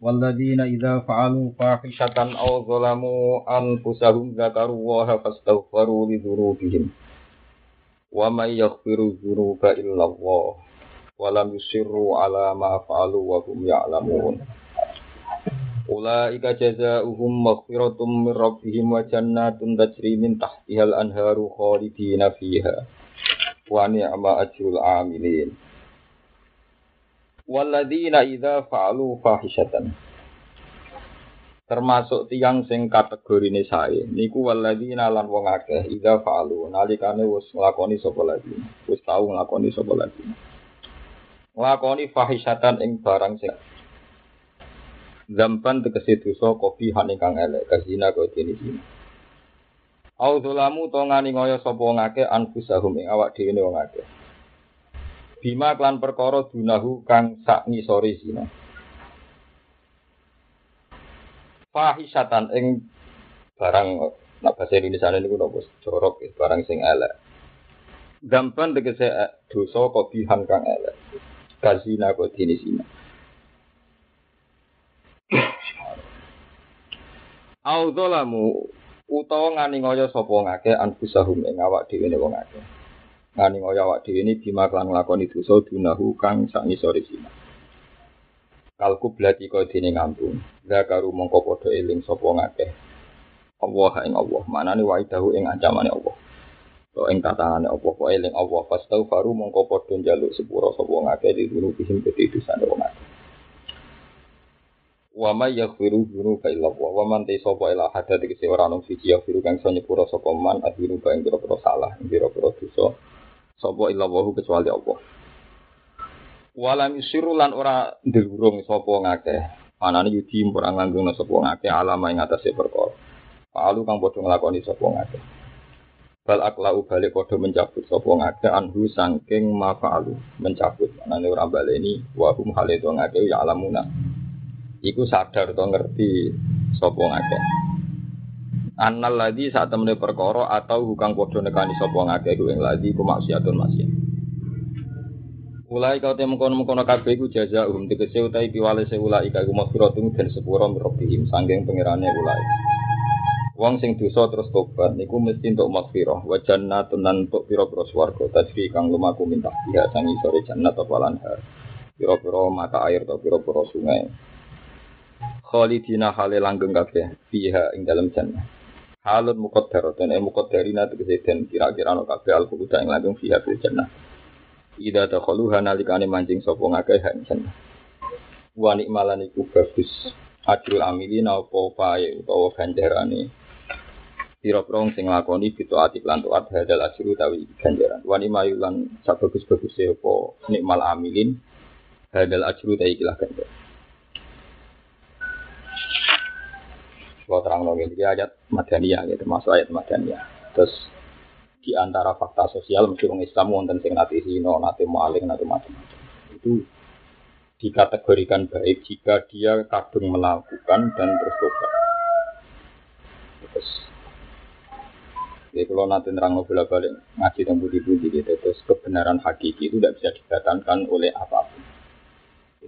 والذين إذا فعلوا فاحشة أو ظلموا أنفسهم ذكروا الله فاستغفروا لذنوبهم ومن يغفر الذنوب إلا الله ولم يصروا على ما فعلوا وهم يعلمون أولئك جزاؤهم مغفرة من ربهم وجنات تجري من تحتها الأنهار خالدين فيها ونعم أجر العاملين Waladina idza fa'alu fahishatan. Termasuk tiang sing kategori ini saya. Niku waladina lan wong akeh idza fa'alu nalikane wis nglakoni sapa lagi. Wis tau nglakoni sapa lagi. Nglakoni fahishatan ing barang sing Zampan tegese dosa kopi han ingkang elek kazina kau dene sini. Au dzalamu to ngoyo sapa ngake anfusahum ing awak dhewe wong akeh bima klan perkara dunahu kang sak ngisori zina. Fahisatan ing barang nak bahasa Indonesia ini nopo jorok barang sing elek. Gampan tegese eh, dosa kobihan kang elek? Kazina kok dini sina Au dzalamu utawa ngani ngoyo sapa ngake anfusahum ing awak dhewe wong akeh ngani ngoyo awak dhewe ini bima klan nglakoni dosa dunahu kang sak ngisore zina. Kalku blati kau dene ngampung. Zakaru mongko padha eling sapa ngakeh. Allah ing Allah, manane waidahu ing ancamane Allah. To ing tatangane Allah kok eling Allah baru mongko padha njaluk sepuro sapa ngakeh di guru bihim gede dosane wong akeh. Wa may yaghfiru dzunuba illa Allah. Wa man tasaba ila hadat iki ora nang siji yaghfiru kang iso nyepuro sapa man adhiru ing pira-pira salah, pira-pira dosa sapa illa wahu kecuali Allah. Walam yusiru lan ora ndelurung sapa ngakeh. Anane yudi ora nganggungna sapa ngakeh alama ing atase perkara. Palu kang padha nglakoni sapa ngakeh. Bal aklau balik padha mencabut sapa ngakeh anhu saking mafa'alu mencabut. Anane ora baleni wa hum hale to ngakeh ya alamuna. Iku sadar to ngerti sapa ngakeh. Annal ladzi saat temene perkara atau hukang padha nekani sapa ngakeh ku ing ladzi ku maksiatun maksiat. Ulai kau temu kono kono kabeh iku jaza um tegese utahi piwale se ulai iku maghfiratun den sepuro mirobihim sanggeng pangerane ulai. Wong sing dosa terus tobat niku mesti untuk maghfirah wa jannatun lan untuk pira-pira swarga tajri kang lumaku minta dia sangi sore jannat apa lanhar. Pira-pira mata air atau pira-pira sungai. Khalidina hale langgeng kabeh fiha ing dalam jannah. Halun muqaddar. Dan eh muqaddarina tegese den kira-kira ana kabeh al quluda ing langgeng fiha fil jannah. Ida dakhaluha nalikane mancing sapa ngakeh ing jannah. Wa nikmalan iku bagus. Adul amilin apa pae utawa ganjarane. Pira-pira sing nglakoni fitu ati lan taat hadal asru tawi ganjaran. Wa nimayulan sabagus-baguse apa nikmal amilin. Hadal asru tawi ikilah ganjaran Kalau terang lagi ini ayat Madaniyah, gitu, termasuk ayat Madaniyah. Terus di antara fakta sosial mesti orang Islam wonten sing nate zina, nate maling, nate macam-macam. Itu dikategorikan baik jika dia kadung melakukan dan terus. Terus jadi kalau nanti nerang bola balik ngaji dan budi-budi gitu, terus kebenaran hakiki itu tidak bisa dibatalkan oleh apa pun.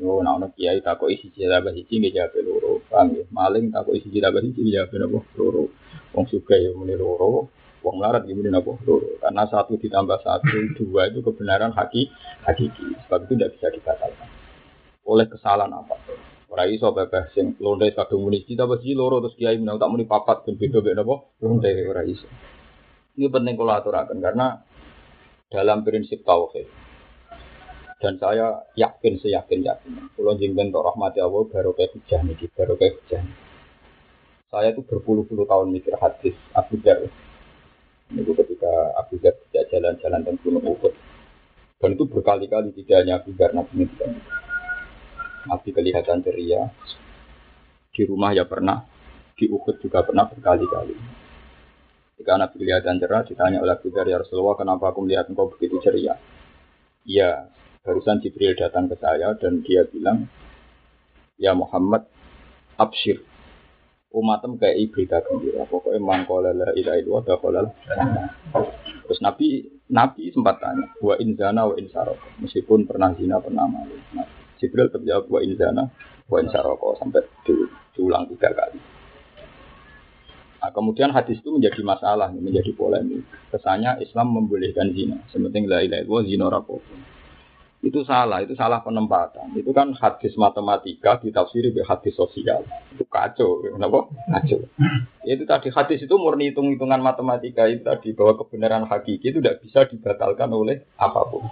Yo nak ono kiai takok isi jilabah iki nggih jawab loro. Paham ya? Maling takok isi jilabah iki jawab napa? Loro. Wong suka ya muni loro, wong larat ya muni napa? Loro. Karena satu ditambah satu dua itu kebenaran haki hakiki. Sebab itu tidak bisa dibatalkan oleh kesalahan apa. Ora iso bebas sing londe kadung muni kita besi loro terus kiai menang tak muni papat ben beda beda napa? Londe ora iso. Ini penting kalau aturakan karena dalam prinsip tauhid dan saya yakin seyakin yakin. Kalau jengben untuk rahmati Allah baru kayak hujah nih baru kayak hujah saya itu berpuluh-puluh tahun mikir hadis Abu Dar. Ini ketika Abu Dar tidak jalan-jalan dan gunung Uhud. Dan itu berkali-kali tidak hanya Abu Dar Nabi tidak Nabi kelihatan ceria. Di rumah ya pernah di Uhud juga pernah berkali-kali. Jika Nabi kelihatan cerah ditanya oleh Abu Dar ya Rasulullah kenapa aku melihat engkau begitu ceria? Iya, Barusan Jibril datang ke saya dan dia bilang, Ya Muhammad, abshir. Umatem kayak berita gembira. Pokoknya mangkola la ilaha illallah dakhalal Terus Nabi Nabi sempat tanya, wa inzana wa insarok. Meskipun pernah zina pernah malu. Nah, Jibril terjawab wa inzana wa insaroko sampai diulang tiga kali. Nah, kemudian hadis itu menjadi masalah, menjadi polemik. Kesannya Islam membolehkan zina. Sementing la ilaha illallah zina rapopo. Itu salah, itu salah penempatan. Itu kan hadis matematika ditafsiri ke hadis sosial. Itu kacau, kenapa? Kacau. Itu tadi hadis itu murni hitung-hitungan matematika itu tadi bahwa kebenaran hakiki itu tidak bisa dibatalkan oleh apa pun.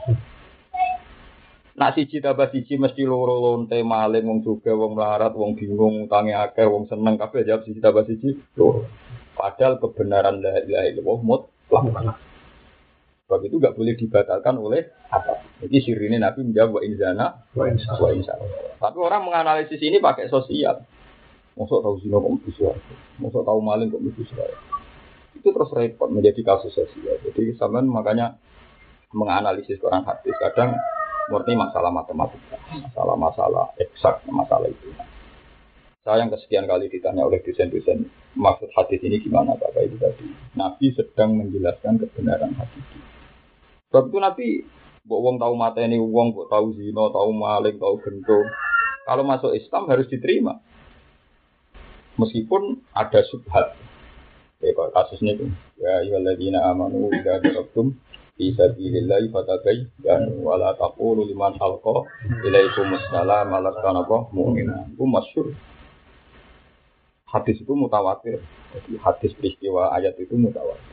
Nak siji tambah siji mesti loro lonte maling wong juga wong melarat wong bingung utange akeh wong seneng kabeh jawab siji tambah siji loro. Padahal kebenaran la ilaha illallah mutlak. Sebab itu nggak boleh dibatalkan oleh apa. Jadi sirine Nabi menjawab wa inzana wa insya Tapi orang menganalisis ini pakai sosial. Masuk tahu zina kok bisa Masuk tahu maling kok bisa Itu terus repot menjadi kasus sosial. Jadi sampean makanya menganalisis Quran hadis kadang murni masalah matematika, masalah-masalah eksak, masalah itu. Saya yang kesekian kali ditanya oleh dosen-dosen maksud hadis ini gimana Bapak itu tadi. Nabi sedang menjelaskan kebenaran hadis. Sebab itu Nabi, buat uang tahu mata ini uang, buat tahu zino, tahu maling, tahu gento. Kalau masuk Islam harus diterima. Meskipun ada subhat. Ya, kalau kasus ini. Ya, ayyuhalladzina amanu idza darabtum fi sabilillahi fatabayyanu wa la taqulu liman alqa ilaikum assalam alastana mu'mina. Itu masyhur. Hadis itu mutawatir. Jadi hadis peristiwa ayat itu mutawatir.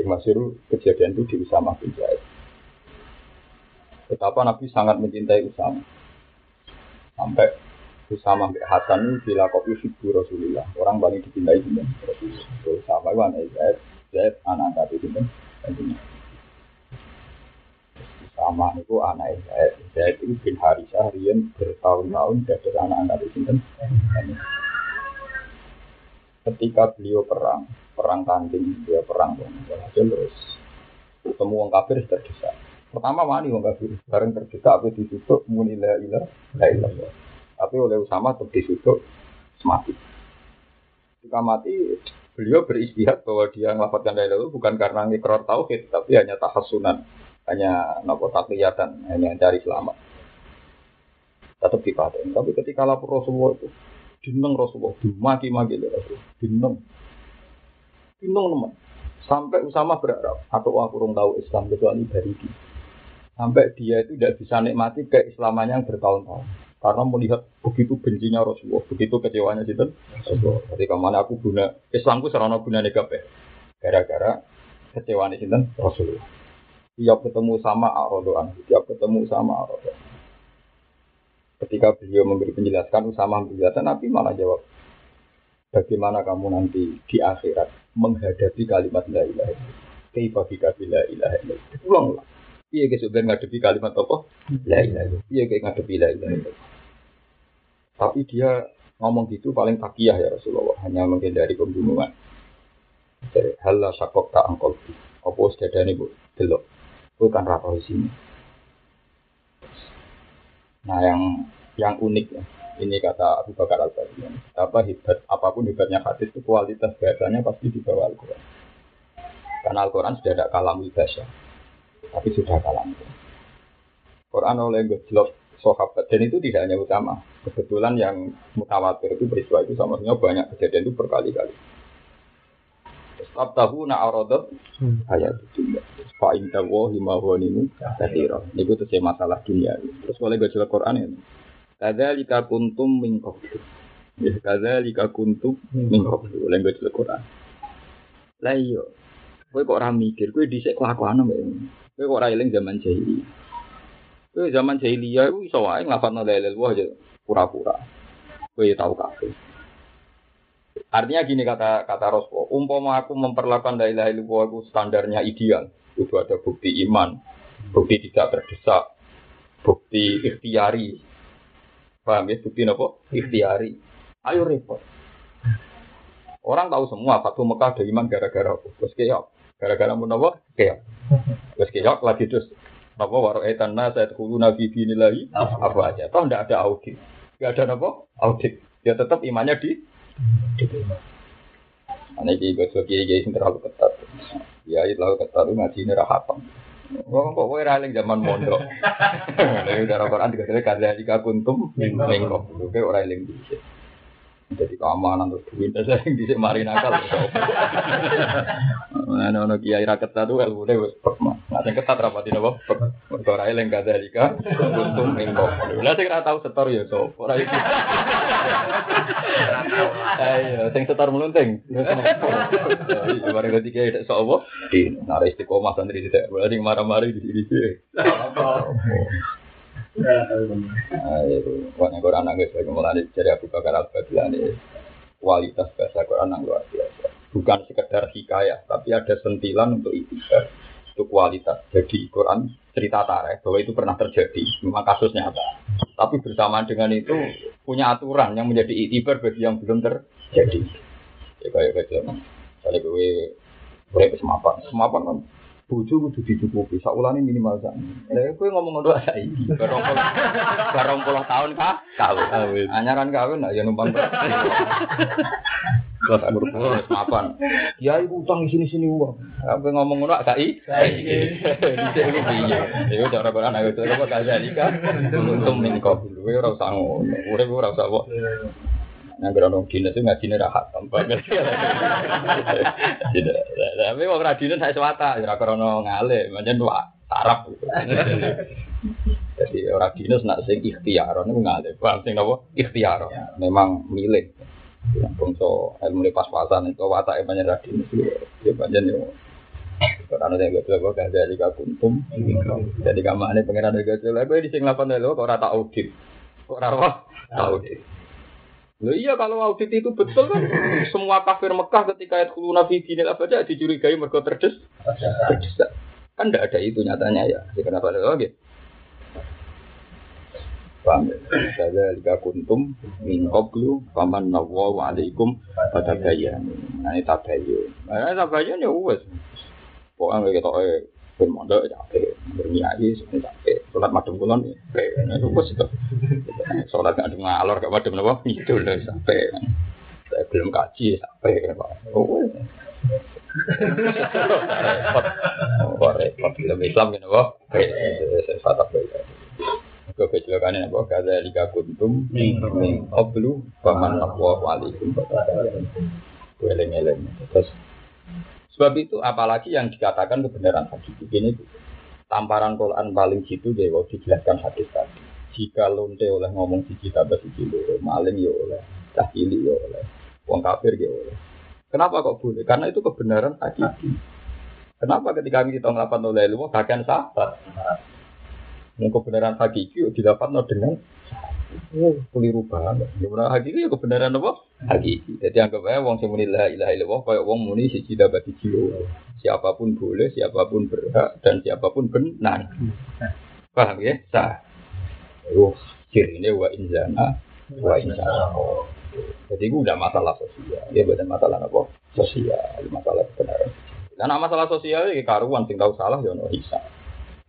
Termasuk kejadian itu di Usama bin Zaid. Betapa Nabi sangat mencintai Usama. Sampai Usama bin Hasan itu dilakukan figur Rasulullah. Orang paling dicintai itu Rasulullah. Usama itu anak Zaid. Zaid anak angkat itu. Usama itu anak Zaid. Zaid itu bin Harisah. Rian bertahun-tahun dari anak angkat itu kan. Ketika beliau perang, perang tanding dia perang. Hasil terus. Ketemu orang kafir terdesak. Pertama wani orang kafir. Bareng terdesak apa ditutup ilah la ilah. Tapi oleh Usama tetap ditutup mati. Jika mati beliau beristihad bahwa dia melafatkan la ilah bukan karena ngikrar tauhid tapi hanya tahasunan hanya nopo takliyatan hanya cari selamat. Tetap dipaten tapi ketika lapor Rasulullah itu dineng Rasulullah dimaki-maki Rasulullah dineng Bingung teman. Sampai Usama berharap, atau aku kurang tahu Islam kecuali Baridi. Sampai dia itu tidak bisa nikmati keislamannya yang bertahun-tahun. Karena melihat begitu bencinya Rasulullah, begitu kecewanya itu Rasulullah. Ketika mana aku guna Islamku serana guna negatif. Gara-gara kecewaan itu Rasulullah. Tiap ketemu sama Arodoan, tiap ketemu sama Arodoan. Ketika beliau memberi penjelasan, Usama menjelaskan, Nabi malah jawab, bagaimana kamu nanti di akhirat menghadapi kalimat la ilaha illallah. Kaifa bika la ilaha illallah. Ulang lah. Iya guys, udah ngadepi kalimat apa? La ilaha illallah. Iya guys ngadepi la ilaha illallah. Tapi dia ngomong gitu paling takiyah ya Rasulullah, hanya menghindari pembunuhan. Dari halah sakok tak angkol. Apa sudah ini bu, delok. Itu kan rata di sini. Nah yang yang unik ya, ini kata Abu Bakar al. Apa hebat, apa pun hebatnya hadis itu kualitas bahasanya pasti di bawah Al-Quran. Karena Al-Quran sudah ada kalam bahasa, tapi sudah kalam. Quran oleh gejlok sahabat dan itu tidak hanya utama. Kebetulan yang mutawatir itu peristiwa itu sama banyak kejadian itu berkali-kali. tahu na arodat hmm. ayat itu. Fa inta wa hima huwa nimu katira. Itu tuh masalah dunia. Terus oleh gejlok Quran ini. Kadzalika kuntum min qablu. Ya kadzalika kuntum min qablu. Lenggo di Quran. Lah iya. Kowe kok ora mikir, kowe dhisik kelakuan mbek. Kowe kok ora eling zaman jahiliyah. Kowe zaman jahiliyah iku iso wae nglafadzno la ilaha aja pura-pura. Kowe ya tau kabeh. Artinya gini kata kata Rasulullah, umpama aku memperlakukan la ilaha aku standarnya ideal, itu ada bukti iman, bukti tidak terdesak, bukti ikhtiari, Paham ya? Bukti nopo? Ikhtiari. Ayo repot. Orang tahu semua Fatu Mekah ada iman gara-gara? Terus keok. Gara-gara mau nopo? Keok. Terus keok lagi terus. Nopo waro etan saya hulu nabi lagi apa aja. Toh tidak ada audit. Tidak ada nopo? Audit. Ya tetap imannya di Ini di gosok kiai kiai terlalu ketat. Ya itu terlalu ketat ngaji ini rahatan. Wong kok kowe ra eling zaman mondok. Nek udah Al-Qur'an dikasih kadzalika kuntum min qablu. Kowe ora eling dhisik. Jadi keamanan terus duit saya yang disik mari nakal. Mana ono kiai ra ketat tuh ilmu deh wes pekma. Nah sing ketat rapatin apa? Mergo ora eling kadzalika kuntum min qablu. Lah sing ra tau setor ya sapa? Ora iki. Ayo sing setor melunting. Mari ngerti kiai sok apa? Di nare istiqomah santri tidak. Berarti marah-marah di sini sih. Ayo, wong Quran nang wis mulane dari Abu Bakar Al Baghdadi kualitas bahasa Quran yang luar biasa. Bukan sekedar hikayah, tapi ada sentilan untuk itibar. Itu kualitas. Jadi Quran cerita tarikh bahwa itu pernah terjadi, memang kasus nyata. Tapi bersamaan dengan itu punya aturan yang menjadi itibar bagi yang belum terjadi. Ya kayak kayak Misalnya gue boleh semapan, semapan kan bojo kudu dicukupi saulane minimal sak. Lah kowe ngomong ngono saiki. Barong barong puluh tahun kah? Kawin. Anyaran kawin ya numpang. Kelas umur puluh mapan. Ya ibu utang sini sini uang. Apa ngomong ngono gak i? Dhisik iku piye? Ya cara Quran ayo to kok gak jadi kan. Untung min kok dulu ora usah ngono. Urip ora usah kok. Yang gerondong dinas itu ngaji rahat tanpa Tidak. Tapi wong radine saya swata, ya krono ngale, macam dua sarap. Jadi orang dinas nak sing ikhtiar, ini ngale, bang sing nopo ikhtiar, memang milih. Yang bangsa ilmu pas-pasan itu watak banyak radine itu, ya banyak yo. Karena yang gak tahu gak jadi kuntum. Jadi kamane pangeran gak tahu. Gue di sing lapan dulu kok rata audit, kok rata audit. Loh iya kalau audit itu betul kan semua kafir Mekah ketika ayat kuluna fi dinil abada dicurigai mergo terdes terdesak. Kan tidak ada itu nyatanya ya. Jadi kenapa ada lagi? Paham ya? Jika kuntum min qablu faman nawwa alaikum fatabayyan. Nah ini tabayun. Nah tabayun ya wes. Pokoknya kita eh bermodal capek, sebenarnya capek. Sholat madem kulon ya, kayak itu itu. Sholat gak ada ngalor, gak madem apa, itu udah sampai. Saya belum kaji sampai. Oh, repot, oh repot. Film Islam gitu, wah. Saya. Kau kecelakaan ini apa? Kata jika kuntum min qablu faman aqwa alaikum. Weleng-eleng. Terus Sebab itu apalagi yang dikatakan kebenaran hadis ini tamparan Quran paling situ dewa dijelaskan hadis tadi. Jika lonte oleh ngomong siji tambah siji loro, maling ya oleh, cah cilik ya oleh, wong kafir ya oleh. Kenapa kok boleh? Karena itu kebenaran hakiki. Kenapa ketika kita ngelapan oleh ilmu, bagian sahabat. Yang kebenaran hakiki didapat dengan Oh, keliru banget. Kebenaran hakiki ya kebenaran apa? Hakiki. Jadi anggap aja wong sing muni la ilaha illallah kaya wong muni siji bagi jiwa. Siapa pun boleh, siapa pun berhak dan siapa pun benar. Paham ya? Sah. Oh, ini wa inzana wa inzana. Jadi itu udah masalah sosial. Ya bukan masalah apa? Sosial, masalah kebenaran. Karena masalah sosial ya karuan sing salah ya ono hisab.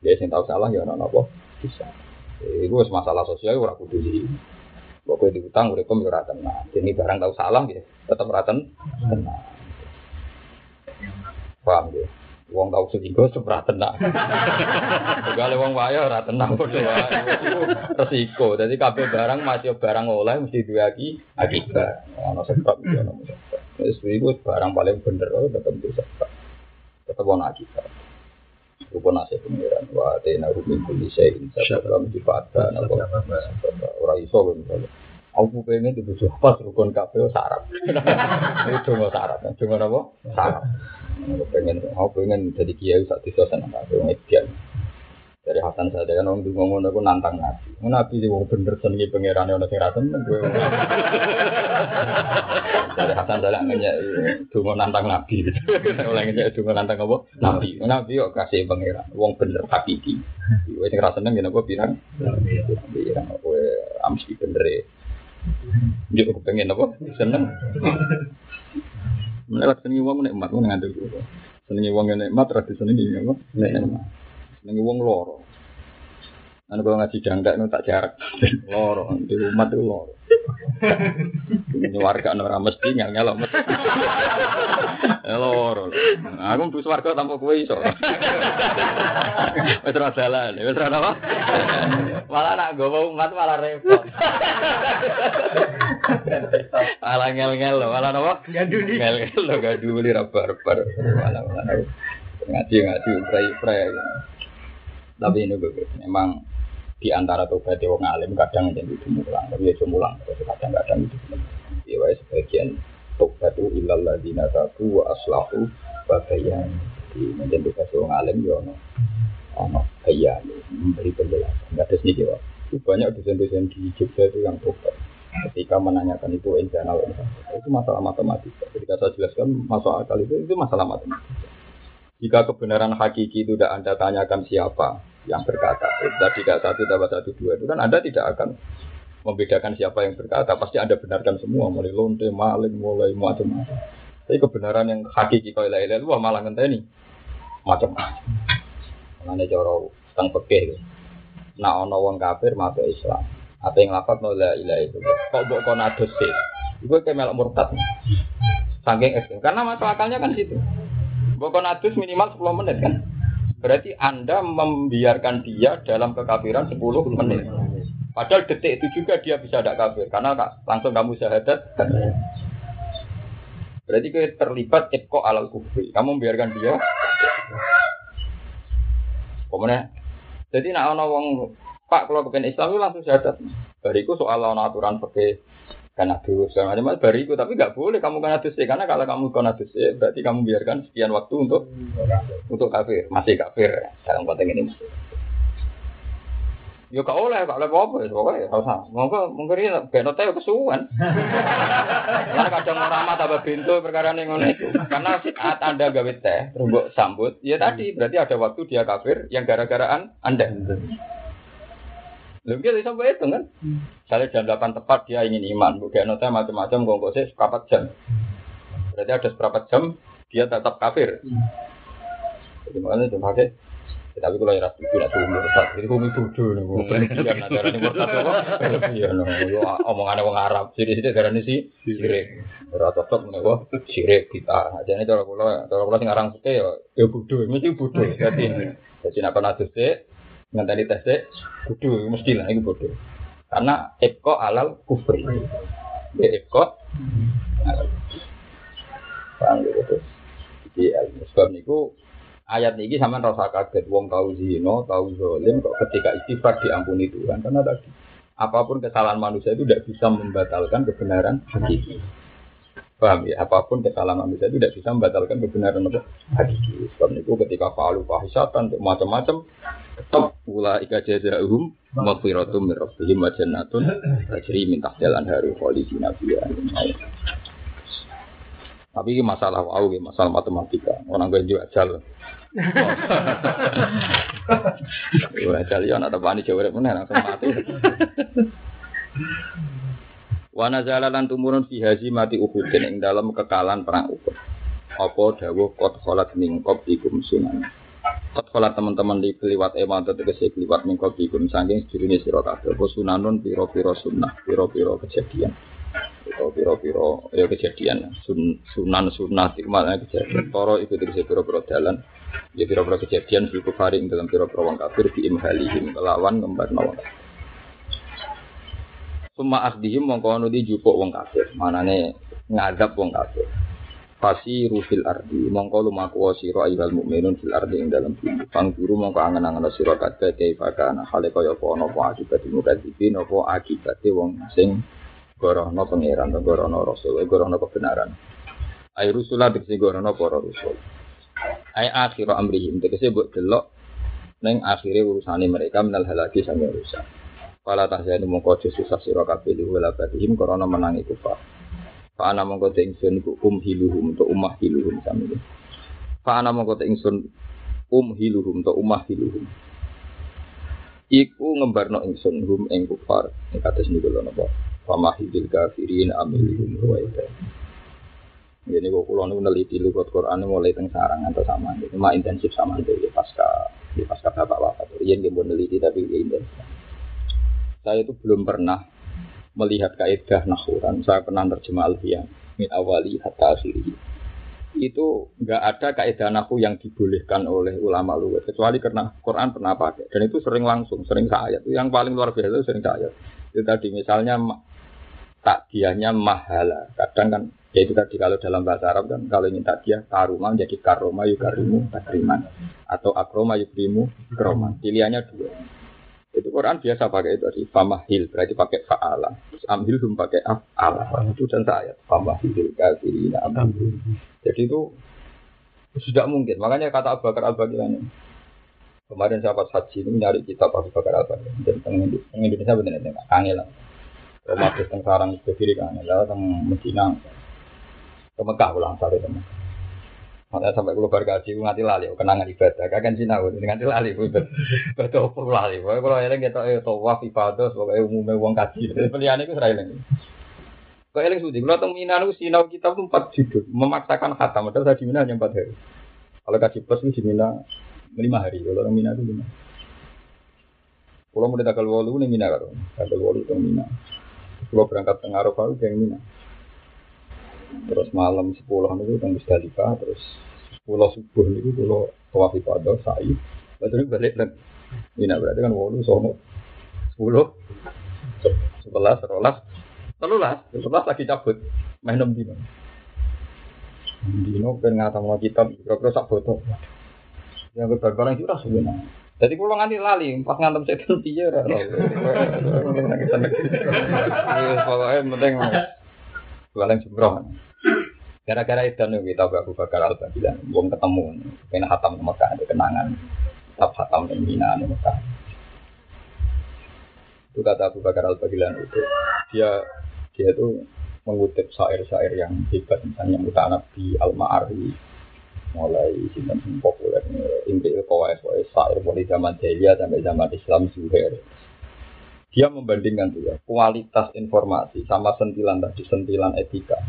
Dia sing tahu salah ya ono apa? Hisab. Itu masalah sosial ora kudu di Pokoknya diutang udah kok ora tenang. Jadi barang tahu salah ya tetap ora tenang. Paham ya? Wong tahu selingkuh ora tenang. Segala wong wayo ora tenang padha wae. Resiko. Jadi kabeh barang masih barang oleh mesti duwe iki akibat. Ono sebab ya ono sebab. Wis iku barang paling bener oh, tetep bisa. Tetep ono akibat. Rupun nasi pengiran wa tena rumin kuli sein sabab dipata napa ora iso misalnya. Aku pengen di bujuk pas rukun kafe sarap. Itu mau sarap, cuma apa? Sarap. Aku pengen, aku pengen jadi kiai saat itu senang aku median. Dari Hasan saya kan orang dulu ngomong aku nantang nabi. Nabi sih wong bener sengi pangeran yang nasi rasa. Dari Hasan saya nanya dulu nantang nabi. Oleh nanya dulu nantang apa? Nabi. Nabi kok kasih pangeran. Wong bener hakiki. Gue sing rasa seneng gini gue bilang. Bilang gue amsi bener ya. Dia aku pengen apa? Seneng. Melewat senengi wong nikmat, wong ngandel. Senengi wong nikmat, tradisi senengi apa? Nikmat. Senengi wong loro. Anu kalau ngaji jangka itu tak jarak. Loro, di rumah itu loro. Warga ora mesti nyal nyal mesti. Loro. Aku mlebu swarga tanpa kowe iso. Wis ora dalan, wis ora apa? Malah nak gowo umat malah repot. Malah ngel-ngel lho, malah apa? Ganduli. Ngel-ngel lho gaduli ra barbar. Malah malah ngaji ngaji pray-pray. Tapi ini memang di antara tobat wong alim kadang jadi mulang, tapi ya mulang, kadang-kadang itu ya sebagian tobat itu ilal ladina tabu wa aslahu bayan. Jadi menjadi tobat wong alim ya ono ono bayan memberi penjelasan. Enggak ada sedikit. Itu banyak dosen-dosen di Jogja itu yang tobat. Ketika menanyakan itu internal itu masalah matematika. Ketika saya jelaskan masuk akal itu itu masalah matematika. Jika kebenaran hakiki itu tidak Anda tanyakan siapa, yang berkata. Tadi tidak satu tambah satu dua itu kan Anda tidak akan membedakan siapa yang berkata. Pasti Anda benarkan semua, mulai lonte, maling, mulai macam-macam. Tapi kebenaran yang hakiki kau ilah ilah malah ngenteni macam-macam. Mengenai coro tentang pekeh. Nah ono wong kafir masuk Islam. Apa yang lapat nolak ilah itu? Kok buat kau nadus sih? Gue kayak melok murtad. Saking ekstrim. Karena masuk akalnya kan situ. Bukan nadus minimal 10 menit kan? Berarti Anda membiarkan dia dalam kekafiran 10 menit. Padahal detik itu juga dia bisa tidak kafir karena langsung kamu syahadat. Berarti kita terlibat eko alal kufri. Kamu membiarkan dia. Kemudian, jadi nak ono wong Pak kalau kepen Islam itu langsung syahadat. Bariku soal ono aturan pakai karena dus macam macam bariku tapi nggak boleh kamu karena dus karena kalau kamu karena dus berarti kamu biarkan sekian waktu untuk untuk kafir masih kafir dalam konteks ini Yo kau oleh, kau oleh apa ya, pokoknya kau usah. Monggo mungkin ini benot teh kesuwan. Karena kadang orang mata tambah pintu perkara nih ngono itu. Karena saat anda gawe teh, terus sambut, ya tadi berarti ada waktu dia kafir yang gara-garaan anda. Lalu kita sampai itu kan. Misalnya jam 8 tepat dia ingin iman, bukan nota macam-macam, gonggo sih seperempat jam. Berarti ada seperempat jam dia tetap kafir. Jadi makanya itu pakai. Tapi kalau ya rasul tidak tuh murtad, jadi kumi bodoh nih, gue berlebihan ajaran ini murtad apa? Berlebihan, yo omongannya orang Arab, jadi sih ajaran ini sih sirik, ora cocok nih gue sirik kita. Jadi kalau kalau kalau kalau sing arang suke ya ya bodoh, mesti bodoh. Jadi jadi nak pernah tuh ngenteni tes dek kudu mesti lah itu bodoh. Karena eko alal kufri. Ya alal paham gitu jadi sebab niku ayat ini sama rasa kaget. Wong tahu zino tahu zolim kok ketika istighfar diampuni Tuhan. Karena tadi apa pun kesalahan manusia itu tidak bisa membatalkan kebenaran hakiki. Paham ya? Apa pun kesalahan manusia itu tidak bisa membatalkan kebenaran apa? Hakiki. Sebab itu ketika falu fahisatan macam-macam tetap ula ika jazaahum maghfiratum min rabbihim wa jannatun tajri min tahtil anharu khalidina fiha. Tapi ini masalah ini masalah matematika. Orang gue juga ajal. Gue ajal ya, ada panik jawab mana langsung mati. Wana jalalan tumurun fi haji mati uhudin ing dalam kekalan perang Uhud. Apa dawuh kot kholat mingkop ikum sunan. Kot kholat teman-teman di keliwat eman tegese keliwat mingkop ikum saking sedurunge sira kabeh. Apa sunanun pira-pira sunnah, pira-pira kejadian. Atau pira-pira ya kejadian. Sun, sunan sunnah maknanya kejadian. Toro itu tegese pira-pira dalan. Ya pira-pira kejadian fil kufari dalam pira-pira wong kafir di imhalihim kelawan ngembarno wong kafir. Suma akdihim mongko anu di jupuk wong kafir. Manane ngadap wong kafir. Fasi rufil ardi mongko lumaku sira ayyuhal mukminun fil ardi ing dalam bumi. Pangguru mongko angen-angen sira kabeh kaifa kana hale kaya apa ana apa akibat mukadzibin apa akibate wong sing gorono pangeran gorono rasul gorono kebenaran. Ai rusula dikse gorono para rasul. Ai akhir amrihim tegese mbok delok ning akhire urusane mereka menal halaki sange rusak. Pala tahzanu mongko susah sira kabeh li wala batihim korona menangi kufar. Fa ana mongko te ingsun iku um hiluhum to umah hiluhum sami. Fa ana mongko te ingsun um hiluhum to umah hiluhum. Iku ngembarno ingsun hum ing kufar. Nek kados niku lho napa. Fa mahidil kafirin amilhum ruwaita. Jadi kok kulo niku neliti lugat Quran mulai teng sarang atau sama. Cuma intensif sama itu ya pasca di pasca bapak bapak. Iya nggih neliti tapi ya intensif saya itu belum pernah melihat kaidah nahuran, saya pernah terjemah alfian min awali hatta akhiri. Itu nggak ada kaidah nahu yang dibolehkan oleh ulama luwes kecuali karena Quran pernah pakai dan itu sering langsung, sering ayat. Yang paling luar biasa itu sering ayat. Itu tadi misalnya takdiahnya mahala. Kadang kan ya itu tadi kalau dalam bahasa Arab kan kalau ingin takdiah karuma menjadi karoma yukarimu takriman atau akroma yukrimu kroman. Pilihannya dua. Itu Quran biasa pakai itu tadi famahil berarti pakai faala. Terus ambil hum pakai afala. Itu dan ayat famahil kafirina amhil. Jadi itu sudah mungkin. Makanya kata Abu Bakar Al Baghdadi kemarin saya pas haji ini nyari kitab Abu Bakar Al Baghdadi tentang Indonesia benar-benar kangen lah. Romatis tentang sarang berdiri kan, lah tentang Medina, ke Mekah ulang satu teman. Makanya sampai kalau bergaji, nganti lali, kenangan ibadah. Kakan sinau, nganti lali, betul. Betul, perlu lali. Pokoknya kalau eling kita eh tawaf ibadah, umumnya uang kaji. Pilihan itu serai lagi. Kau eling sudi, kalau Mina itu sinau kita tuh empat judul, memaksakan khatam. Padahal saya di Mina hanya empat hari. Kalau kaji plus itu di Mina lima hari. Kalau orang Mina itu lima. Kalau mulai tanggal walu ini Mina kan, tanggal walu itu Mina. Kalau berangkat tengah Arafah itu yang Mina. Terus malam sepuluh itu tentang Musdalifah, terus sepuluh subuh itu kalau tawaf ibadah sa'i. Lalu balik dan Mina berarti kan walu sono sepuluh, sebelas, sebelas, telulas, sebelas lagi cabut, main enam dino. Dino pengen ngatam mau kitab, kira-kira sak foto. Yang berbarang itu rasa sebenarnya. Jadi kalau nganti lali, pas ngantem setan piye ora. Pokoknya penting paling jumroh. Gara-gara itu nih kita Abu Bakar Al Baghdadi, belum ketemu, pengen hatam di Mekah, ada kenangan, tetap hatam di Mina di Mekah. Itu kata Abu Bakar Al Baghdadi itu, dia dia itu mengutip syair-syair yang hebat, misalnya Mutanabi Al Ma'ari, mulai sinten populer Imri Kawais Wais Sair mulai zaman jahiliyah sampai zaman Islam Zuhair dia membandingkan tuh ya kualitas informasi sama sentilan tadi sentilan etika.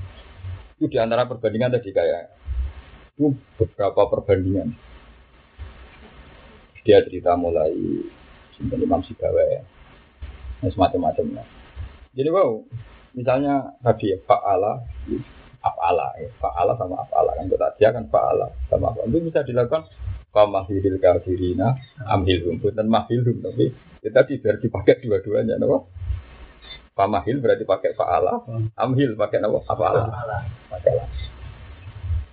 Itu di antara perbandingan tadi kayak itu beberapa perbandingan. Dia cerita mulai Imam Sibawa ya semacam-macamnya. Jadi wow misalnya tadi ya Pak Allah afala ya faala sama afala kan kita dia kan faala sama apa itu bisa dilakukan famahilil kafirina amhilhum dan mahilhum tapi kita tidak dipakai dua-duanya nopo famahil berarti pakai faala amhil pakai nopo pakai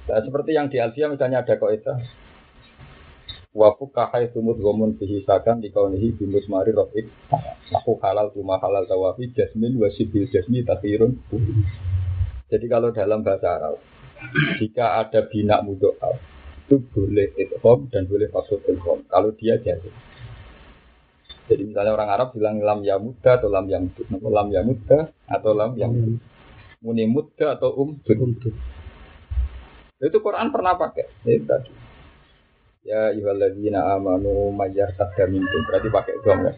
nah, seperti yang di Alfia misalnya ada kaidah Wafu kahai sumut gomun sakan di kaunihi bimus mari Aku halal tuma halal tawafi jasmin wasibil jasmi takirun. Jadi kalau dalam bahasa Arab, jika ada bina mudoa itu boleh idhom dan boleh maksud idhom kalau dia jadi. Jadi misalnya orang Arab bilang lam ya muda atau lam yang lam ya muda atau lam yang muni muda atau um Itu Quran pernah pakai. Itu tadi. Ya ayyuhalladzina amanu mayyar minkum. Berarti pakai dom ya.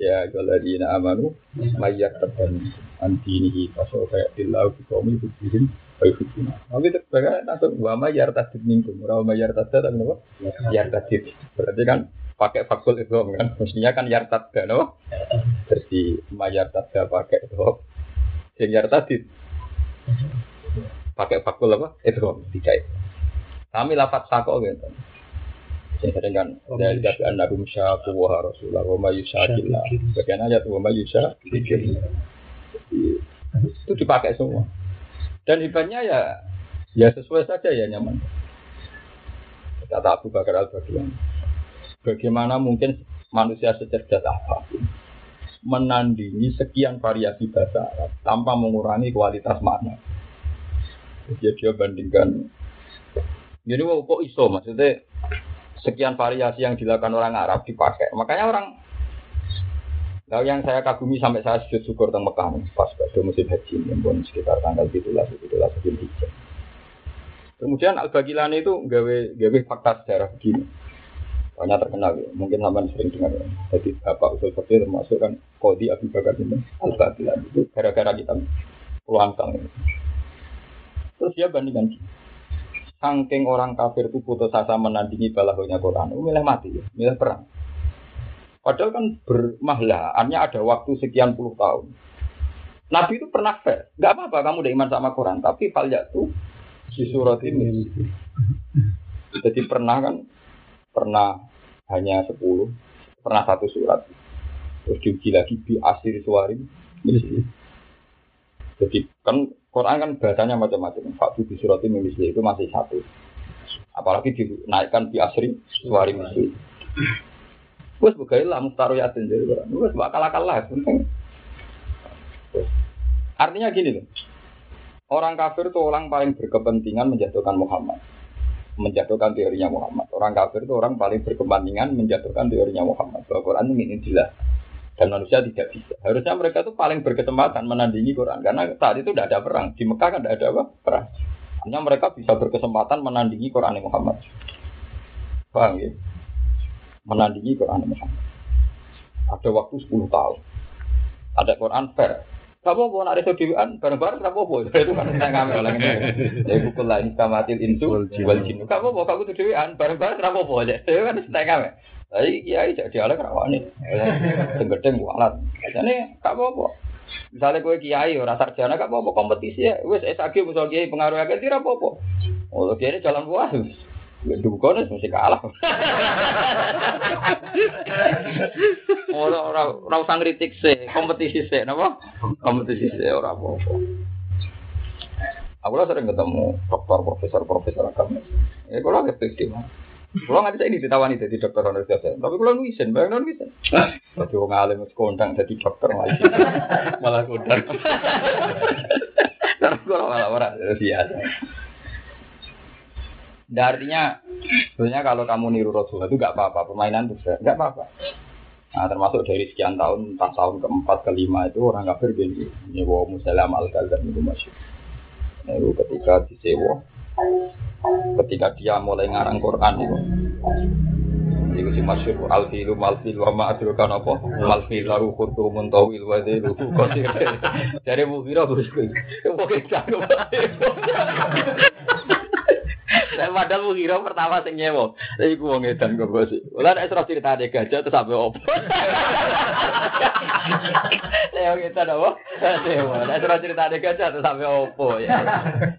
Ya ayyuhalladzina amanu mayyar minkum antinihi fasofa ya'tillahu biqawmi bukihim Baikutuna. Tapi sebagai langsung wa ma yartadid minkum. Ora ma yartadid tapi napa? Yartadid. Berarti kan pakai fakul itu kan. Mestinya kan yartad kan napa? Jadi ma yartad pakai itu. Sing yartadid. Pakai fakul apa? Itu tidak. Kami lapat sako gitu. Saya sering kan dari dari anak rumsya kuwa rasulullah wa ma yusyakillah. Bagian ayat wa ma yusyakillah itu dipakai semua. Dan hebatnya ya ya sesuai saja ya nyaman. Kata Abu Bakar Al Baghdadi. Bagaimana mungkin manusia secerdas apa menandingi sekian variasi bahasa Arab tanpa mengurangi kualitas makna. Jadi dia bandingkan. Jadi kok iso maksudnya sekian variasi yang dilakukan orang Arab dipakai. Makanya orang Nah, yang saya kagumi sampai saya sujud syukur tentang Mekah pas pada musim haji yang pun sekitar tanggal itu lah itu lah hijau. Kemudian Al Bagilani itu gawe gawe fakta sejarah begini. Banyak terkenal ya. Mungkin sampai sering dengar ya. Jadi Bapak Usul Fakir termasuk kan Kodi Abu Bakar ini Al Bagilani itu gara-gara kita peluang ini. Terus dia bandingkan Sangking orang kafir itu putus asa menandingi balahonya Quran, milih mati, ya, milih perang. Padahal kan bermahlaannya ada waktu sekian puluh tahun. Nabi itu pernah fair. Gak apa-apa kamu udah iman sama Quran, tapi fal tuh di surat ini. Jadi pernah kan, pernah hanya sepuluh, pernah satu surat. Terus diuji lagi di asir suari. Jadi kan Quran kan bahasanya macam-macam. Faktu di surat ini itu masih satu. Apalagi dinaikkan di asri suari misli. Wes lah mustaru yasin jadi Quran. Wes bakal akal lah. Artinya gini loh. Orang kafir itu orang paling berkepentingan menjatuhkan Muhammad. Menjatuhkan teorinya Muhammad. Orang kafir itu orang paling berkepentingan menjatuhkan teorinya Muhammad. Bahwa Quran ini jelas. Dan manusia tidak bisa. Harusnya mereka itu paling berkesempatan menandingi Quran. Karena saat itu tidak ada perang. Di Mekah kan tidak ada apa? Perang. Hanya mereka bisa berkesempatan menandingi Quran Muhammad. Paham ya? Menandingi Quran Muhammad. Ada waktu 10 tahun. Ada Quran fair. Gak apa-apa, nak reso dewan, bareng-bareng gak apa-apa. Itu kan saya ngambil orang ini. Ya, buku lain matil insu, wal jinu. Gak apa-apa, gak butuh bareng-bareng gak apa-apa. Itu kan saya ngambil. Tapi kiai jadi ala kerawan nih. Tenggedeng bualat. Jadi gak apa-apa. Misalnya gue kiai ora sarjana gak apa-apa kompetisi ya. Wes SAG misal kiai pengaruh agak tidak apa-apa. Oh, kiai jalan buah. Dukun mesti kalah. Ora ora ora usah ngritik sih, kompetisi sih, napa? Kompetisi sih ora apa-apa. Aku lah sering ketemu dokter, profesor, profesor agama. Ya pede mah. Kalau nggak bisa ini ditawani jadi dokter causa, tapi kalau nuisen, bayang non nuisen. Tapi orang alim kondang jadi dokter malah malah kondang. Terus kalau malah orang biasa. Nah, artinya sebenarnya kalau kamu niru Rasulullah itu gak apa-apa, permainan itu gak apa-apa. Nah, termasuk dari sekian tahun, entah tahun keempat, kelima itu orang kafir gini, nyewa musalam al dan itu masuk. Nah, itu ketika disewa, ketika dia mulai ngarang Quran itu, itu si masyur al filu mal fil wa ma adrukan apa mal fil lahu khurtu muntawil wa dilu qasir dari bukira bos pokoknya Saya padahal mau kira pertama sing nyewa. Tapi ku wong edan kok bos. Lah nek cerita ceritane gajah terus sampe opo. Saya kita apa? Sewa. Nek cerita ceritane gajah terus sampe opo ya.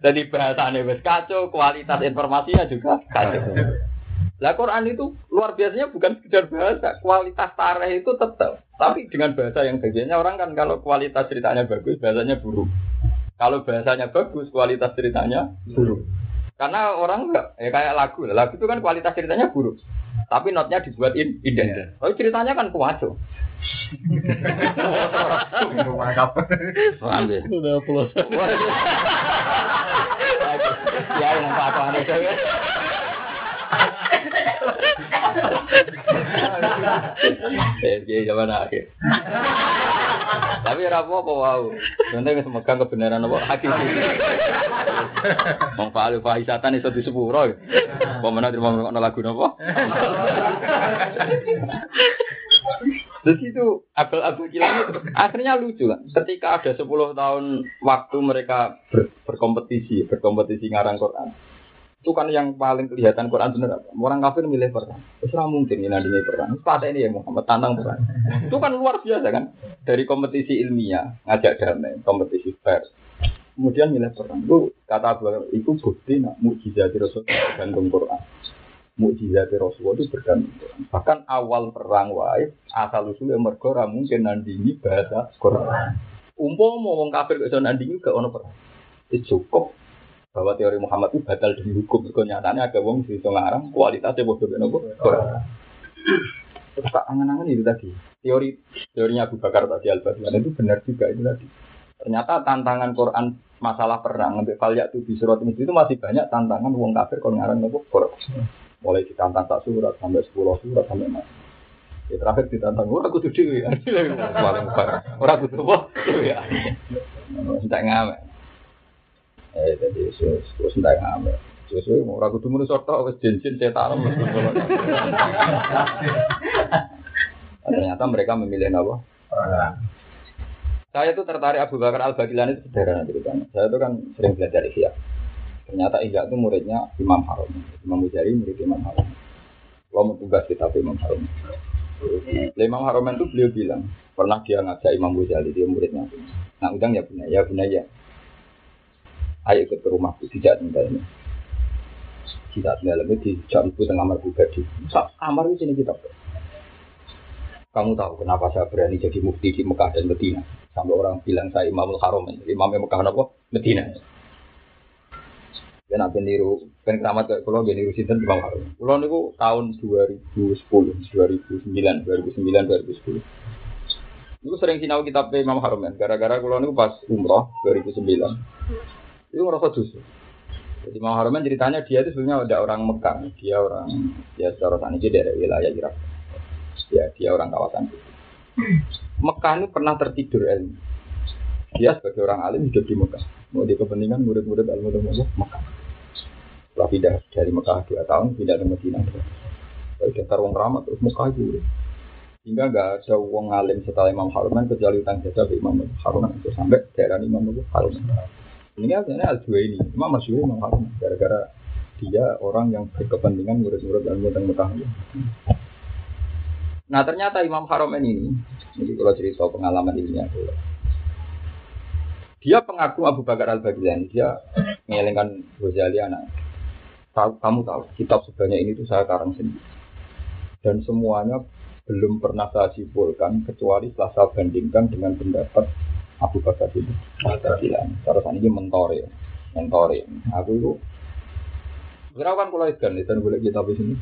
Jadi bahasane wis kacau, kualitas informasinya juga kacau. Lah Quran itu luar biasanya bukan sekedar bahasa, kualitas tareh itu tetap. Tapi dengan bahasa yang bagiannya orang kan kalau kualitas ceritanya bagus, bahasanya buruk. Kalau bahasanya bagus, kualitas ceritanya buruk. Karena orang enggak, ya kayak lagu. Lagu itu kan kualitas ceritanya buruk. Tapi notnya dibuatin indah. Yeah. Tapi ceritanya kan kuaco. Sudah. Ya, yang apa-apa Eh, zaman akhir. Tapi ora apa-apa wau. Sebenarnya wis megang kebenaran apa hakiki. Wong Pak Fahisatan iso disepuro. Apa meneh terima lagu napa? Terus itu abel-abel kilang itu akhirnya lucu kan. Ketika ada 10 tahun waktu mereka ber, berkompetisi, berkompetisi ngarang Quran itu kan yang paling kelihatan Quran benar apa? Orang kafir milih Quran. Terus mungkin ini nanti Quran. Pada ini ya Muhammad tantang Quran. Itu kan luar biasa kan? Dari kompetisi ilmiah, ngajak damai, kompetisi fair. Kemudian milih Quran. Itu kata Abu itu bukti nak mukjizat Rasul bergantung Quran. Mukjizat Rasul itu bergantung Quran. Bahkan awal perang wae asal usulnya mergo mungkin nandingi bahasa Quran. Umpama wong kafir kok nandingi ke ono perang. Itu cukup bahwa teori Muhammad itu batal demi hukum. Kenyataannya ada wong di ngarang kualitasnya bodoh ben nopo. Terus tak angan-angan itu tadi. Teori teorinya Abu Bakar tadi al itu benar juga itu tadi. Ternyata tantangan Quran masalah perang sampai kalian itu di surat itu masih banyak tantangan wong kafir kalau ngarang nopo. Mulai ditantang tak surat sampai sepuluh surat sampai mana. Ya terakhir ditantang ora kudu dhewe. Paling parah. Ora kudu apa? Ya. Tidak ngamen. Eh, jadi terus terus ndak ngame. Sesuai mau ragu tuh menurut sorto wes taruh Ternyata mereka memilih apa? Saya tuh tertarik Abu Bakar Al Bagilan itu sederhana ceritanya. Saya tuh kan sering belajar Ihya. Ternyata Ihya itu muridnya Imam Harun. Imam Mujari murid Imam Harun. Mau tugas kitab Imam Harun. Imam Haromen itu beliau bilang, pernah dia ngajak Imam Ghazali, dia muridnya. Nah, udang ya punya, ya punya ya. Ayo ikut ke rumahku, tidak tinggal ini. Tidak tinggal ini di jam itu tengah kamar pribadi. Kamar di sini kita. Kamu tahu kenapa saya berani jadi mufti di Mekah dan Medina? Sampai orang bilang saya Imamul Haram, Imam Mekah apa? Medina. Dan apa niru, kan keramat kayak pulau niru sinten Imam Haram. Pulau niku tahun 2010, 2009, 2009, 2010. Itu sering sinau kitab Imam Haram kan, gara-gara pulau niku pas umroh 2009. Itu ngerasa dosa. Jadi Imam Haram ceritanya dia itu sebenarnya ada orang Mekah, dia orang ya secara sana dia dari wilayah Irak. Ya dia orang kawasan itu. Mekah ini pernah tertidur ilmu. Dia sebagai orang alim hidup di Mekah. Mau di kepentingan murid-murid ilmu di Mekah. Setelah pindah dari Mekah dua tahun, pindah ke Medina. Lalu daftar wong ramah terus Mekah itu. Hingga nggak ada wong alim setelah Imam Haruman kecuali utang jasa Imam Haruman itu sampai daerah Imam Haruman. Ini sebenarnya al ini, Imam Masyur Imam Haruman gara-gara dia orang yang berkepentingan murid-murid ilmu di Mekah. Nah ternyata Imam Haromen ini, ini kalau cerita pengalaman ini ya, dia pengaku Abu Bakar Al Baghdadi, dia mengelengkan Ghazali anak. Kamu tahu, kitab sebanyak ini tuh saya karang sendiri. Dan semuanya belum pernah saya simpulkan kecuali setelah saya bandingkan dengan pendapat Abu Bakar itu. Bilang, terus ini mentor ya, mentor ya. Aku itu, berapa kan kalau itu dan boleh kitab di sini.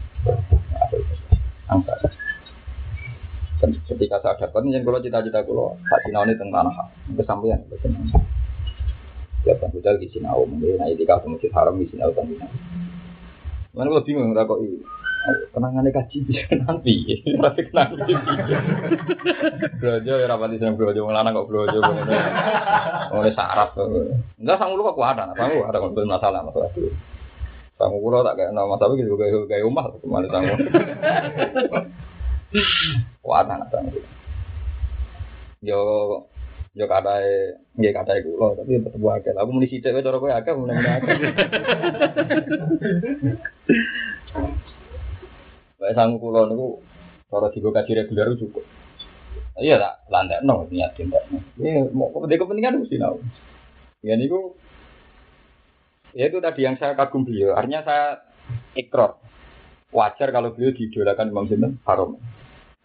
Angkat. Dan ketika saya dapat, yang kalau cita-cita kalau tak sinau ini tentang tanah kesampaian, kesampaian. Ya, kan budal di sinau, mungkin itu kalau masjid haram di sinau kan sinau. Mana kalau bingung nggak kok ini. Kenangannya kaji bisa nanti, tapi kenang Brojo ya rapati seneng brojo, ngelana kok brojo, mulai sarap. Enggak sanggup lu kok kuatan, sanggup ada kalau masalah masalah itu. Sanggup lu tak kayak nama tapi gitu kayak kayak rumah, ke mana sanggup. Wah, anak itu. Yo yo katae nggih katae kula tapi tetep akeh. Aku muni sithik wae cara kowe akeh muni akeh. Bae sang kula niku cara digo kaji reguler cukup. Iya tak landek no niat tindak. Ini mau kepentingan mesti tahu. Ya niku ya itu tadi yang saya kagum beliau. Artinya saya ikrar wajar kalau beliau diidolakan Imam Sinten Haram.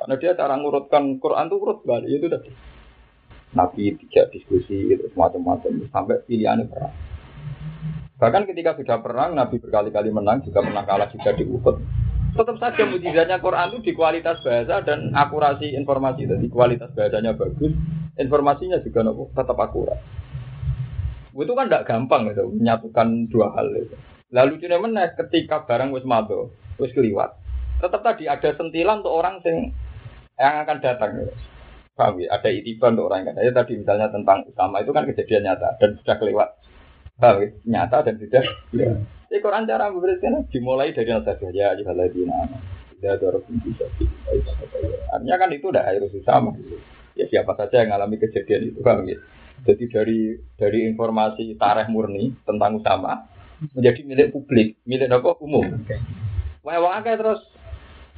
Karena dia cara ngurutkan Quran itu urut balik itu tadi. Nabi tidak diskusi itu macam-macam sampai pilihannya perang. Bahkan ketika sudah perang, Nabi berkali-kali menang, juga pernah kalah juga di Uhud. Tetap saja mujizatnya Quran itu di kualitas bahasa dan akurasi informasi. Jadi kualitas bahasanya bagus, informasinya juga nopo, tetap akurat. Itu kan tidak gampang gitu, menyatukan dua hal itu. Lalu cuma mana ketika barang wis mado, wis keliwat, tetap tadi ada sentilan untuk orang yang yang akan datang. Ya. Paham ya? Ada itiban untuk orang yang akan Tadi misalnya tentang utama itu kan kejadian nyata dan sudah kelewat. Paham ya? Nyata dan sudah. Ya. Jadi Quran cara memberikan dimulai dari saja ya ayyuhalladzina tidak ada orang bisa Artinya kan itu udah harus sama. Ya siapa saja yang mengalami kejadian itu kan gitu. Jadi dari dari informasi tareh murni tentang utama menjadi milik publik, milik apa umum. Wah, akeh terus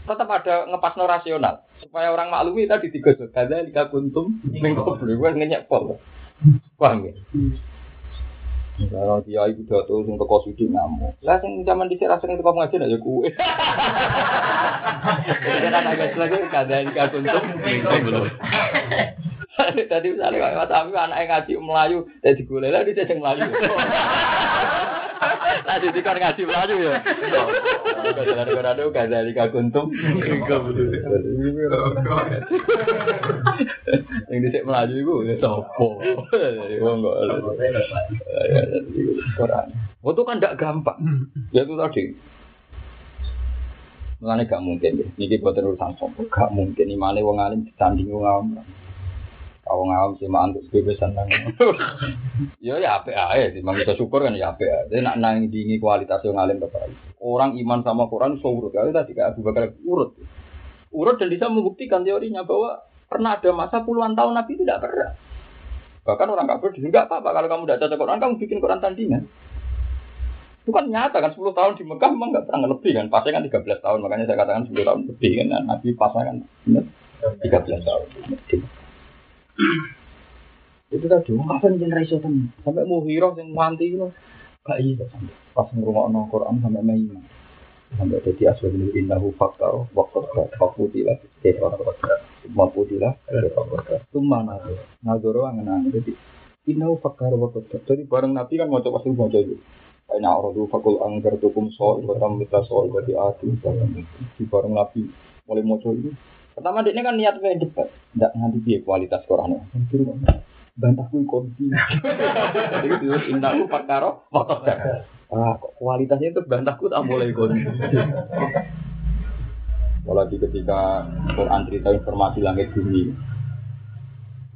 tetap ada ngepas no rasional supaya orang maklumi tadi tiga ada tiga kuntum minggu beli gue ngenyek pol paham ya kalau dia ibu tuh untuk kau sudi ngamuk. Lah sing zaman dhisik rasane kamu ngaji ya kue. Jadi kan agak lagi kadang kaguntum belum. Tadi misalnya Mas Ami anak ngaji Melayu, jadi gue lah dia jadi Melayu. Tadi di kan ngaji Melayu ya. Kadang-kadang ada gak dari kaguntum. Yang disek Melayu itu ya sopo. Wong kok. Quran. Itu kan tidak gampang. Ya itu tadi. Mengenai gak mungkin ya. Ini buat urusan sopo. Gak mungkin. Imane wong alim ditanding wong alim. Kau ngawam sih mah antuk bebesan nang. Yo ya apa aja sih, bisa syukur kan ya aja. Dia nak nang dingi kualitas yang ngalim bapak. Orang iman sama Quran so urut. Kalau tadi kayak Abu Bakar urut. Urut dan bisa membuktikan teorinya bahwa pernah ada masa puluhan tahun Nabi tidak pernah. Bahkan orang kafir juga nggak apa-apa kalau kamu tidak cocok Quran, kamu bikin Quran tandingan. Itu kan nyata kan 10 tahun di Mekah memang nggak pernah lebih kan. Pasnya kan 13 tahun makanya saya katakan 10 tahun lebih kan. Nah, Nabi pasnya kan benar 13 tahun. Itu tadi, kapan generasi itu sampai mau hero yang mati itu gak sampai. Pas ngurungok Quran sampai main sampai jadi asal ini innahu fakta waktu fakutilah jadi orang maputilah itu mana ngadoro angen jadi innahu fakta waktu jadi bareng nabi kan mau coba sih mau jadi Aina orang fakul anggar tukum soal batam kita soal berarti ati di bareng nabi mulai mau itu pertama dia kan niat kayak debat tidak nganti dia kualitas Qurannya bantahku konti jadi terus indahu fakaro motor ah kualitasnya itu bantahku tak boleh konti apalagi ketika Quran cerita informasi langit bumi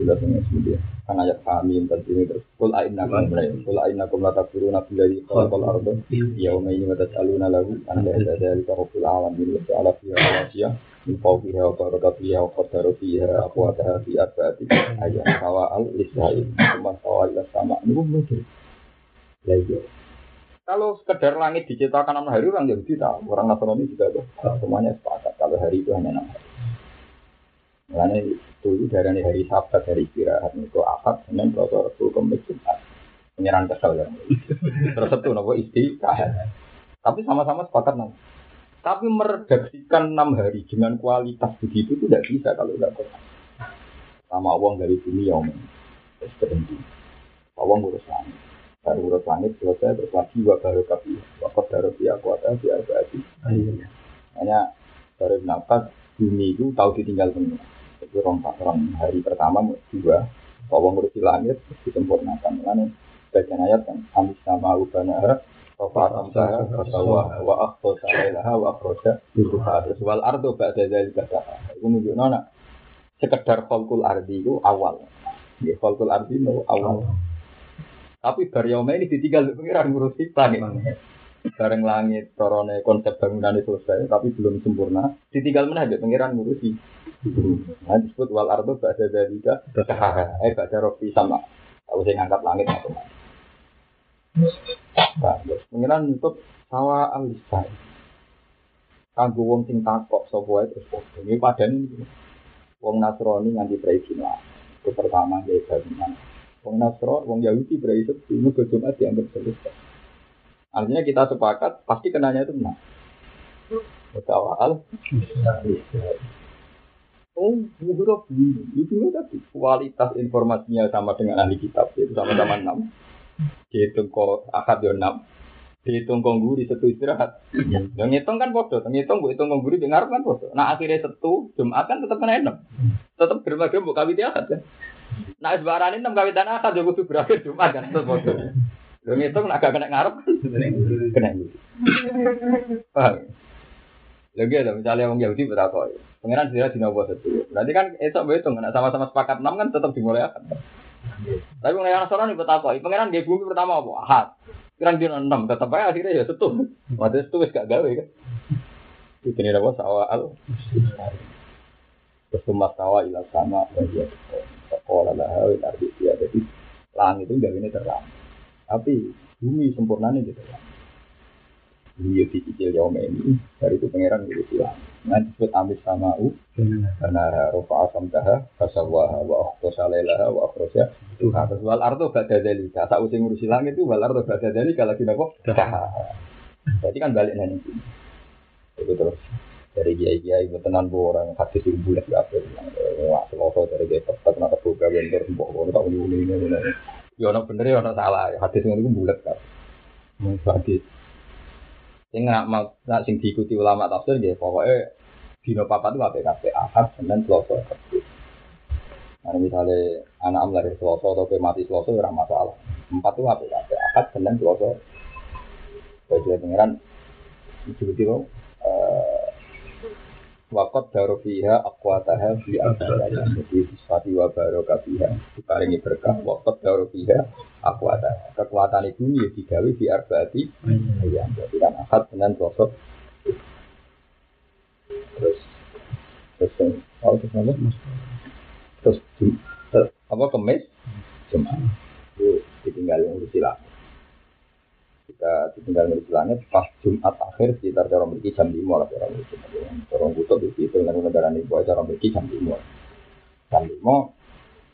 sudah semuanya semuanya kan ayat kami tadi ini terus kul aina kum kul aina kum lata furu nabi dari kalau kalau ardo ya umay ini mata aluna lagu anda ada dari kahful alam ini ala fiha wasiya min fawqiha wa barakatiha wa qaddaru fiha aqwataha fi arba'ati ayat sawa al lisai kuma sawa ila sama ini pun mikir lagi kalau sekedar langit diciptakan enam hari orang Yahudi tahu orang Nasrani juga tahu semuanya sepakat. Kalau hari itu hanya enam hari. Makanya itu dari hari Sabat, hari istirahat. Itu akad, senin, selasa, rabu, kemis, jumat. Penyerang kesel kan. Terus itu nopo istirahat. Tapi sama-sama sepakat nopo. Tapi meredaksikan enam hari dengan kualitas begitu itu tidak bisa kalau tidak bisa. Sama uang dari bumi ya om. Terus berhenti. Uang urus langit. Baru urus langit selesai terus lagi wa baru kapi. Wakaf baru dia kuasa dia berarti. Hanya dari nafas bumi itu tahu ditinggal pengiran. Itu rong rong hari pertama dua, bahwa ngurusi langit disempurnakan. Lalu bagian ayat kan amis sama ubana Sofa amsaha kasawa wa akhto salailaha wa akhroja Yusufa Terus wal ardo ba'da dari kata Itu nunjuk nona Sekedar kolkul ardi itu awal. Ya kolkul ardi itu awal. Tapi Baryoma ini ditinggal pengiran ngurusi langit Bareng langit, torone konsep bangunan itu selesai Tapi belum sempurna. Ditinggal mana ada pengiran ngurusi. Nah disebut wal ardo ba'da dari kata Eh ba'da rofi sama. Aku saya ngangkat langit atau Nah, pengiran untuk sawa alisai. Kanggo wong sing takok sapa wae terus podo. Ini padane. Wong Nasrani nganti preizin lah. Itu pertama dia bangunan. Wong Nasro, wong Yahudi berizin ini ke Jumat dianggap selesai. Artinya kita sepakat pasti kenanya itu benar. Betawal. Oh, ini. Itu tadi kualitas informasinya sama dengan ahli kitab, itu sama-sama enam dihitung kok akad yo enam. Dihitung kok guri satu istirahat. Yang ngitung kan bodoh ngitung bu hitung kok guri dengar kan bodoh nah akhirnya satu jumat kan tetap kena enam. Tetap berbagai bu kawit akad kan? Nah sebarang enam kawitan akad yo kudu berakhir jumat kan tetap bodoh lo ngitung nak kena ngarep kena guri paham? Lagi ada misalnya orang Yahudi berapa pengiran tidak dina buat satu berarti kan esok berhitung sama-sama sepakat enam kan tetap dimulai akad tapi mulai itu apa? Pangeran dia bumi pertama apa? Ahad. Pirang dia enam, tetap aja akhirnya ya setu. Waktu wis gak gawe kan. Itu ini apa sawah al. Terus tumas sawah ilah sama bagi sekolah lah arti dia jadi langit itu gak ini terang. Tapi bumi sempurnanya gitu kan. Itu dicicil yaum ini dari itu pangeran gitu silang. Nah disebut sama u. Karena rufa asam daha kasawaha wa akhto salailaha wa akhroja itu harus wal arto bada dalika tak using ngurusi langit itu wal arto bada dalika lagi nopo jadi kan balik nanti itu terus dari kiai kiai tenan bu orang hadis itu bulat gak apa wah seloso dari kiai tetap nak buka bentor mbok orang tak uli ini ini ya orang bener ya orang salah. Hadis itu bulat kan hadis Sing nak nak sing diikuti ulama tafsir ya pokoknya dino papa itu apa kafe akad senin selasa kebu. Nah misalnya anak am lahir selasa atau mati selasa ya masalah. Empat itu apa kafe akad senin selasa. Bagi pangeran diikuti lo. Wakot daru fiha akwataha fi abdalaya Jadi sifati wa barokah fiha. Diparingi berkah Wakot daru fiha akwataha Kekuatan itu ya digawe di arba'ati Ya, jadi kan akad dengan sosok Terus Terus Oh, terus apa? Terus Apa kemis? Cuma Itu ditinggalin urusi lah Ketika ditinggal langit, pas Jumat akhir sekitar cara memiliki jam 5 lah cara memiliki. Butuh di situ dengan negara ini, boleh cara memiliki jam 5. Jam 5,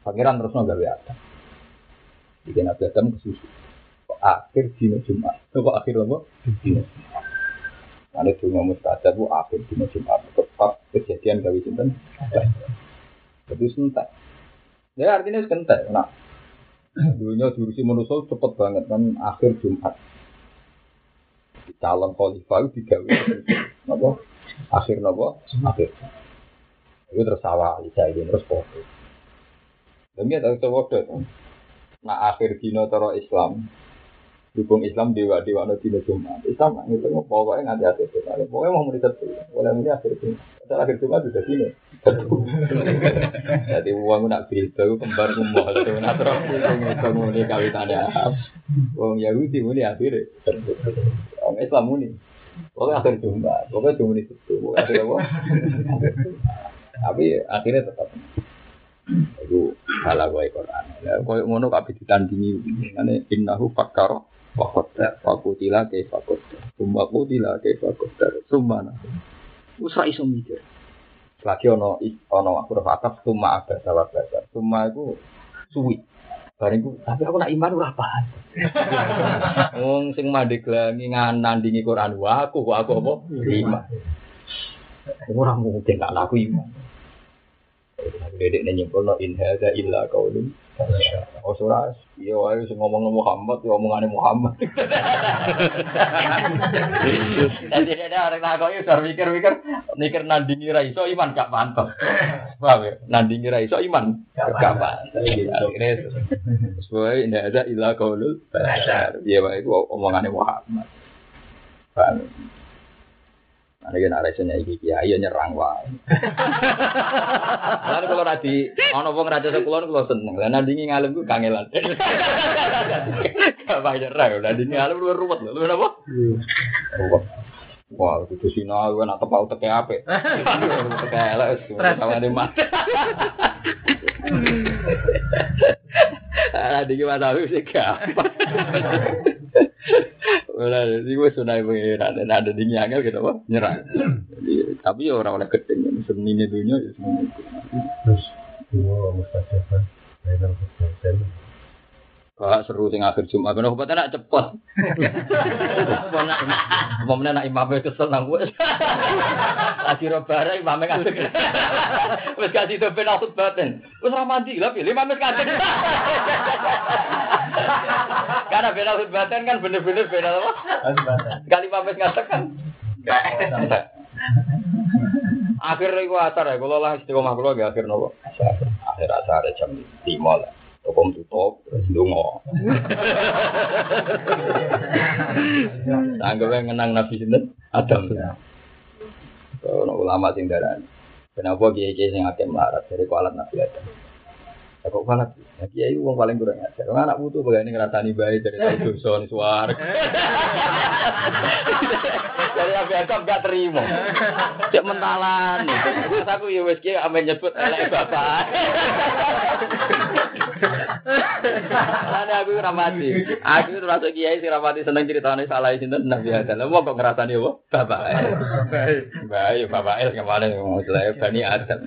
pangeran terus nggak ada. Jadi Nabi Adam kesusu. Akhir dino Jumat. Kok akhir apa? Dino Jumat. Karena dungo mustajab itu akhir dino Jumat. Tepat kejadian gawe sinten. Jadi sentak. Ya artinya sentak. Nah, dunia diurusi manusia cepet banget kan akhir Jumat. Calon khalifah itu digawe. Napa? Akhir napa? Akhir. Itu terus awal, saya ini terus foto. Dan dia tahu coba Nah akhir dino toro Islam, dukung Islam dewa dewa no dino Jumat. Islam itu mau pokoknya nganti akhir Jumat. Pokoknya mau menikat tuh, boleh muni akhir Jumat. Setelah akhir Jumat sudah sini. Jadi uang nak berita kembar kumah itu natural itu muni kawitannya. Uang Yahudi muni akhir. Uang Islam muni. Pokoknya akhir Jumat. Pokoknya cuma itu. Pokoknya akhir apa? Tapi akhirnya tetap itu salah gue Quran. Ya, koyo ngono kabeh ditandingi ngene innahu fakkara wa qaddar fakutila ke fakoddar. Summa kutila ke fakoddar. Summa nah. Wis ra iso mikir. Lagi ono ono aku ora atas summa ada salah baca. Summa iku suwi. Bareng ku tapi aku nak iman ora paham. Wong sing mandeglangi nganandingi Quran wa aku kok aku apa? Iman. Ora mungkin gak laku iman. Dedek nih nyimpul in hadza illa qaulun Oh surah, iya wae sing ngomong Muhammad, ya omongane Muhammad. Jadi ada orang tak kau itu mikir-mikir, mikir nandingi ra iso iman gak pantas. Paham ya? Nandingi ra iso iman gak pantas. Akhirnya sesuai ini ada ilah qaulul bashar. Iya wae itu omongane Muhammad. Paham? Nah, ini nak resenya iki kiai nyerang wae. Lalu kalau nanti ono wong raja sekulon kalau seneng. Lah nanti ngalem ku kangelan. Gak bayar nyerang. Nanti ngalem lu ruwet lho. Lu napa? Ruwet. Wah, itu sina gue nak tepau teke ape. Teke elek sama di mata. Nanti gimana sih gampang. Ora jadi gue sunai pengiran dan ada di nyangel gitu apa nyerang. Tapi ya orang oleh keting seni ini dunia ya semua. Terus dua mustajabah Bainal Wah seru sing akhir Jumat, benar obat enak cepet. Mana nak imamnya kesel nang gue. Lagi robara imamnya ngadeg. Wes kasih dope nakut batin. Wes ramadi lah pilih imamnya ngadeg. Karena beda batin kan bener-bener beda apa? Kali imamnya ngadeg kan. Akhir itu asar ya, kalau lah istiqomah gak akhir nopo. Akhir asar jam lima lah. Toko tutup, terus dungo. Anggapnya ngenang Nabi Sinten, Adam. Kalau ulama sing darani. Kenapa kiai kiai sing akeh melarat dari kualat Nabi Adam? Ya kok kualat? Ya kiai uang paling kurang ajar. Wong anak putu bagaimana ngerasani baik dari tahu dosa nih suar. Dari Nabi Adam gak terima. Cek mentalan. Terus aku ya wes kiai ame nyebut elek bapak. Lalu aku ramati. Aku termasuk kiai sing ramati seneng ceritane salah sinten Nabi Adam. Lah kok ngrasani apa? Bapak. Baik, bapak el mau jelek Bani Adam.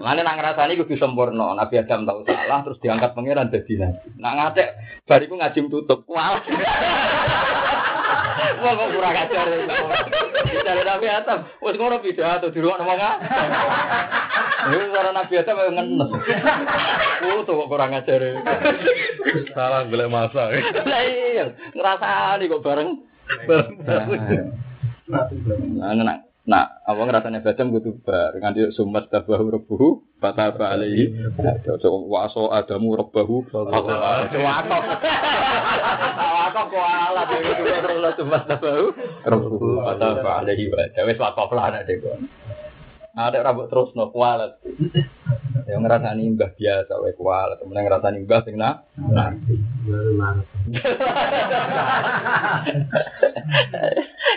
Mana nak ngrasani kudu sempurna. Nabi Adam tahu salah terus diangkat pangeran dadi nabi. Nak ngatek bariku ngajim tutup. Wah. Wah kok kurang ajar. Bicara Nabi Adam, wis ngono pidato di ruang ah. Ini cara Nabi Adam ngenes. Oh, tuh kok kurang ajar. Salah golek masa. Lah iya, ngrasani kok bareng. Nah, nah, nah, apa ngerasanya badam kudu bar. Nganti sumat tabahu rebuhu fataba alaihi. Waso adamu rebahu wakaf wakaf kok ala dhewe terus sumat tabahu. Rebuhu fataba alaihi. Wa wis wakaf lah nek ada rambut terus no kualat yang ngerasani mbah biasa wae kualat temen ngerasani mbah sing nah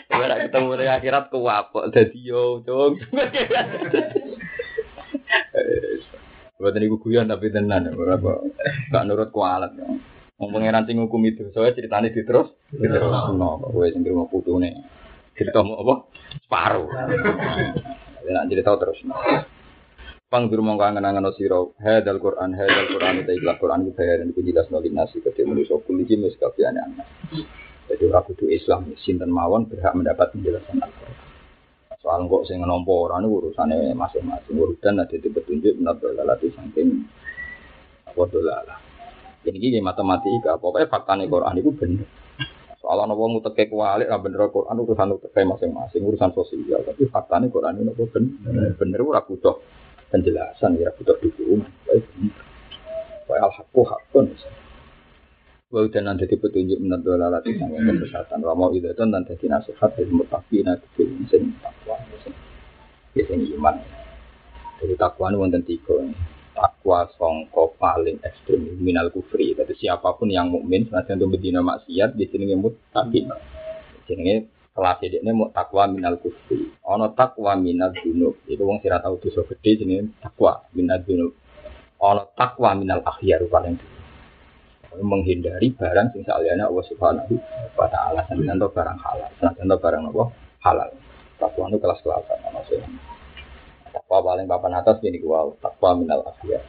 Gue ketemu di akhirat kuwapok dadi yo dong. Buat ini guyon tapi tenan berapa gak nurut kualat. Wong pangeran sing hukum itu, soalnya ceritanya diterus, diterus. No, kok kowe sing terima putune. Cerita mau apa? Separuh. Ya nak cerita terus. Pang bir mongko angen-angen sira hadal Quran hadal Quran ta ikhlas Quran ku bayaran ku jelas nol nasi kete manusa kuliji mes kabehane anak. Jadi ora kudu Islam sinten mawon berhak mendapat penjelasan Al-Qur'an. Soal kok sing nampa ora niku urusane masing-masing urutan ada di petunjuk menurut dalalati saking apa dolalah. Jadi ini matematika, pokoknya faktanya Quran itu bener. Soalnya nopo muteke kualik, lah bener Quran urusan muteke masing-masing, urusan sosial. Tapi faktanya Quran itu nopo bener, bener ora butuh penjelasan, ya butuh dukungan. Baik bener. Kayak al-haqqu haqqun. Wa udan nanti petunjuk menurut dolalah di sangat kesehatan. Wa mau itu dan jadi nasihat dari mutafina kecil sing takwa, sing iman. Jadi takwa wonten tiga takwa songko paling ekstrim minal kufri. Jadi siapa pun yang mukmin senajan itu bedina maksiat di sini mutakin. Jenenge kelas ini mau takwa minal kufri. Ono takwa minal dunub. Itu wong sira tahu dosa gede jenenge takwa minal dunub. Ono takwa minal akhyar paling menghindari barang sing saliyane Allah Subhanahu wa taala senajan barang halal. Senajan barang apa? Halal. Takwa itu kelas-kelasan sing takwa paling papan atas ini gua takwa minal afiyah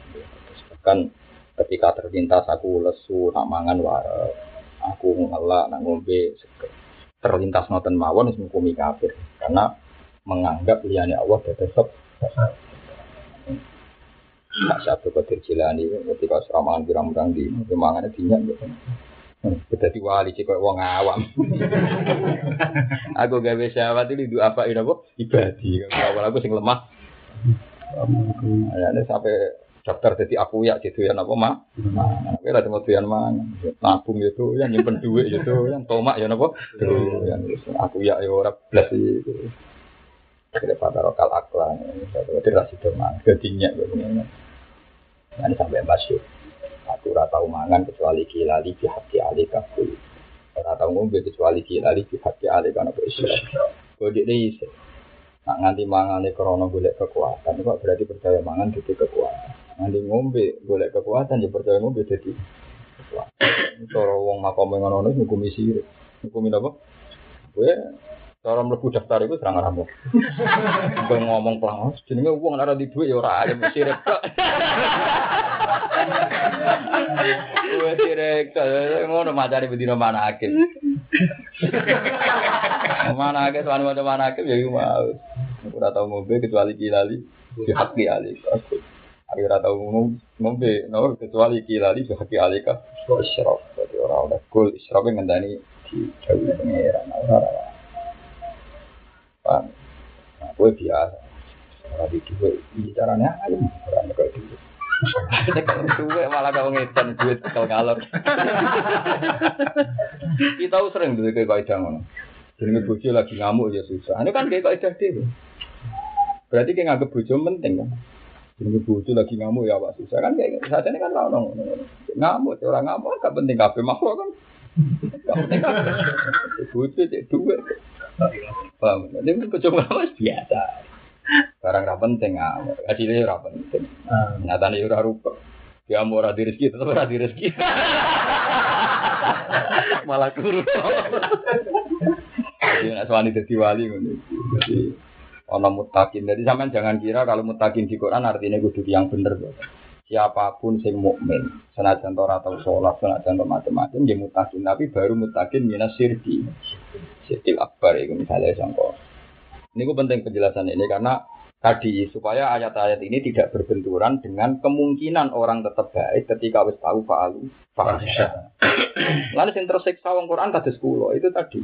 bahkan ketika terlintas aku lesu nak mangan wae aku ngelak nak ngombe terlintas noten mawon wis ngukumi kafir karena menganggap liane Allah tetep Tak satu kotir cilani ketika seramangan pirang-pirang di mangan dinyak gitu. Jadi wali sih kok wong awam. aku gawe syahwat itu apa ini apa ibadi. Awal aku sing lemah Ya, ini sampai daftar jadi aku ya gitu ya apa mah tapi lah cuma tuyan mana nabung itu yang nyimpen duit itu yang tomak ya apa yang aku ya ya orang belas itu daripada lokal aklan jadi rasi teman gedinya begini ini sampai masuk aku rata mangan kecuali kilali di hati ali kabul rata ngombe kecuali kilali di hati ali karena isyarat kode ini Nak nganti mangane krono golek kekuatan, kok berarti percaya mangan jadi kekuatan. Nganti ngombe golek kekuatan, ya percaya ngombe jadi kekuatan. Cara wong makom ngono ngono ngukumi sirik. Ngukumi apa? Gue cara mlebu daftar itu serang ramu. Gue ngomong pelang, jenenge wong ora di dhuwit ya ora alim sirik kok. Gue sirik ngono macane bedino mana akhir. Mana aja tuan macam mana aja ya mau. Aku udah tahu ngombe kecuali kilali di haki alik aku. Aku tahu ngombe no kecuali kilali di haki alik aku. Israf jadi orang udah cool israf yang ngendani di jauh pengeran orang. Nah, gue biasa. Orang di gue bicaranya ayo orang kayak gitu. Duwe malah kau ngedan duit kalau ngalor. Kita sering dulu kayak kaidah ngono. Jadi lagi ngamuk ya susah. Ini kan kayak kaidah deh. Berarti kayak nganggep bojo penting kan. Jadi bojo lagi ngamuk ya apa susah kan kayak saat ini kan. Ngamuk orang ngamuk gak penting kabeh makhluk kan. Gak penting kabeh. Bojo cek duit. Paham? Ini bojo ngamuk biasa. Barang ra penting ngamuk. Hasilnya ra penting. Nyatane ora rupa. Ya mau ora rezeki tetep ora rezeki. Malah kurus. Jadi nak suami jadi wali ngono. Jadi ono mutakin. Jadi sampean jangan kira kalau mutakin di Quran artinya kudu yang bener. Siapa pun sing mukmin, senajan ora tau sholat, senajan ora macam-macam, dia mutakin. Tapi baru mutakin minas sirki. Sirkil akbar itu misalnya sangko. Ini gue penting penjelasan ini karena tadi supaya ayat-ayat ini tidak berbenturan dengan kemungkinan orang tetap baik ketika wis tahu fa'alu fa'asya. Lalu yang tersiksa wong Quran kados kula itu tadi.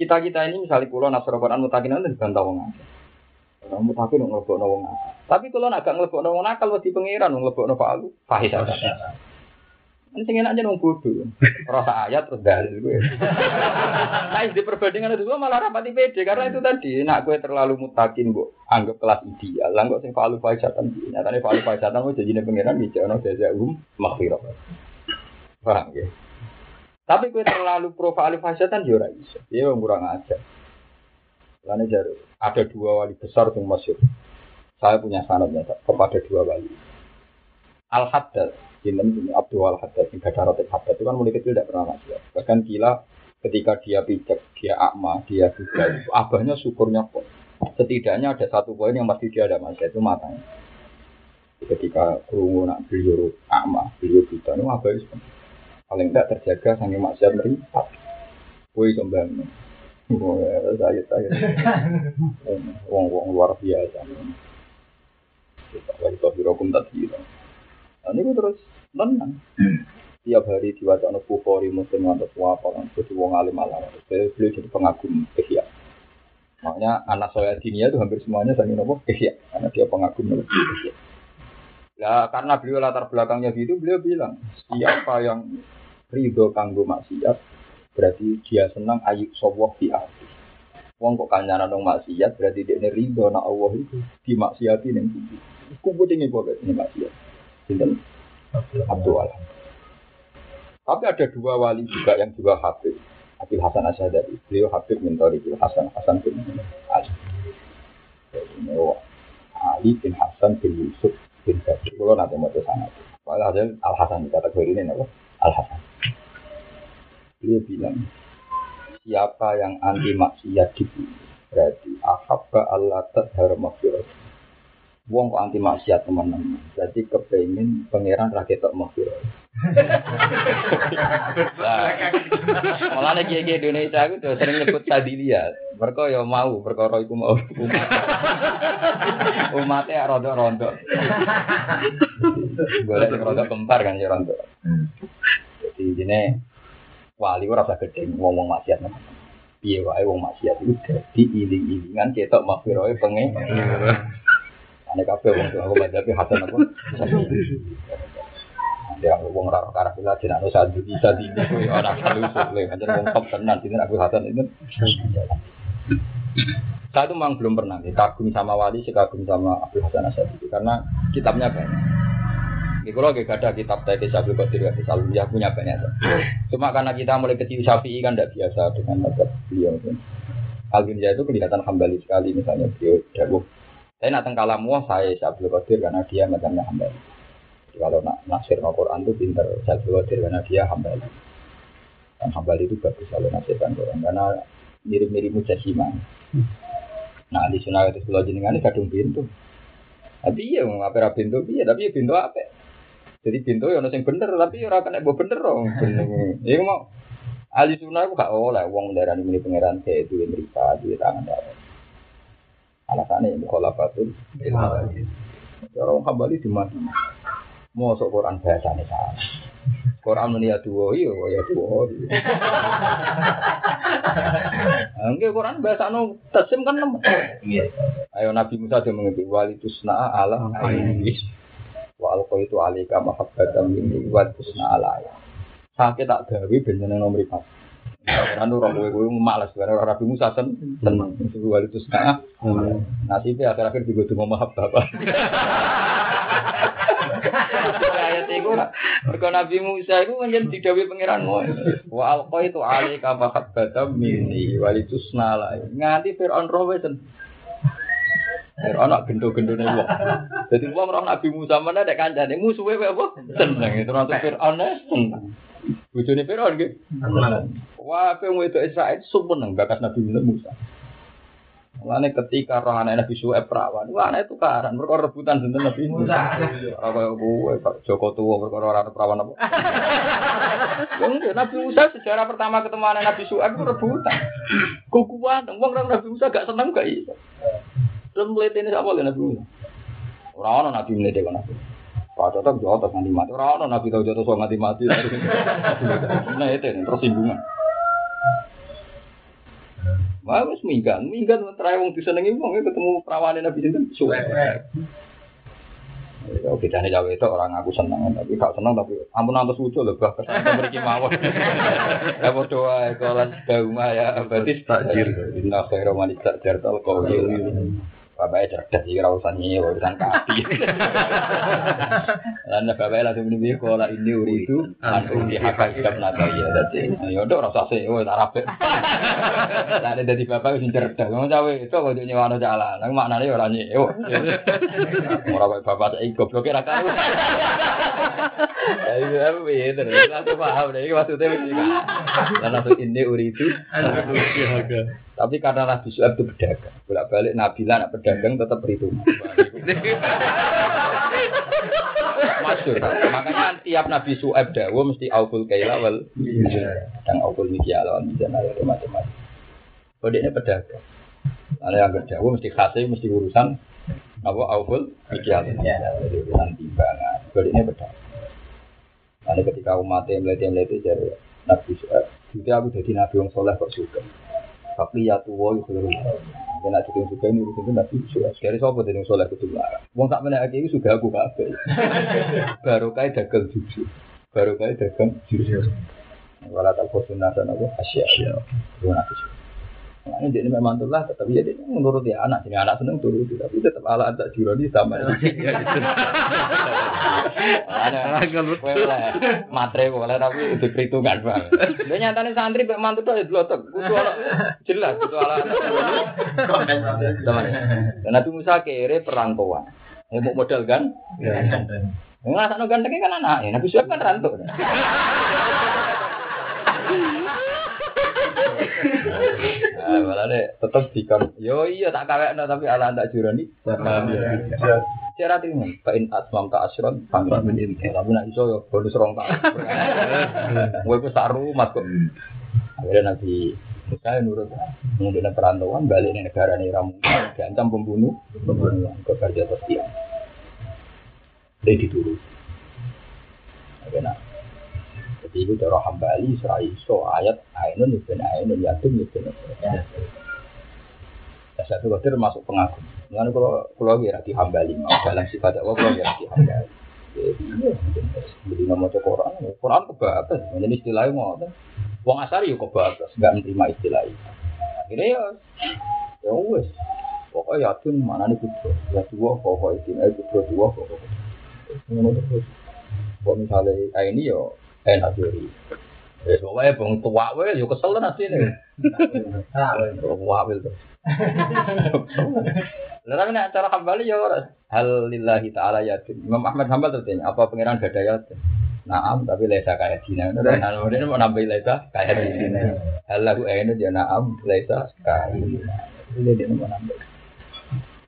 Kita-kita ini misalnya kula nasra Quran mutakin itu dibantah wong akeh. Ora mutakin nglebokno wong akeh. Tapi kula nak gak nglebokno wong akeh wedi pangeran nglebokno fa'alu fahisha. Ini sing enak aja nung bodoh. Rasa ayat terus dalil gue. Nah, di perbandingan itu malah rapati pede karena itu tadi, nak gue terlalu mutakin bu, anggap kelas ideal. Lah kok sing falu faisatan, nyatane falu faisatan gue jadi pengiran di jono jazaum maghfirah. Paham ya? Tapi gue terlalu pro falu faisatan yo ora iso. Dia kurang aja. Jadi ada dua wali besar yang masyur. Saya punya sanadnya kepada dua wali. Al Haddad, ini Abdul Al Haddad, yang gada roti Haddad itu kan mulai kecil tidak pernah maksiat. Bahkan gila ketika dia pijak, dia akma, dia itu abahnya syukurnya kok. Setidaknya ada satu poin yang pasti dia ada maksiat itu matanya. Ketika kerungu nak beliau akma, beliau buta, itu abahnya itu paling tidak terjaga sampai maksiat meripat. Woi kembang. Wah, saya saya. Wong wong luar biasa. Wali kafirokum tadi. Nah, ini terus tenang. Tiap hari diwaca anak Bukhari, Muslim, atau apa kan. Jadi wong alim alam. Saya beliau jadi pengagum ihya. Makanya anak saya dinia itu hampir semuanya saya nopo ihya. Karena dia pengagum ihya. Ya karena beliau latar belakangnya gitu, beliau bilang siapa yang ridho kanggo maksiat berarti dia senang ayuk sawah fi arti. Wong kok kanyaran dong maksiat berarti dia ridho nak Allah itu dimaksiati bumi. Kumpul ini boleh ini maksiat. Sinten Abdul Alam. Tapi ada dua wali juga yang juga Habib. Abil Hasan Asyadari. Beliau Habib Mintori Abil Hasan Hasan bin Ali. Ali bin Hasan bin Yusuf bin Gadi. Kalau nanti mau sana. Walhasil Al Hasan kategori ini apa? Al Hasan. Beliau bilang, siapa yang anti maksiat di berarti ahabba Allah tadhar maghfirah. Wong kok anti maksiat teman-teman. Jadi kepengen pangeran rakyat tak maghfirah. Nah, malah nih kiai Indonesia aku tuh sering nyebut tadi dia. Mereka ya mau, perkara itu mau umat. Umatnya rondo-rondo. Boleh rondo kempar kan ya rondo. Jadi ini wali ora usah gede ngomong maksiat teman. Piye wae wong maksiat itu dadi iling-ilingan ketok maghfirah pengen. Ane kabeh wong sing aku madhapi hasan apa? Ya wong ora karo kula jenenge sadu bisa di kuwi ora perlu suwe pancen wong top tenan dinten aku hasan itu. Saya itu memang belum pernah nih, kagum sama wali, kagum sama Abdul Hasan Asyadi karena kitabnya banyak. Ini kalau gak ada kitab tadi Syafi'i Qadir Hadis Al-Biyah punya banyak. Cuma karena kita mulai kecil Syafi'i kan tidak biasa dengan mazhab beliau. Al-Biyah itu kelihatan hambali sekali misalnya beliau dawuh. Saya nak tengkalamu saya Syafi'i Qadir karena dia mazhabnya hambali. Jadi kalau nak nasir no Quran itu pinter Syafi'i Qadir karena dia hambali. Dan hambali itu bagus kalau nasirkan Quran karena mirip-mirip mujassimah. Nah di sunnah itu sebelah jenengan kadung pintu. Tapi iya mau apa pintu iya tapi ya pintu apa? Jadi pintu ya sing bener tapi ya ora kena mbok bener dong. Iya mau ahli sunnah aku gak oleh wong darani ini pangeran kayak duwe mripat duwe tangan dawa. Alasannya ini kholafatul ah. ilal. Orang kembali di mana? Mau koran bahasanya salah. Quran Koran iya, ya dua iyo ya dua. Enggak Quran bahasa nu tasim kan nem. Iya. Ayo Nabi Musa dia mengerti wali tusna ala. Wa alqa itu alika mahabbatan minni wa tusna ala. Sakit tak gawe bencana nomor 4. Ora nurut kowe gue malas karena orang Nabi Musa sen seneng hmm. itu wali itu setengah. Hmm. Nasibe akhir-akhir juga cuma maaf Bapak. Ayat itu mergo Nabi Musa itu kan menjadi didawi pangeran Wa alqa itu ali ka Batam ini wali tusna la. Nganti Firaun rowe sen. Firaun nak gendo-gendone wong. Jadi wong roh Nabi Musa mana ada kancane musuhe kowe apa? Seneng itu nonton Firaun seneng bojone Fir'aun nggih wah pe itu Israel sumeneng bakat Nabi Musa Mulane ketika roh anak Nabi Suhaib perawan, wah anak itu karan, mereka rebutan sinten Nabi Musa. Apa gue Pak Joko tua perkara orang perawan apa? Enggak, Nabi Musa sejarah pertama ketemu anak Nabi Suhaib itu rebutan. Kukuan, wong Nabi Musa gak seneng gak. Terus mulai ini apa Nabi Musa? Orang Nabi mulai dewa Nabi. Pak Jotok jotok nganti mati. Orang Nabi tahu jotok so nganti mati. Nah itu terus singgungan. Wah, wis minggat, minggat terakhir wong disenengi wong ketemu perawane Nabi sinten suwe. Ya bedane jawa itu orang aku seneng tapi gak seneng tapi ampun antus lucu lho bah kesan mriki mawon. Ya padha wae kolan dauma ya berarti takjir. Inna khairu man takjir tal. Bapaknya cerdas ora urusan ini urusan kaki. Lan bapaknya langsung ini kola ini uri itu langsung di hak kitab nata ya dadi. Ya udah rasa sih oh tak rapi. Lah dadi bapak sing cerdas. Ngomong cawe itu kok nyewano jalan. Nang maknane ora nyewa. Ora kaya bapak saiki goblok ra karo. Ya itu apa ya terus langsung paham deh maksudnya iki. Lan langsung ini uri itu tapi karena Nabi Suhaib itu pedagang, bolak balik Nabi lah nak pedagang tetap perhitungan. Masyur. Makanya tiap Nabi Suhaib dawo mesti aukul kaila wal dan aukul mikyal wal mizan ada macam-macam. Kode ini pedagang. Ada yang berdawo mesti khasih mesti urusan apa aukul mikyal. Jadi urusan timbangan. Ini pedagang. Lalu ketika umatnya melete-melete jadi Nabi Suhaib. Jadi aku jadi Nabi yang soleh kok suka. Tapi ya tuwa iku keliru. Nek nek sing suka ini urusan nabi suka. Dari dene soleh kudu larang. Wong sak meneh iki suka aku kabeh. Baru kae dagang jujur. Baru kae dagang jujur. Wala tak kosun nasa nabo asya. Dua nabi suka. Nah, ini dia memang tulah, tetap ya dia menurut dia anak, jadi anak seneng turut, tapi tetap ala tak juroni sama. Ada matre boleh tapi itu perhitungan bang. Dia nyatanya santri mek mantu tuh dulu tuh, kudu ala jelas kudu ala. Teman. Dan Nabi Musa kere perantauan. Mau modal kan? Nggak sana gantengnya kan anak, Nabi Suhaib kan rantau. Nah, malah deh tetap dikon. Yo iya tak kawek no, tapi ala tak jurani. Cara terima. Kain asmam tak asron. Pangkat menin. Tapi nak iso yo bonus rong tak. Gue pun saru mat kok. Akhirnya nanti saya nurut mengambil perantauan balik di negara ini ramu diancam pembunuh pembunuhan ke kerja tertiang dia diturut akhirnya jadi itu cara hambali serai so ayat ainun ibn ainun yatim ibn ya. Satu kau termasuk pengagum. Mengenai kalau kalau lagi rati hambali mau dalam sifat Allah kalau lagi rati hambali jadi nama Quran Quran kebatas. Jadi istilahnya mau Wong asari yo kebatas nggak menerima istilah itu. Akhirnya ya ya wes pokoknya yatim mana nih putra ya dua pokok itu eh dua pokok ngono terus. Kok misalnya kayak ini yo enak jadi ya pokoknya bang tua wes yo kesel nanti nih tua wes tuh Lalu nek cara hambali ya ora hal lillahi taala yatim. Imam Ahmad Hambal tertanya apa pangeran gak ada yatim? Naam tapi lesa kaya dina. Nah, kemudian mau nambah lesa kaya dina. Hal lahu ainu dia naam lesa kaya dina. Ini dia mau nambah.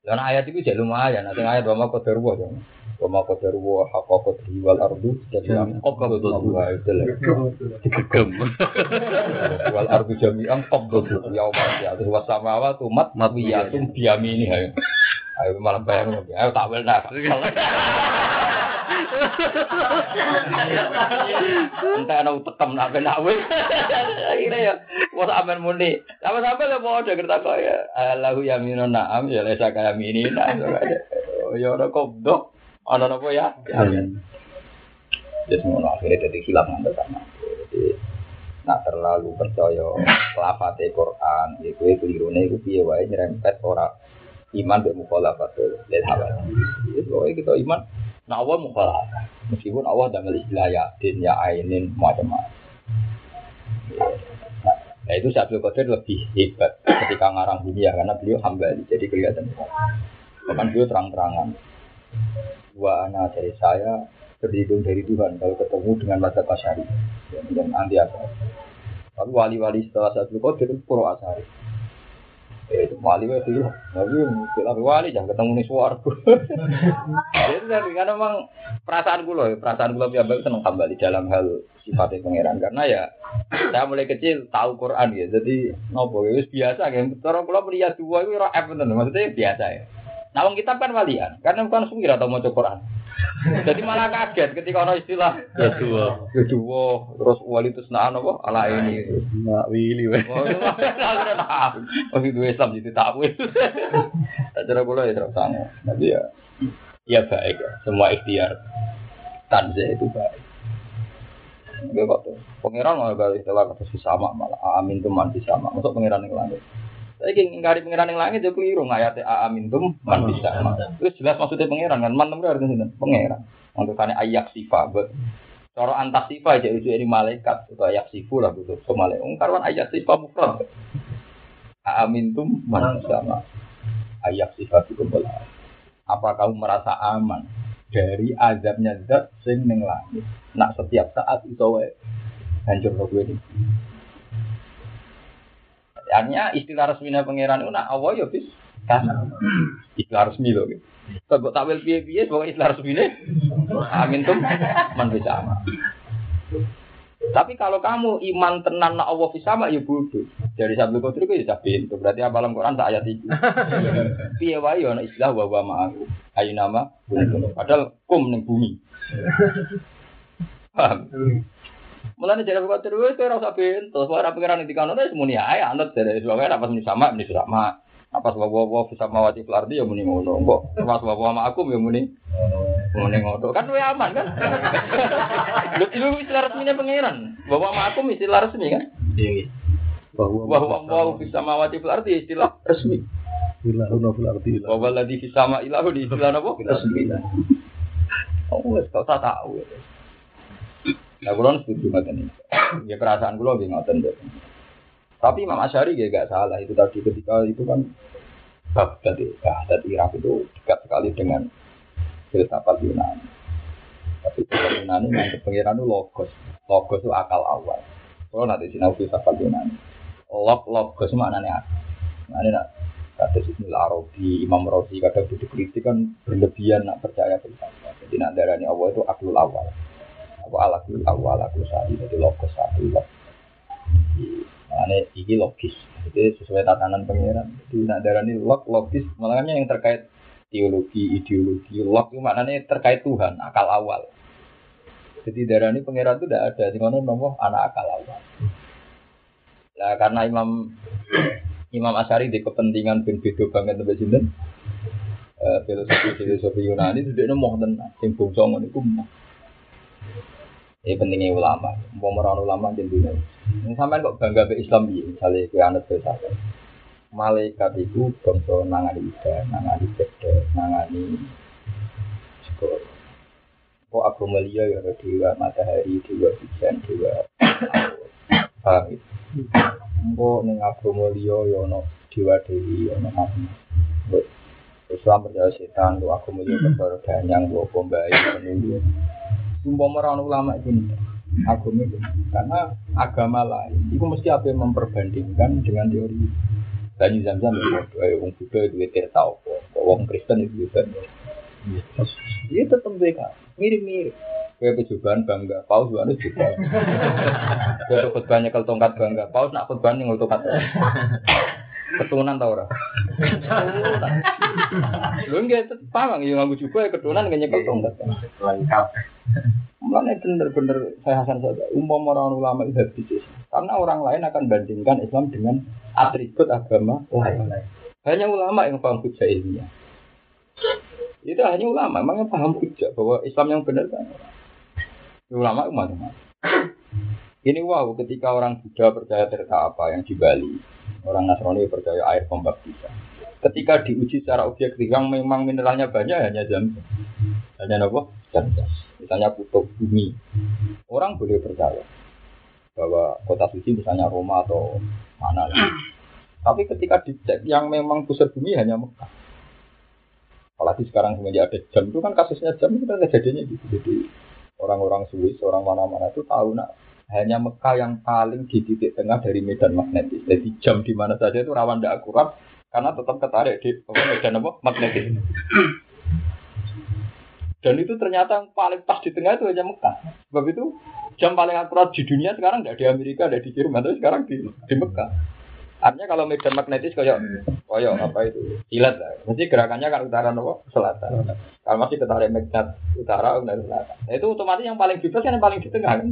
Karena ayat itu jadi lumayan. Nanti ayat wa ma qadarwa ya. Wa ma qadarwa haqqa qadri wal ardu jami'an qabdatuhu itu lah. Digegem. Wal ardu jami'an qabdatuhu yaumil qiyamah. Wa samawati mat matwiyatun biyamini ayo. Ayo malah bayang ayo tak wel nak. Entah ana tekem nak ben nak wis. Akhire ya wis amen muni. Sama-sama le padha kerta kaya Allahu yaminun na'am ya lesa kaya mini nah. Ya ora kobdok. Ana napa ya? Jadi ngono akhirnya jadi hilang ngantar sama. Jadi nak terlalu percaya lafate Quran, itu kelirune iku piye wae nyerempet ora iman be mukhalafatul lil hawa. Jadi kita iman Nah Allah mukhalafah. Meskipun Allah ada istilah yatin, ya ainin, macam-macam. Nah itu Syabdul Qadir lebih hebat ketika ngarang dunia karena beliau hambali jadi kelihatan. Bahkan beliau terang-terangan. Dua anak dari saya berlindung dari Tuhan kalau ketemu dengan mata pasari dan anti asari. Tapi wali-wali setelah Syabdul Qadir itu puro asari. Ya itu wali itu ya. Tapi istilah wali jangan ketemu nih suaraku. Jadi tapi karena memang perasaan gue loh, perasaan gue lebih baik seneng kembali dalam hal sifatnya pangeran karena ya saya mulai kecil tahu Quran ya. Jadi nopo ya biasa kan. Orang kalau melihat dua itu roh maksudnya biasa ya. Nah, wong kitab kan walian, karena bukan sungguh atau mau Quran. Jadi malah kaget ketika orang istilah Ya dua. ya dua, terus wali itu senaan apa ala ini. Mak Willy weh. Oh, itu Islam jadi takwil. Tak cara pula ya terus sana. Tapi ya, ya baik ya. Semua ikhtiar tanza itu baik. Gue kok tuh, pangeran mau kalau istilah kata sama malah amin tuh man sama. Masuk pangeran yang langit. Tapi yang ingkari pangeran yang langit ya keliru ngayate amin tum man bisa. Terus jelas maksudnya pangeran kan man itu artinya sinten? Pangeran. Untuk kane ayak sifa bet. Cara antas sifa aja itu ini malaikat atau ayak sifu lah gitu. So malaikat. Karwan ayak sifa mufrad. Amin tum man bisa. Ayak sifa itu kembali. Apa kamu merasa aman dari azabnya zat sing ning langit? Nak setiap saat itu wae hancur gue ini. Artinya istilah resminya pangeran itu nak Allah ya bis kasar. Istilah resmi loh. Gitu. Kalau takwil piye-piye pokoknya istilah resminya amin tuh man bisa sama. Tapi kalau kamu iman tenan nak Allah bisa sama ya bodoh. Dari sabtu qadri itu ya itu berarti apalam Quran tak ayat itu. Piye wae ana istilah wa wa ma'aku. Nama padahal kum ning bumi. Mulane jadi buat terus itu rasa pintu, suara pengiran di kanan itu semuanya ayah anut dari suara apa sih sama ini sama. Apa sebab bawa bisa mawati pelardi ya muni ngono, kok pas bawa sama aku ya muni muni ngono. Kan lu aman kan? Lu itu istilah resminya pengiran, bawa sama aku istilah resmi kan? Iya. Bahwa bahwa bisa mawati pelardi istilah resmi. Ilahuna fil ardi ilah. Bahwa lagi bisa sama ilahu di istilah apa? Resmi. Oh, nggak tahu. Nah, kalau setuju ngoten Ya perasaan gue lebih ngoten. Tapi Imam Asyari ya gak salah itu tadi ketika itu kan Baghdad ya, Baghdad Irak itu dekat sekali dengan filsafat Yunani. Tapi filsafat Yunani yang pengiran itu logos. Logos itu akal awal. Kalau nanti sinau filsafat Yunani. Log logos maknanya akal. Maknanya nak kata Ibnu Arabi, Imam Razi kadang butuh kritik kan berlebihan nak percaya filsafat. Jadi nak darahnya Allah itu akal awal apa alakul awal aku sari jadi logos satu Makanya ini logis, jadi sesuai tatanan pengiran. Jadi nak darani log logis, malahnya yang terkait teologi, ideologi, log itu maknanya terkait Tuhan, akal awal. Jadi darani pengiran itu tidak ada, di mana nomor anak akal awal. Nah karena Imam Imam Asyari di kepentingan ben beda banget sampai sini, filosofi filosofi Yunani itu dia mau tenang, bungsu ngono itu ini pentingnya ulama. Mau merawat ulama di dunia. Ini sampai kok bangga be Islam ya. Misalnya kue anak filsafat. Malaikat itu bangsa nangani ibadah, nangani beda, nangani sekolah. Kok aku melihat ya dewa matahari, dewa hujan, dewa paham itu. Kok neng aku melihat ya no dewa dewi, ya no Islam percaya setan, aku melihat kepada danyang, bawa pembayi, penunggu. Sumpah orang ulama itu agama itu karena agama lain itu mesti apa yang memperbandingkan dengan teori. Bani Zamzam itu eh wong Buddha itu tahu wong Kristen itu juga dia tetap mereka mirip-mirip. Kayak percobaan bangga. Paus juga juga. Kayak khutbahnya kalau tongkat bangga. Paus nak khutbahnya ngel tongkat keturunan tau ora? Lu enggak paham. Ya nganggu juga ya keturunan nggak nyekel tongkat lengkap. Mulanya benar-benar saya Hasan saja, umum orang ulama itu habis Karena orang lain akan bandingkan Islam dengan atribut agama lain. Hanya ulama yang paham hujah ilmiah. Itu hanya ulama, memang yang paham hujah bahwa Islam yang benar kan. Ulama umat Ini wow, ketika orang Buddha percaya ternyata apa yang di Bali, orang Nasrani percaya air pembaptisan. Ketika diuji secara objektif yang memang mineralnya banyak hanya jam, hanya apa? Jam misalnya kutub bumi, orang boleh percaya bahwa kota suci misalnya Roma atau mana lagi. Tapi ketika dicek yang memang pusat bumi hanya Mekah. Apalagi sekarang semenjak ada jam itu kan kasusnya jam itu kan kejadiannya gitu. Jadi orang-orang Swiss, orang mana-mana itu tahu nak hanya Mekah yang paling di titik tengah dari medan magnetis. Jadi jam di mana saja itu rawan tidak akurat karena tetap ketarik di medan apa magnetis. Dan itu ternyata yang paling pas di tengah itu hanya Mekah. Sebab itu jam paling akurat di dunia sekarang tidak di Amerika, tidak di Jerman, tapi sekarang di, di Mekah. Artinya kalau medan magnetis kayak kayak apa itu silat lah. Mesti gerakannya kan utara nopo selatan. Kalau masih ketarik magnet utara dan selatan. Nah, itu otomatis yang paling bebas kan yang paling di tengah kan.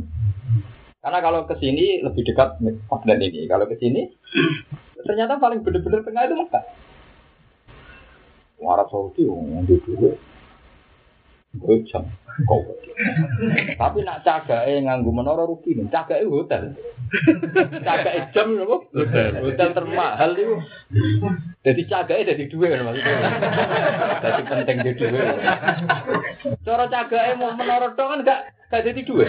Karena kalau ke sini lebih dekat magnet ini. Kalau ke sini ternyata paling benar-benar tengah itu Mekah. Arab Saudi, yang dulu Gue jam. Kau. Tapi nak cagake nganggo menara rugi nih. Cagake hotel. Cagake jam nopo? Hotel. Hotel termahal itu. Jadi cagake jadi dua kan maksudnya. Jadi penting di dua. Cara cagake mau menara tok kan gak gak jadi dua.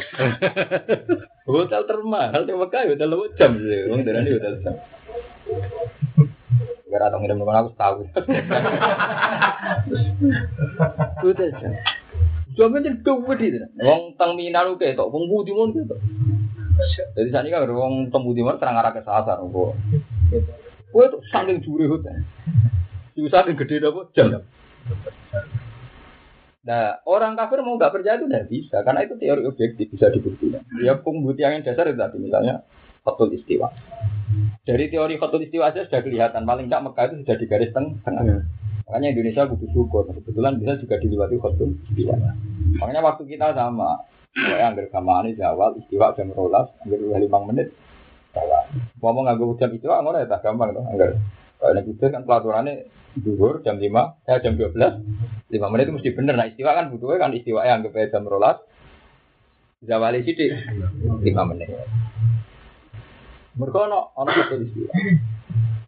Hotel termahal di Mekah hotel lewat jam sih. Wong darani hotel jam. Gara atau ngirim aku tahu. Hotel jam. Jaman jadi dua di sana. Wong tang Minang oke, tok wong Budi mon gitu. Jadi saat ini kan wong teng Budi mon terang arah ke sasar. Kue tuh saking juri hotel. Susah gede apa jam. Nah, orang kafir mau nggak percaya itu tidak bisa, karena itu teori objektif bisa dibuktikan. Ya pembuktian yang dasar itu tadi, misalnya khotul istiwa. Dari teori khotul istiwa saja sudah kelihatan, paling nggak Mekah itu sudah di garis teng- tengah. Makanya Indonesia butuh syukur, kebetulan bisa juga dilewati khotul istiwa. Makanya waktu kita sama, saya anggar di awal, istiwa jam rolas, anggar dua lima menit, jalan. Ngomong nganggo jam istiwa, ngono ya tak gampang tuh, anggar. Kalau yang itu kan pelaturannya duhur jam 5, eh jam 12, 5 menit itu mesti bener. Nah istiwa kan butuhnya kan istiwa yang anggap aja jam rolas, zawali sidik, 5 menit. Mereka ono ono satu istiwa.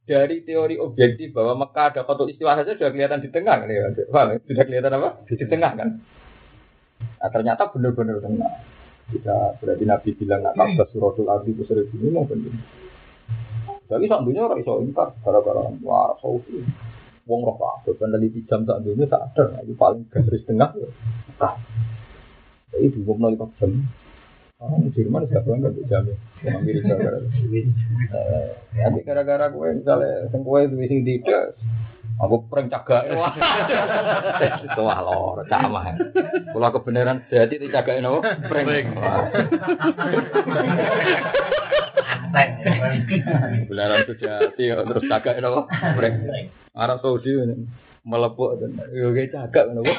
Dari teori objektif bahwa Mekah ada kotor istiwa saja sudah kelihatan di tengah kan ya? Ya? Sudah kelihatan apa? Di tengah kan? Nah, ternyata benar-benar tengah. Jika berarti Nabi bilang nak kabah suratul ardi ini mau benar. Sak dunia orang iso ingkar gara-gara wah sausi. Wong roh kabeh peneliti jam sak dunia tak ada. Itu paling garis tengah. ya. Nah, dua puluh lima jam. Orang Jerman gak bangga tuh jamnya. Amerika gara-gara. Eh, Nanti gara-gara gue misalnya kowe duwe sing tidak aku prank cagak itu wah lor camah kalau kebenaran jadi dicagak nopo prank kebenaran sejati ya, terus cagak nopo prank Arab Saudi ini melepuk dan yo kayak cagak nopo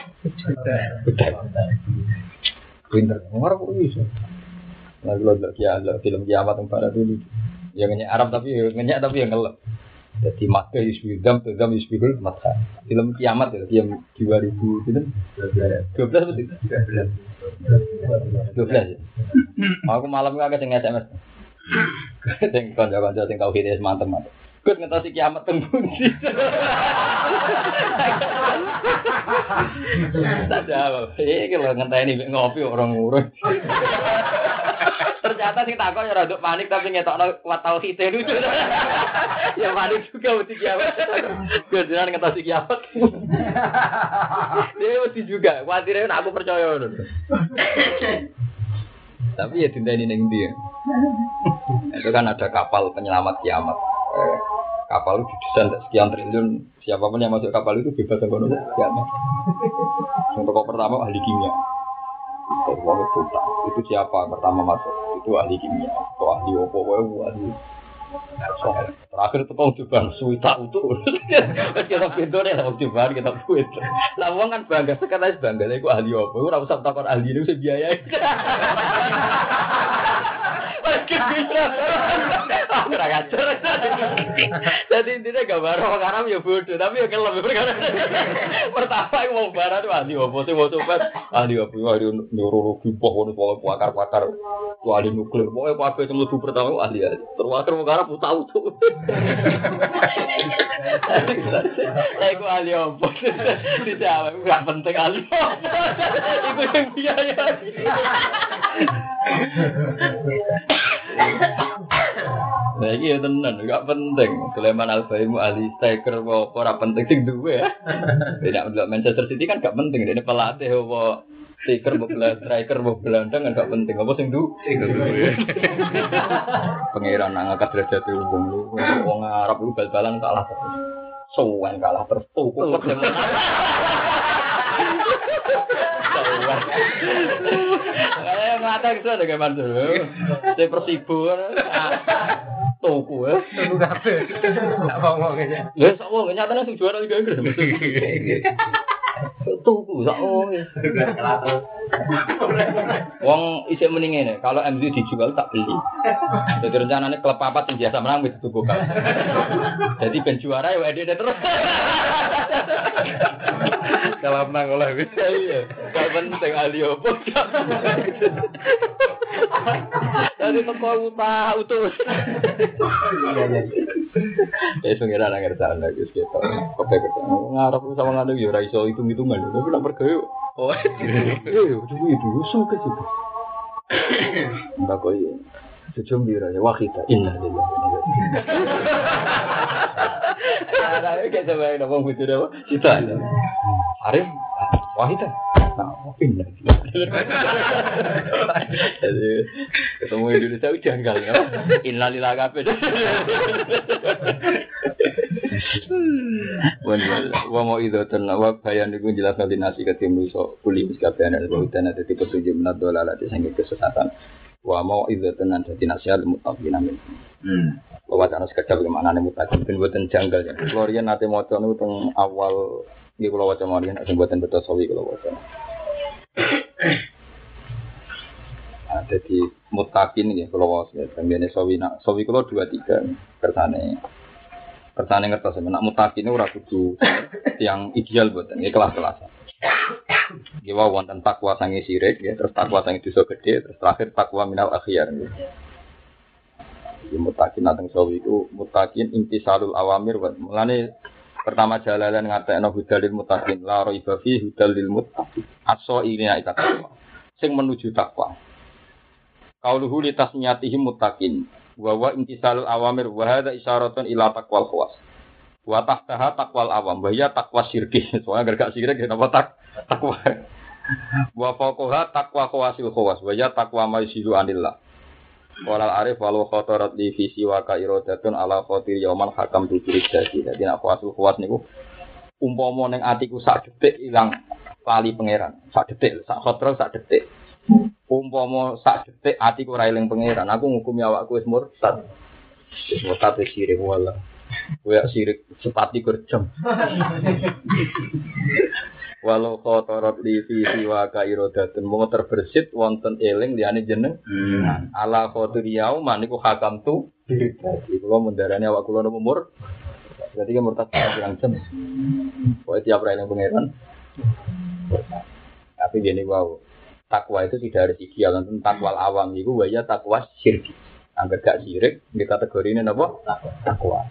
pinter Arab kok bisa lalu lo ya lo film kiamat yang pada dulu yang ngeyak Arab tapi ngeyak tapi yang ngelep jadi maka yusbidam tadam yusbidul mata film kiamat ya film 2000 itu 12 betul 12 ya aku malam itu agak sing SMS sing kanca-kanca sing tau hidup mantep mantep Gus ngetasi kiamat teng pundi. Tak jawab. Iki lho ngenteni mek ngopi orang ngurus. Ternyata sing takon ya rada panik tapi ngetokno kuat tauhid lucu. ya panik juga mesti kiamat. Gus jenengan ngetasi kiamat. Dia mesti juga, khawatirnya aku percaya ngono. Tapi ya dinteni ning ndi ya. Itu kan ada kapal penyelamat kiamat. Eh, kapal itu didesain sekian triliun. Siapa pun yang masuk kapal itu bebas kono kiamat. Yang pertama ahli kimia. Itu siapa pertama masuk? Itu ahli kimia. Atau ahli opo wae ahli. Terakhir itu kau coba suwita itu. kita pintu nih, mau coba kita buat. Lah wong kan bangga sekarang bangga. Aku ahli opo? Aku rasa takut ahli itu saya biaya. Ora ngajar. Jadi intinya gambar orang Arab ya bodoh, tapi ya kelem perkara. Pertama yang mau barat itu ahli opo sih mau coba ahli opo ahli neurologi pohon pohon pakar-pakar tuh ahli nuklir pokoknya apa yang lebih pertama itu ahli ahli terus mau Arab tahu tuh. Itu ahli opo dijawab nggak penting ahli opo. Iku yang biaya. Nah iki ya tenan, gak penting. Sulaiman Al-Baimu ahli striker apa ora penting sing duwe ya. Tidak untuk Manchester City kan gak penting. Ini pelatih apa striker bola striker bola gelandang kan gak penting. Apa sing du? Sing duwe. Pangeran ngangkat derajat wong lu. Wong Arab lu bal-balan kalah terus. Sowan kalah terus tuh. Eh, mata itu ada kayak Saya persibu, tuku ya. Tunggu kafe. Tak ngomong aja. Ya, nyatanya sing juara Liga Inggris. tuku sak oh. Wong isih mending ngene, kalau MU dijual tak beli. Jadi rencananya klub papat yang biasa menang itu tuku kan. Jadi ben juara ya ada terus. Kalau menang oleh bisa iya. Gak penting ahli opo. Jadi teko utah utuh. Ya pengiran nang ngerti ana Gus gitu. Kope kerja. Ngarep sama ngene yo ora iso hitung-hitungan. Tapi nak pergawe. Oh, iya, itu itu usul ke situ. Mbak kok iya. Sejum bira ya wakita inna lillahi. Ada kayak sama yang ngomong gitu deh. Kita. Arif wahida. Nah, inna Jadi ketemu Indonesia udah janggal ya. Inna lillahi kabeh. Wan wa mau itu ten wa bayan iku jelas kali nasi ketimu so kuli miskabean dan bautan ada tipe tujuh menat dola lati sehingga kesesatan. Wa mau itu tenan dadi nasihat mutaqin amin. Hmm. Wa wacana sekedar bagaimana nih mutaqin ben boten janggal ya. Florian maca niku teng awal iki kula waca mawon sing boten betul sawi kula waca. Nah, jadi mutakin ya kalau was ya, kemudian sawi nak sawi kalau dua tiga kersane kersane ngertos ya, nak mutakin itu ora kudu yang ideal buat ini kelas kelasan. Ya wonten takwa sangi sirik ya, terus takwa sangi dosa gede, terus terakhir takwa minal akhir. Ya. Ya, mutakin nateng sawi itu mutakin intisalul awamir buat mulane pertama jalalan ngatekno hudalil mutakin la raiba fi hudalil mutakin aso ini ikat takwa sing menuju takwa Kauluhu li tasmiyatihim muttaqin wa wa intisalul awamir wa hadza isyaratun ila taqwal khawas. Wa tahtaha taqwal awam wa ya taqwa syirki. Soalnya gak syirki kenapa tak takwa. Wa fawqaha taqwa khawasil khawas wa ya taqwa ma anillah. Walal arif walau khotorat di visi wa ka irodatun ala khotir yauman hakam tujurik jadi. Jadi nak khawasul khawas niku umpama ning atiku sak detik ilang lali pangeran. Sak detik, sak khotor sak detik. Umpama sak detik atiku ora eling pangeran. Aku ngukumi awakku wis murtad. Wis murtad wis sirik wala kowe sirik sepati kerjam walau khotorot li fi siwa ka irodatun mau terbersit wonten eling liyane jeneng. Hmm. ala khotur yauman iku hakam tu. Jadi kula mendarani awak kula umur jadi kan murtad pirang jam. Kowe tiap ra eling pangeran. Tapi gini wow takwa itu tidak harus ideal tentang takwa awam itu wajah takwa syirik agar gak syirik di kategori ini apa takwa.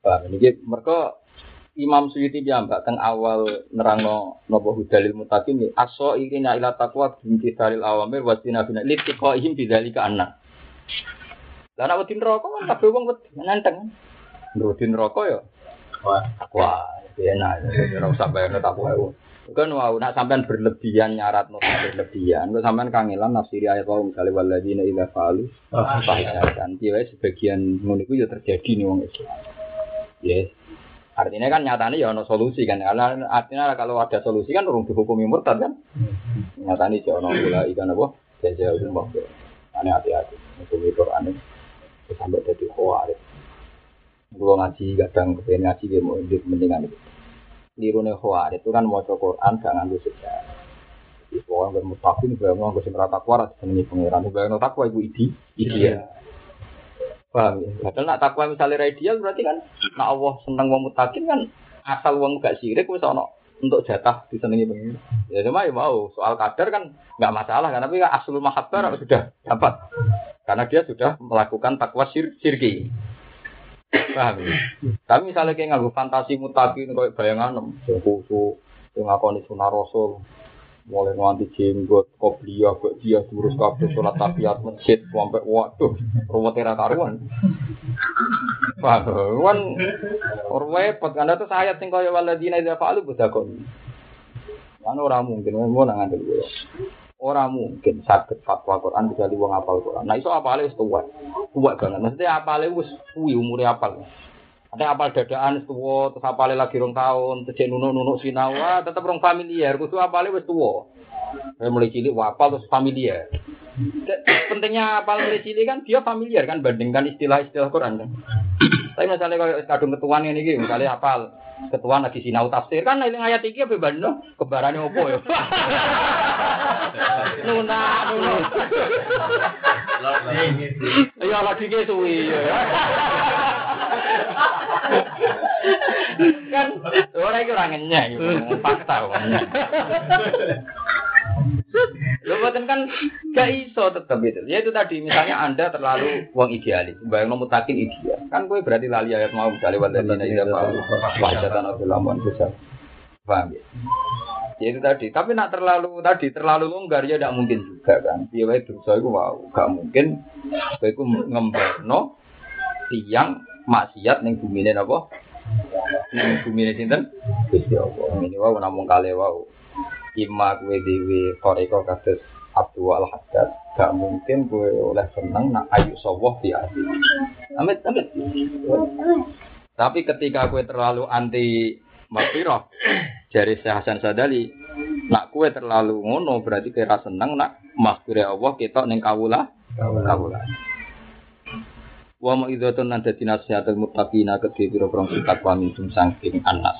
Paham? Ini mereka Imam Suyuti jambak teng awal nerangno nopo hudalil mutakin ini aso ini ila takwa binti dalil awamir wasina bina litiko ihim bidalika anak Lah nek wedi neraka kan kabeh wong wedi neraka ya. Wah, takwa. Enak, ora usah bayar takwa. Kan wow, nak sampean berlebihan nyarat no berlebihan, kok sampean kangelan nafsiri ayat wau misalnya waladina ila falu fahishatan. Dia sebagian ngono iku ya terjadi nih wong Islam. Yes. Artinya kan nyatanya ya ono solusi kan. Karena artinya kalau ada solusi kan urung dihukumi murtad kan. Nyatanya ya ono pula ikan apa? Jaja umum. Ane hati-hati. Hukum Quran ini sampai jadi khawarij. Gue ngaji kadang kepengen ngaji dia mau mendingan itu nirune khawarij itu kan mau Quran gak nganggo sejarah. Nggak mustaqim, nggak mau nggak sempat takwa, pangeran. Nggak mau takwa ibu idi, idi ya. Paham ya? Padahal nak takwa misalnya ideal berarti kan, nak Allah seneng wong mutakin kan asal wong gak sirik wis ono untuk jatah disenengi pengiran. Ya cuma ya mau soal kadar kan nggak masalah kan, tapi kan aslul mahabbar sudah dapat karena dia sudah melakukan takwa sir sirki. Paham ya? Tapi misalnya kayak nganggo fantasi mutakin kayak bayangan khusu, sing ngakoni sunah rasul, mulai nganti jenggot, kopiah, buat dia terus kabeh sholat tahiyat masjid sampai waduh rumah tera karuan. Kan repot kan itu saya sing kaya waladina idza fa'alu bedakon. Kan ora mungkin mau nang ngandel Orang mungkin sakit fatwa Quran bisa wong apal Quran. Nah itu apalnya wis tua. Tua banget. Maksudnya apalnya wis kuwi umurnya apal. Ada apal dadaan tua, terus apalnya lagi rong tahun, terus nunuk-nunuk sinawa, tetap rong familiar. Kudu apalnya wis tua. Saya mulai cilik wapal terus familiar. Pentingnya apal mulai cilik kan dia familiar kan bandingkan istilah-istilah Quran kan. Tapi misalnya kalau kadung ketuaan ini, misalnya apal ketuaan lagi sinau tafsir kan eling ayat iki apa bandno kebarane opo ya. Nuna, nuna. Iya lagi ke suwi ya. Kan orang itu orang ngenyek, fakta kok. Lo buatan kan gak iso tetap itu. Ya itu tadi misalnya anda terlalu uang idealis, bayang nomor takin ideal. Kan gue berarti lali ayat mau misalnya wadai ini tidak tahu wajatan atau lamuan besar. Paham ya? Ya itu tadi. Tapi nak terlalu tadi terlalu longgar ya tidak mungkin juga kan. Iya baik dosa itu wow gak mungkin. Baik ngembangno tiang maksiat neng bumi ini apa? Neng bumi ini sinten? Gusti Allah. Ini wow namung kali wow ima kue dewi koreko kados Abdul al Haddad gak mungkin kue oleh seneng nak ayu sawah di hati amit amit tapi ketika kue terlalu anti makfirah dari Syekh Hasan Sadali nak kue terlalu ngono berarti kira seneng nak makfirah Allah kita neng kawula kawula Wa ma idzatun nan dadi nasihatul muttaqina kedhe pira-pira sikat wa minum saking anas.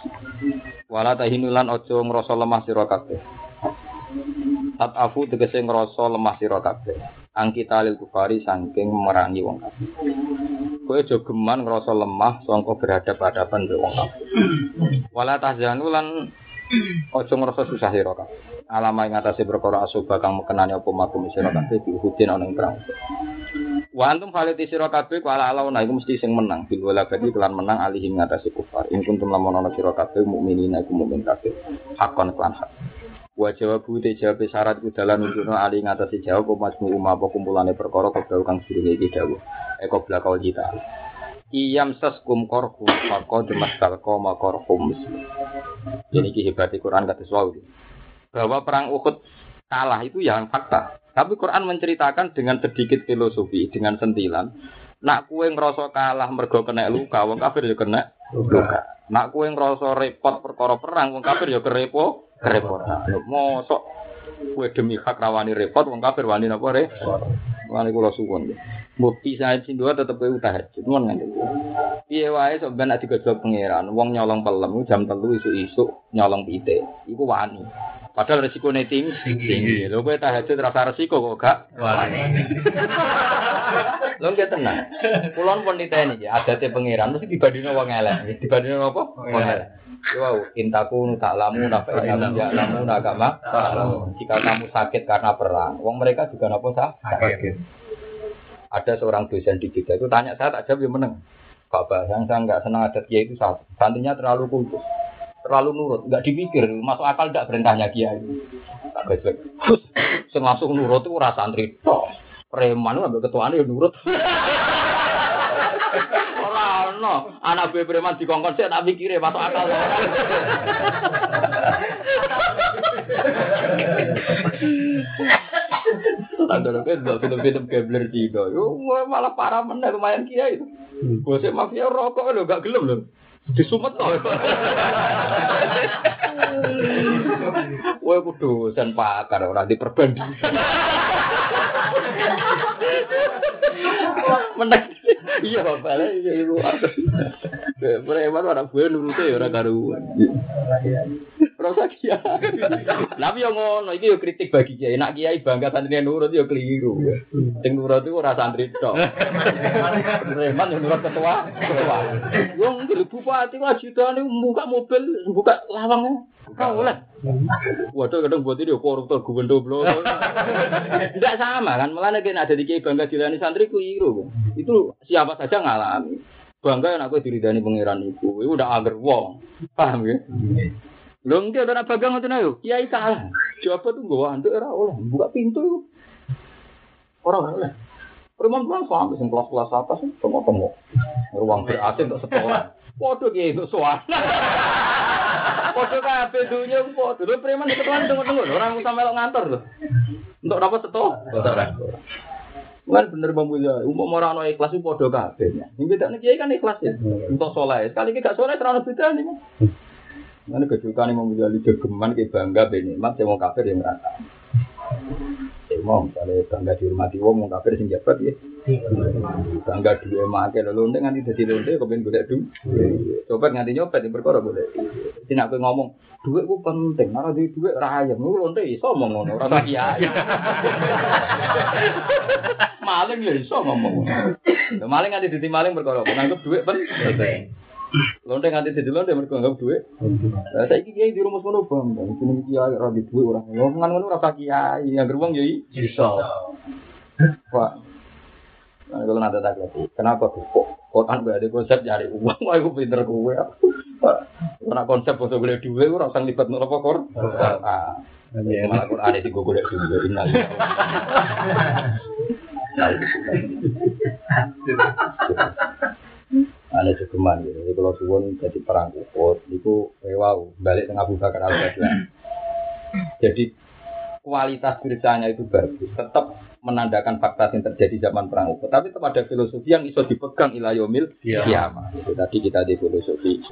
Wala tahinulan aja ngrasa lemah sira kabeh. Tat afu tegese ngrasa lemah sira kabeh. Angkita lil kufari saking merangi wong kabeh. Kowe aja geman ngrasa lemah sangka berhadap-hadapan mbek wong kabeh. Wala tahzanu lan aja ngrasa susah sira kabeh. Alama ing atase perkara asoba kang mekenani apa makum sira kabeh diuhutin ana ing perang. Wa antum khaliti sira kabeh ku ala alauna iku mesti sing menang bil wala badi kelan menang alihim ngatasi kufar. In kuntum lamun ana sira kabeh mukminina iku mukmin kabeh. Hakon kelan hak. Wa jawabu te jawab syarat ku dalan nunjukno ali ngatasi jawab apa majmu umma apa kumpulane perkara kebau kang sirine iki dawuh. Eko blakau kita. Iyam saskum korhum maka demastal koma korhum Jadi ki hebati Quran kata wau bahwa perang Uhud kalah itu yang fakta. Tapi Quran menceritakan dengan sedikit filosofi, dengan sentilan. Nak kue ngerasa kalah mergo kena luka, wong kafir ya kena luka. Nak kue ngerasa repot perkara perang, wong kafir ya kerepo, kerepotan. Mosok kue demi hak rawani repot, wong kafir wani napa repot. Wani kula suwun. Bukti saya dua tetep kowe tahajud, mon ngene. Piye wae sok ben nek digojok pangeran, wong nyolong pelem jam telu isu-isu nyolong pite. Iku wani. Padahal resiko tinggi. tinggi. Lho kowe tahajud rasa resiko kok gak? Wani. Lho nggih tenang. Kulon pun niteni ya, adate pangeran mesti dibandingno wong elek. Dibandingno apa? Wong elek. Wow, intaku tak lamu nafa inamu ya lamu agama. Jika kamu sakit karena perang, wong mereka juga napa sah? Sakit. Ada seorang dosen di kita itu tanya saya tak jawab yang menang. Kak Bahang saya nggak senang adat kiai itu satu. Santinya terlalu kultus, terlalu nurut, nggak dipikir, masuk akal tidak perintahnya kiai. Sing langsung nurut itu rasa santri. Preman itu ambil ketuaan ya nurut. Orang no, anak gue preman di kongkong saya tak pikir masuk akal. Tanda kan film-film gambler Cina, yo malah parah mana lumayan kia itu. Bosnya mafia rokok lo gak gelem lo. Disumet loh. Wah, kudu sen pakar ora diperbanding. Menang. Iya, balik iya ibu. Preman orang gue nurute ya ora karuan. Rasa kia. Tapi yang ngono iki kritik bagi kiai. Nak kiai bangga santri nurut yo keliru. Sing nurut itu ora santri tok. Preman yang nurut ketua, ketua. Wong ndelok bupati wajibane buka mobil, buka lawang. Kau lah. Waduh kadang buat ini koruptor gubernur belum. Tidak sama kan, malah nek ada di kiai bangga dilani santri keliru. Itu siapa saja ngalami. Bangga yang aku diridani pangeran itu, itu udah agar wong. Paham ya? Lho engke ora bangga ngoten ayo. Kiai salah. Jawab tuh gua antuk ora oleh buka pintu itu. Ora oleh. Perempuan sampai sing kelas-kelas atas tengok-tengok. Ruang ber-AC untuk sekolah. Waduh kiai itu suara. Podo kabeh dunya podo. Lho preman ketuan tunggu-tunggu orang melok ngantor lho. Untuk apa seto? Kan bener Bang Mulya, umum orang ono ikhlas itu podo kabeh. Sing bedane kiai kan ikhlas ya. Untuk soleh. Sekali iki gak soleh terlalu beda nih. Mana kejukan yang memilih jogeman ke bangga benikmat yang mau kafir yang merata. mau misalnya bangga dihormati wong wong kafir sing jabat ya. Bangga duwe make lho lonte nganti dadi lonte kepen golek du. Coba nganti nyopet yang perkara golek. Sing aku ngomong duit ku penting, ora duwe duit ora ayam. Lu lonte iso ngomong ngono, ora tak kiai. Maling ya iso ngomong. Maling nganti dadi maling perkara nganggep duit penting. Lonte nganti dadi lonte mergo nganggep duit. Lah saiki kiai di rumus ngono bang. Jeneng kiai ora di duit ora. Ngomongan ngono ora kiai, yang gerbang ya iso. Pak. Nah, kalau nanti tak lagi, kenapa tuh kok Quran gak ada konsep nyari uang, wah aku pinter gue. Karena konsep untuk boleh duit, gue rasa libat nol apa kor. Ah, malah Quran itu gue boleh duit, innal. Ada cukuman gitu. Jadi kalau suwon jadi perang Uhud, itu wow balik tengah Abu Bakar al Jadi kualitas bersanya itu bagus, tetap menandakan fakta yang terjadi zaman perang Uhud. Tapi tetap ada filosofi yang iso dipegang ilayomil Iya. kiamat. Itu tadi kita di filosofi.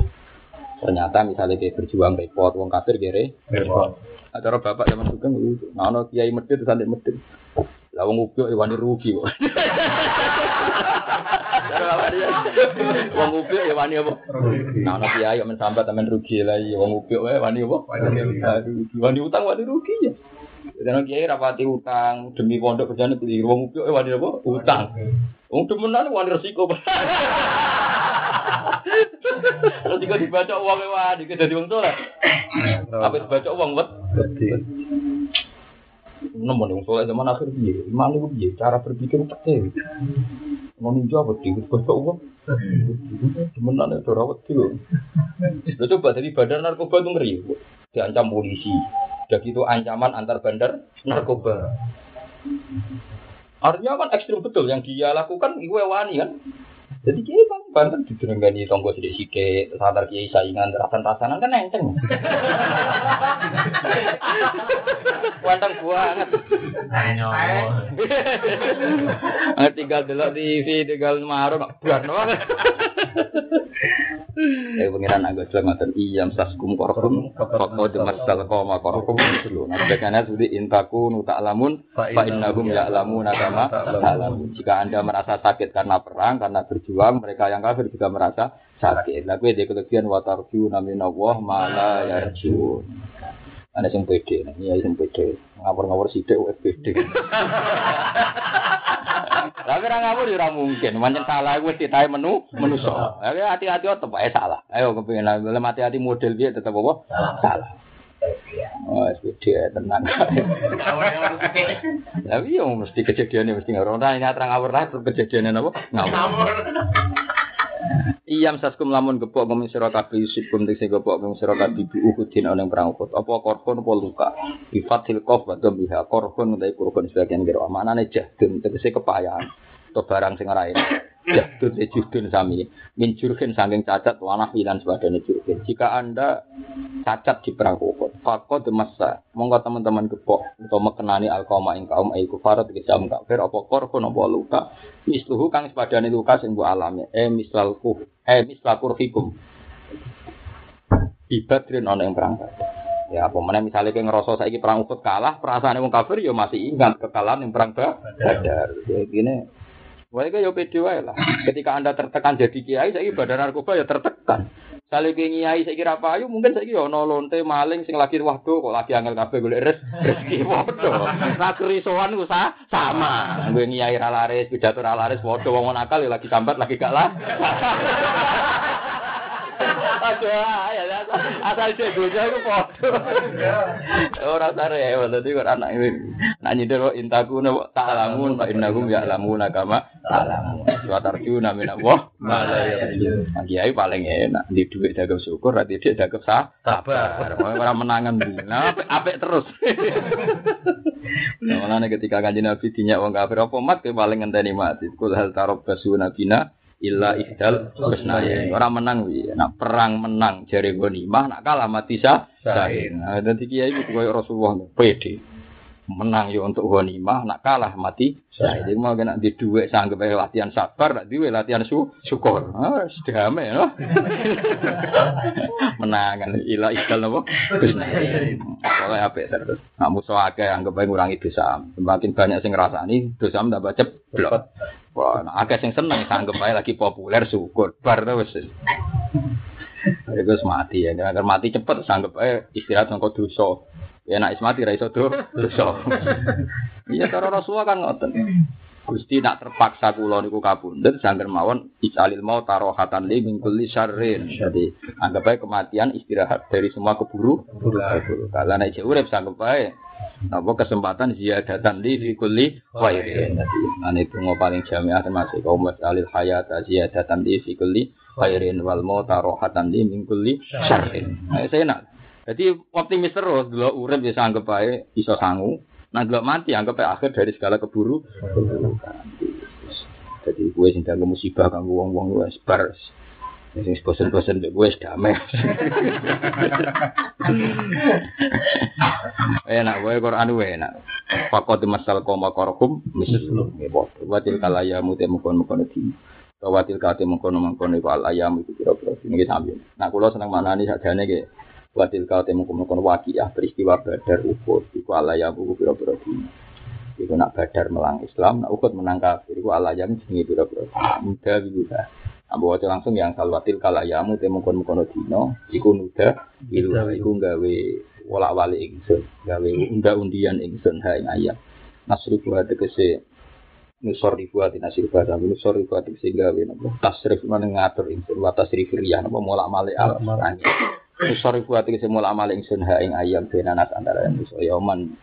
Ternyata misalnya kayak berjuang repot, wong kafir kere, acara bapak zaman sugeng itu, nah ono kiai medit antek medit. Lah wong ubyo wani rugi kok. Wong ubyo ya wani apa? Nah ono kiai men sambat temen rugi lah iya wong ubyo wae wani apa? Wani utang wani rugi ya. Dan kiai rapati utang demi pondok kerjane beli wong ubyo eh wani apa? Utang. Wong demenan wani resiko. Juga dibaca uang wani ke dadi wong soleh. Apa dibaca uang wet? Nomor yang soleh zaman akhir? Iman itu piye? Cara berpikir pete. Mau ninja apa di baca uang? Demenan itu rawat dulu. Lo coba dari badan narkoba itu ngeri. Diancam polisi. Udah gitu ancaman antar bandar narkoba. Artinya kan ekstrim betul yang dia lakukan iwe wani kan. Jadi kiai bang banten dijerenggani tonggo sidik sidik, sadar kiai saingan, rasan rasanan kan enteng. Wanteng banget. Nggak tinggal delok TV, tinggal marung, buat banget. Eh pengiran agak jelas ngatain iyam saskum korkum Fakko dal koma korkum dulu. Nah sebagiannya sudah intaku nuta alamun Fa innahum ya'lamun kama ta'lamun. Jika anda merasa sakit karena perang, karena berjuang, mereka yang kafir juga merasa sakit. Lagu dia kelebihan watarju naminallah mala yarjun. Ada yang pede, ini yang pede. Ngawur-ngawur sidik wes pede. Tapi orang ngawur ya ora mungkin. Mancen salah wis ditahe menu menuso. Tapi hati-hati tetep ae salah. Ayo kepengin lha hati-hati model dia tetep apa? Salah. Oh, SPD tenang. Tapi yo mesti kejadiannya mesti ngawur. Ora ini terang ngawur lah terus kejadiannya apa? Ngawur. Iyam saskum lamun gepok ngomong sira kabeh yusikum tegese gepok ngomong sira kabeh bi uhudin ana perang Uhud. Apa korban apa luka? Bi fathil qaf wa dhambiha korban utawi korban sebagian kira amanane jahdun tegese kepayahan. Atau barang sing ora enak. Jahdun e juhdun sami. Min saking cacat wanah lan sebagainya jurhin. Jika Anda cacat di perang Uhud, fakot demasa. Monggo teman-teman gepok atau mekenani alqauma ing kaum ai kufar tegese am kafir apa korban apa luka. Misluhu kang sepadane luka sing mbok alami. Eh mislal. Eh mislal kurfikum. Ibadrin ana ing perang. Ya apa meneh misale kowe ngerasa saiki perang Uhud kalah, perasaane wong kafir ya masih ingat kekalahan ing perang Badar. Ya gini. Wae yo pede wae lah. Ketika Anda tertekan jadi kiai, saiki badan narkoba ya tertekan. Sale ke kiai saiki ra payu, mungkin saiki yo ana lonte maling sing lagi waduh kok lagi angel kabeh golek res rezeki padha. Ra kerisoan ku sa- sama. Gue kiai ra laris, pidato ra laris padha wong nakal ya lagi sambat lagi gak lah. Aduh, ya asal cek gojo iku padha. Ora sare ya, dadi kok anak iki. Nak nyindir kok intaku ne tak lamun fa innahum ya'lamun kama ta'lamun. Wa tarjuna min Allah ma la yarjun. Kiai paling enak di dhuwit dagang syukur, ra dagang sah. Sabar. Ora menangan ndi. Nah, apik terus. Nah, ketika kanjeng Nabi dinyak wong kafir apa mat paling ngenteni mati. Kul hal nabina illa ihdal husnayain. Ora menang wi. Nak perang menang jare ghanimah, nak kalah mati sah. Nah, dadi kiai itu koyo Rasulullah pede. menang yo untuk ghanimah, nak kalah mati. Nah, jadi mau kena di duit sanggup ae latihan sabar, nak duit latihan su syukur. Ah, sedame no. menang kan ila ikal nopo. Oleh apik terus. Nak musuh akeh anggap ngurangi dosa. Semakin banyak sing ngrasani dosa tambah ceblok. Wah, nah, akeh sing seneng anggap ae lagi populer syukur. Bar to wis. Iku mati ya, agar mati cepet sanggep ae istirahat nang dosa. Ya nak is mati ra iso do dosa. Iya cara Rasulullah kan ngoten. Gusti nak terpaksa kula niku kabundut sangger mawon isalil mau tarohatan li min kulli syarrin. Jadi anggap ae kematian istirahat dari semua keburu. Keburu. Kalau nek urip sanggep ae apa kesempatan ziyadatan li fi kulli khairin. Ane tunggu paling jamiah termasuk kaum masalil hayat ziyadatan li fi kulli khairin wal mau tarohatan li min kulli syarrin. Nah, saya nak jadi optimis terus, dulu urip bisa anggap baik, iso sangu. Nah dulu mati anggap baik akhir dari segala keburu. Jadi gue sing musibah kan wong wong gue bar. Sing bosen-bosen gue wis damai. enak gue Quran gue enak. Fakot masal koma korkum mislu. Watil kalaya mute mukon mukon di. Watil kate mukon mukon iku al ayam itu kira-kira. Ini sambil. Nah kalau seneng mana nih sajane kayak Watil kau temu kumpul wakiah peristiwa badar ukut. Iku alayam buku pira-pira dina. Iku nak badar melang Islam, nak ukut menang kafir. Iku alayam jenenge pira-pira dina. Muda Abu waca langsung yang salwatil kalayamu temu kon mukono dino. Iku nuda biluha. Iku gawe wolak wali ingsun. Gawe unda undian ingsun ha ing ayam. Nasri buat tegese nusor ribuat nasir bahasa nusor ribuat sehingga nopo tasrif mana ngatur ingsun wa tasrif riyah nopo molak malik al Usori buat iki semula amal ingsun ha ing ayam benanas antara yang iso yaman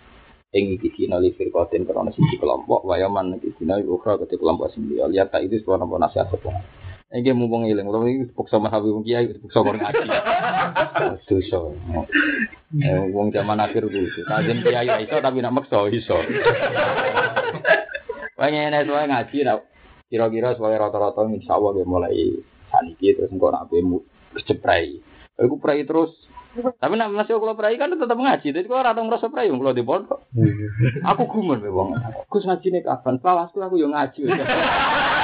ing iki dina li firqatin krana siji kelompok wa yaman iki dina ketik kelompok sing liya tak itu sebuah napa nasihat apa Iki mumpung ilang, utawa iki puksa mahawi wong kiai, puksa kor ngaji. Dosa. Eh wong zaman akhir kuwi, kajen kiai iso tapi nak maksa iso. Wong ene soal ngaji nak kira-kira soal rata-rata insyaallah mulai saniki terus engko nak bemu keceprai. Aku prai terus. Tapi nak masih kalau prai kan tetap ngaji. Jadi kalau orang merasa prai, kalau di pondok. Aku gumun be wong. Aku ngaji nih kapan? Kelasku aku yang ngaji.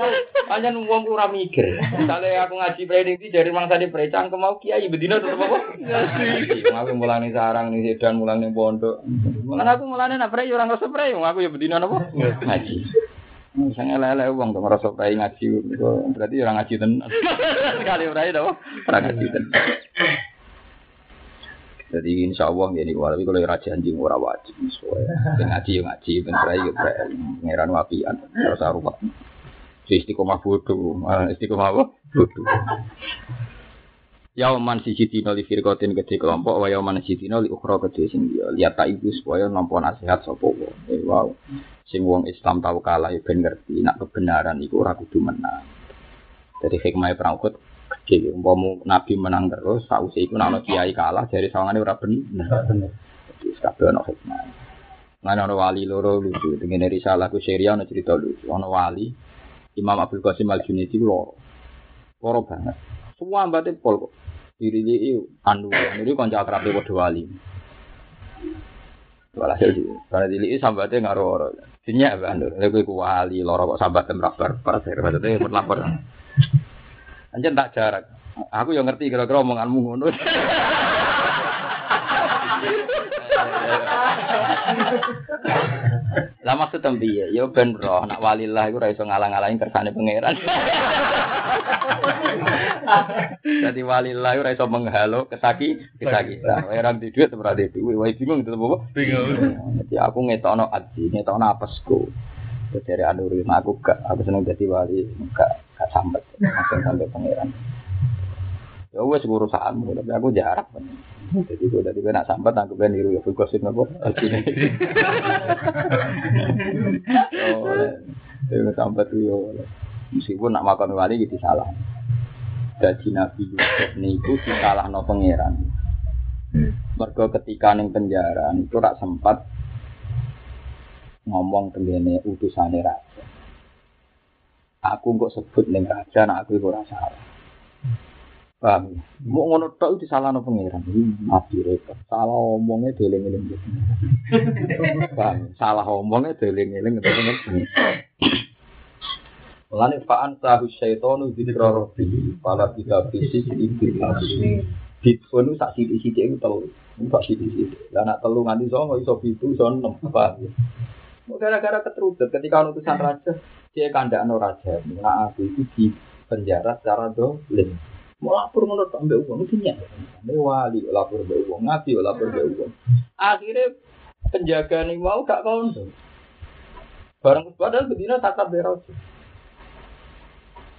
aku hanya wong ora mikir. Misalnya aku ngaji prai ini dari mangsa di prai cangkem mau kiai bedino tetep apa? Ngaji. Aku mulane sarang nih sedan mulane pondok. Mulane aku mulane nak prai ora ngerasa prai, aku ya bedino apa? Ngaji. Misalnya lele uang tuh merasa prai ngaji, berarti orang ngaji tenan. Sekali prai dong, orang ngaji tenan. Jadi insya Allah jadi walaupun kalau raja anjing ora wajib, soalnya ngaji ya ngaji, ben prai ya prai, pangeran wapian, terus arwah. Istiqomah bodoh, istiqomah apa? Bodoh. Yauman siji dina li firqatin gede kelompok wa yauman siji dina li ukhra gede sing dia lihat tak ibu supaya nampa nasihat sapa. Eh, wow. Sing wong Islam tau kalah ya ben ngerti nak kebenaran iku ora kudu menang. Jadi hikmah perang Uhud gede umpama Nabi menang terus sausé iku nek kiai kalah dari sawangane ora bener. Jadi kabeh ono hikmah. Ono wali loro lucu, dengan risalah ku syariah ono cerita lucu. Ono wali Imam Abdul Qasim Al Junaidi loro. Loro banget. Semua mbate pol kok. Diri ini anu, ini kanca akrabe padha wali. Walhasil sih, karena dili sambatnya ngaruh orang. Dinya apa anu, lha kowe wali loro kok sambat temrak para ser, maksudnya berlapor. Anjen tak jarak. Aku yang ngerti kira-kira omonganmu ngono. Lah maksud piye? Ya ben roh nak walillah iku ora iso ngalang-alangi kersane pangeran. Dadi walillah ora iso menghalo kesaki kesaki. Orang di duit ora di duit, wae bingung itu apa? Bingung. Jadi aku ngetokno adzi, ngetokno apesku. Terus dari nah aku gak, aku seneng jadi wali, gak, gak sampai, langsung sampai pangeran. Ya wes urusanmu, tapi aku jarak. Jadi gue tadi kena sambat aku ben niru ya apa? Oh, ya sambat tuh yo. Meskipun nak makan wali gitu salah. Jadi Nabi Yusuf niku disalah no pangeran. Mergo ketika ning penjara itu rak sempat ngomong tengene utusane raja. Aku kok sebut ning raja, nak aku ora salah. Paham? Mau ngono tok itu salah no pangeran. Nabi repot. Salah omongnya deling-eling. Paham? Salah omongnya deling-eling. Mulane fa'an tahu syaitonu dzikra rabbi pala tidak fisik ibil Bitcoin itu sak sithik-sithik itu telu. Sak sithik-sithik. Lah nak telu nganti songo iso pitu iso enem. Paham? Gara-gara keterudet ketika utusan raja, dia kandaan raja. Nah aku itu di penjara secara dolim. Mau lapor ngono tok mbek wong iki. Mbek wali lapor mbek wong, ngaji lapor mbek wong. Akhirnya penjaga nih mau gak kondo. Barang padahal bedina takab berojo.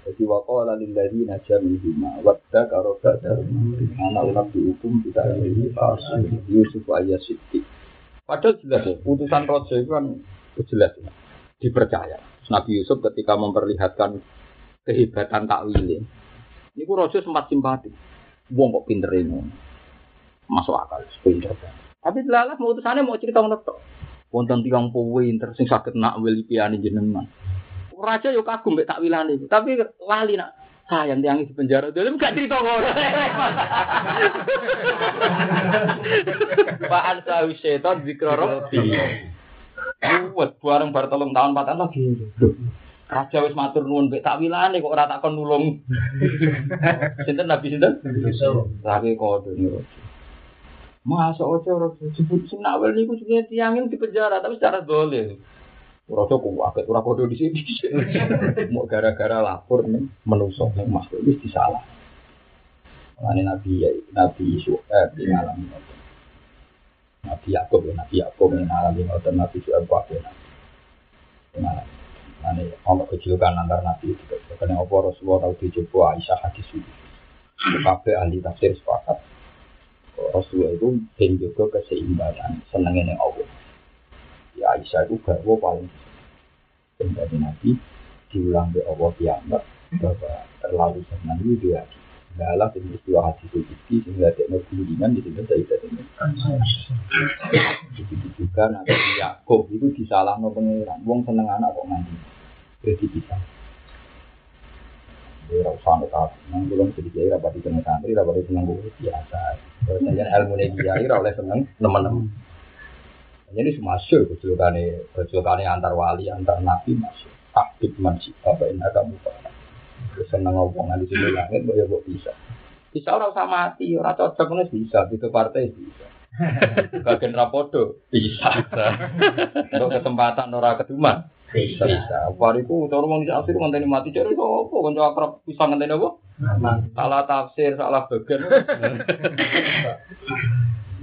Jadi wakola lillahi najam hima wadda karoga dari anak nabi hukum tidak ini palsu Yusuf ayat siti. Padahal jelas ya, putusan rojo itu kan jelas ya, dipercaya. Nabi Yusuf ketika memperlihatkan kehebatan takwilnya, ini ku rojo sempat simpati. Wong kok pinter ini. Masuk akal, pinter. Tapi lalas mau utusannya mau cerita ngetok. Wonten tiang pinter sing sakit nak wili piani jenengan. Raja yo kagum mbek takwilane. Tapi lali nak sayang tiang di penjara. Dia gak cerita ngono. Pak Ansa Setan zikra rabbi. Buat bareng bar telung tahun empat tahun lagi. Raja wis matur nuwun mbek takwilane kok ora takon nulung. Sinten Nabi sinten? Lagi kode niku. Masa ojo ora sebut sing nawel niku sebenarnya tiangin di penjara tapi secara doleh. Ora kok wae ora kode di sini. Mau gara-gara lapor nih menusuk yang makhluk wis disalah. Ini Nabi ya, Nabi Su'ab di ngalam Nabi Yakub ya, Nabi Yakub yang ngalami ngoten Nabi Su'ab wae Ngalam. Ini ono kejulukan antar Nabi itu. Karena apa Rasulullah tahu dicoba Aisyah hadis itu. Kabeh ahli tafsir sepakat. Rasulullah itu ben juga keseimbangan, senengnya yang Allah. Ya Aisyah itu garwa paling dan Nabi diulang di Allah kiamat bahwa terlalu senang itu dia Dalam peristiwa hati itu sehingga ada kemudian di situ saya ini. Begitu juga nanti Yakub itu disalah no pengiran. Wong seneng anak kok nanti jadi bisa. Ora usah nek tak nang belum jadi kiai rapat di tengah santri rapat di seneng buku biasa. Saja ilmu kiai ora oleh seneng teman-teman. Jadi semua syur kecilkane kecilkane antar wali antar nabi masuk. Aktif masih apa ini kamu Terus seneng ngomong di sini langit ya kok bisa. Bisa orang usah mati, orang cocok nih bisa, itu partai bisa. Bagian rapodo bisa. Untuk kesempatan ora keduman bisa. Bisa. Bariku cara wong bisa asir ngenteni mati cari apa kanca akrab bisa ngenteni apa? Salah tafsir, salah bagian.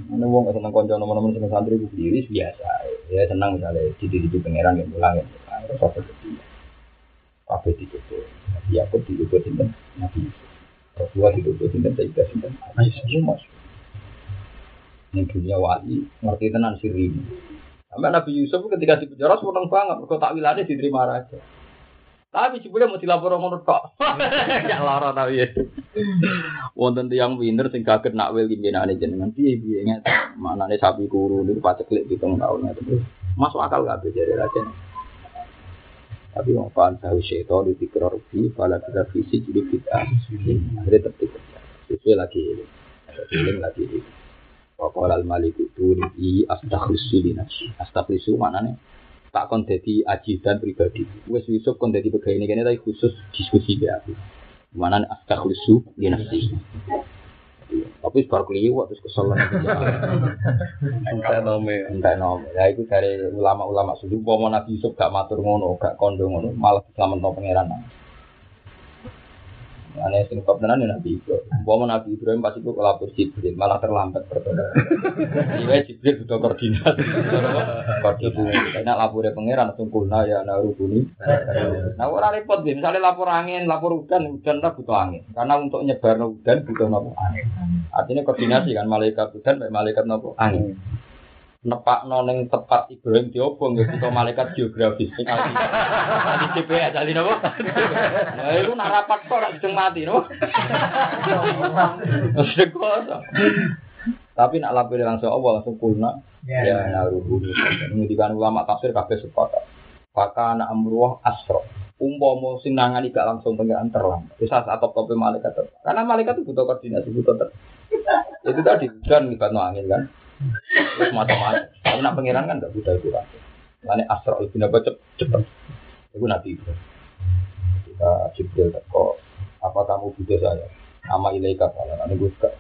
Ini wong seneng kanca nomor-nomor seneng santri ku diri biasa. Ya senang misalnya di-di pangeran yang pulang ya. Terus apa sedih. Kabeh ditutup. Nabi Yakub ditutup sinten? Nabi Yusuf. Rasulullah ditutup sinten? Sayyidah sinten? Aisyah masuk. Ini dunia wali, ngerti tenan siri ini. Sampai Nabi Yusuf ketika di penjara seneng banget, mergo takwilannya diterima raja. Tapi jebule mau dilapor ngono tok. Ya lara tapi ya. Wonten tiyang pinter sing kaget nak wil pimpinane jenengan piye piye nget. Manane sapi kuru niku paceklik pitung taun terus. Masuk akal gak jare raja. Tapi mau paham tahu syaitan di pikir rupi, pada kita visi jadi kita akhirnya tertib. Sesuai lagi ini, ini lagi ini. Wakil al malik itu di astaghlisu di nafsi. Astaghlisu mana nih? Tak kon jadi ajidan pribadi. Wes Yusuf kon jadi pegawai ini tapi khusus diskusi dia. Mana nih astaghlisu di nafsi. Tapi sebar keliwat terus kesel Entah nome. Entah nome. Ya itu dari ulama-ulama sudah mau Nabi Yusuf gak matur ngono, gak kondo ngono, malah selamat no pangeran. Aneh sing kok tenan ya Nabi Ibrahim. Mau Nabi Ibrahim pas itu kelapor Jibril, malah terlambat pertolongan. Iya Jibril butuh koordinat. Koordinat. Karena lapornya pangeran langsung kulna ya naruh buni. Nah orang repot nih, misalnya lapor angin, lapor hujan, hujan lah butuh angin. Karena untuk nyebar hujan butuh nopo angin. Artinya koordinasi kan malaikat hujan, malaikat nopo angin. Nepak noneng tepat Ibrahim diobong ya butuh malaikat geografis. Sing ahli. Ahli GPS ahli nopo? Nah itu nak rapat kok nak sedang mati nopo? Kosong tapi nak lapor langsung Allah langsung kulna. Ya. Naruh ini menghentikan ulama tafsir kabeh sepakat. Maka anak amruah asro. Umpama sing nangani gak langsung pengiran terlambat. Bisa saat top topnya malaikat. Karena malaikat itu butuh koordinasi, butuh ter. Itu tadi hujan libat no angin kan. Terus macam-macam. Tapi nak pengiran kan gak butuh itu kan. Makanya asra lebih nabi cepet. Itu nabi itu. Kita Jibril teko. Apa kamu butuh saya? Nama ilaika pala. Nanti gue suka.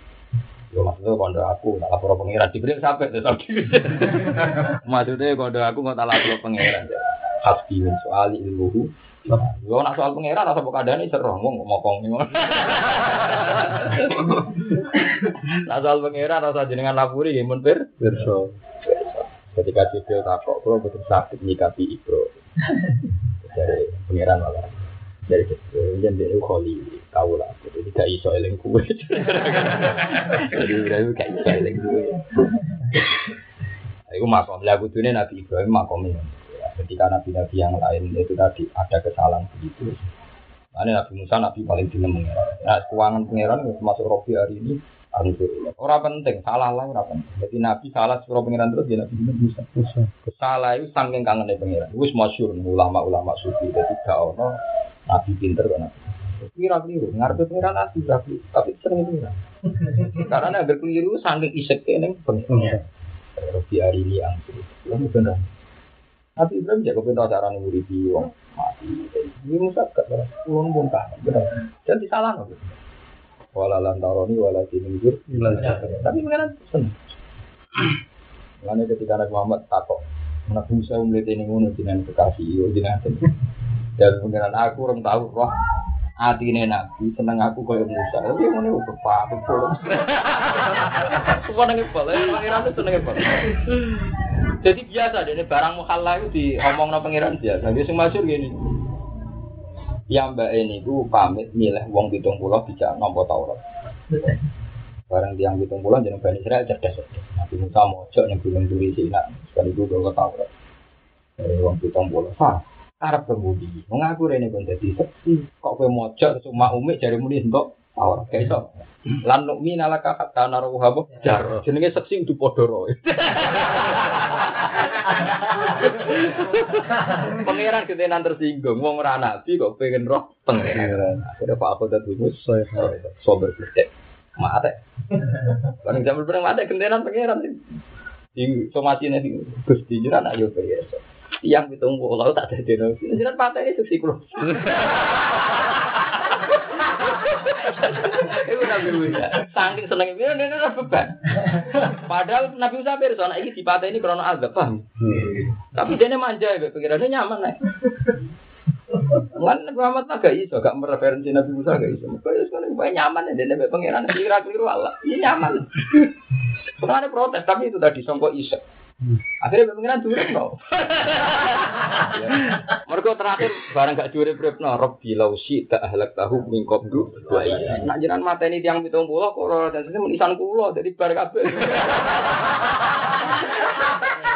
Yo maksudnya kondo aku tak lapor pengiran Jibril sampai tuh Maksudnya kondo aku nggak lapor pengiran. Hasbi min soali ilmuhu Yo nak soal pangeran rasa kadane seru ngomong ngomong ngomong. Nak soal pangeran rasa jenengan lapuri nggih mun pir pirsa. Ketika Jibril takok kula betul sakit nyikapi Ibro. Dari pangeran malah dari Jibril yen dia kholi kau lah jadi gak iso eling kuwe. Jadi Ibrahim gak iso eling kuwe. Iku makom lagu dunia Nabi Ibrahim makomnya ketika nabi-nabi yang lain itu tadi ada kesalahan begitu. Nah, Nabi Musa Nabi paling dinem mengira. Nah, keuangan pangeran termasuk Robi hari ini Alhamdulillah. Orang penting, salah lah orang penting. Jadi Nabi salah suruh pangeran terus dia Nabi Musa. Salah itu saking kangen dari pangeran. Wis masyur ulama-ulama sufi. Jadi gak ono Nabi pinter kan Nabi. Kira keliru, ngarep pangeran Nabi tapi tapi sering itu Karena agar keliru saking isek ini pangeran. Robi hari ini yang itu benar. Nabi Ibrahim jago pintu acara nih nguripi wong mati. Ini Musa gak beres, ulun pun kan. Dan disalah nopo. Wala lantaroni wala tinunjur Tapi mengenai seneng. Lalu ketika Nabi Muhammad takok, Nabi Musa melihat ini ngono dengan kekasih, yo dengan dan mengenai aku orang tahu roh hati ini nabi seneng aku kaya Musa tapi yang ini udah pak betul semua nengin bal pangeran itu senengnya bal jadi biasa deh barang mukhalla itu diomong no pangeran biasa. Dia semua gini. Yang mbak ini ku pamit milih wong pitung pulau bisa nompo Taurat. Barang tiang pitung pulau jadi bani Israel cerdas cerdas Nabi Musa yang gunung turi sih nak sekali gue ke Taurat. Dari wong pitung pulau sah Arab kemudi mengaku rene pun jadi seksi. Kok kowe mojok cuma jari muni Taurat kayak iso lan nukmi nalaka kata naruh apa jar jenenge seksi podoro Pangeran ketenan tersinggung, wong ora nabi kok pengen roh pangeran. Akhirnya Pak Aku dadi sober gede. Mate. Bareng jam berapa mate kentenan pangeran. Di somatine di Gusti jiran ayo biasa. Yang pitung pulau tak ada dino. Jiran patah ini susi kulo. Iku Nabi Musa. Saking seneng ini ini ora beban. Padahal Nabi Musa pirsa anak iki dipateni krana azab, paham? Tapi dia manja ya, pikirannya nyaman nih. Lan Nabi Muhammad agak iso, gak mereferensi Nabi Musa gak iso. Kaya sekali bae nyaman ya dene pengiran kira keliru Allah. Iya nyaman. Pernah protes tapi itu tadi songkok iso. Akhirnya pengiran durung no. Mereka terakhir barang gak juri no. Robbi lausi tak ahlak tahu mingkop du. Nak jiran mata ini tiang pitung pulau kok dan sini menisan pulau jadi bar kabeh.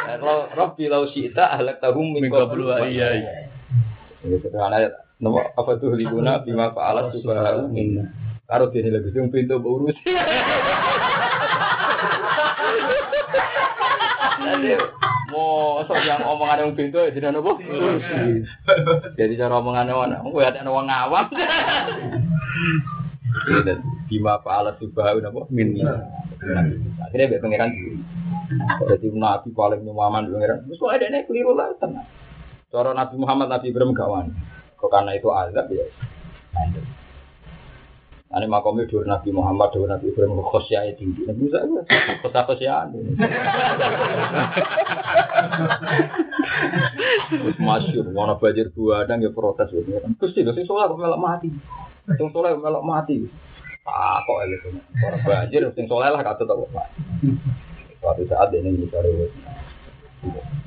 Kalau Robbi lausi tak ahlak tahu mingkop du. Iya iya. Ini sederhana ya. Nomor apa tuh liguna bima fa'alat subhanahu minna. Karo dene lagi sing pintu urus. Mau sok yang omongan yang pintu ya jadi nopo. Jadi cara omongan mana? Gue ada orang ngawam. Dan bima fa'alat subhanahu napa minna. Akhirnya be pangeran diri. Jadi nabi paling nyaman pangeran. Terus kok ada nek keliru lah tenang. Cara Nabi Muhammad Nabi Ibrahim kawan. Kok karena itu azab ya. Ane makomnya dur Nabi Muhammad, dur Nabi Ibrahim, khosya tinggi. Nabi itu khosya khosya Terus masyur, mana banjir buadang ya protes gitu. Terus tidak sih kok melok mati. Sing soleh melok mati. Ah kok itu. Orang banjir, sing soleh lah kata tak mati. Suatu saat ini mencari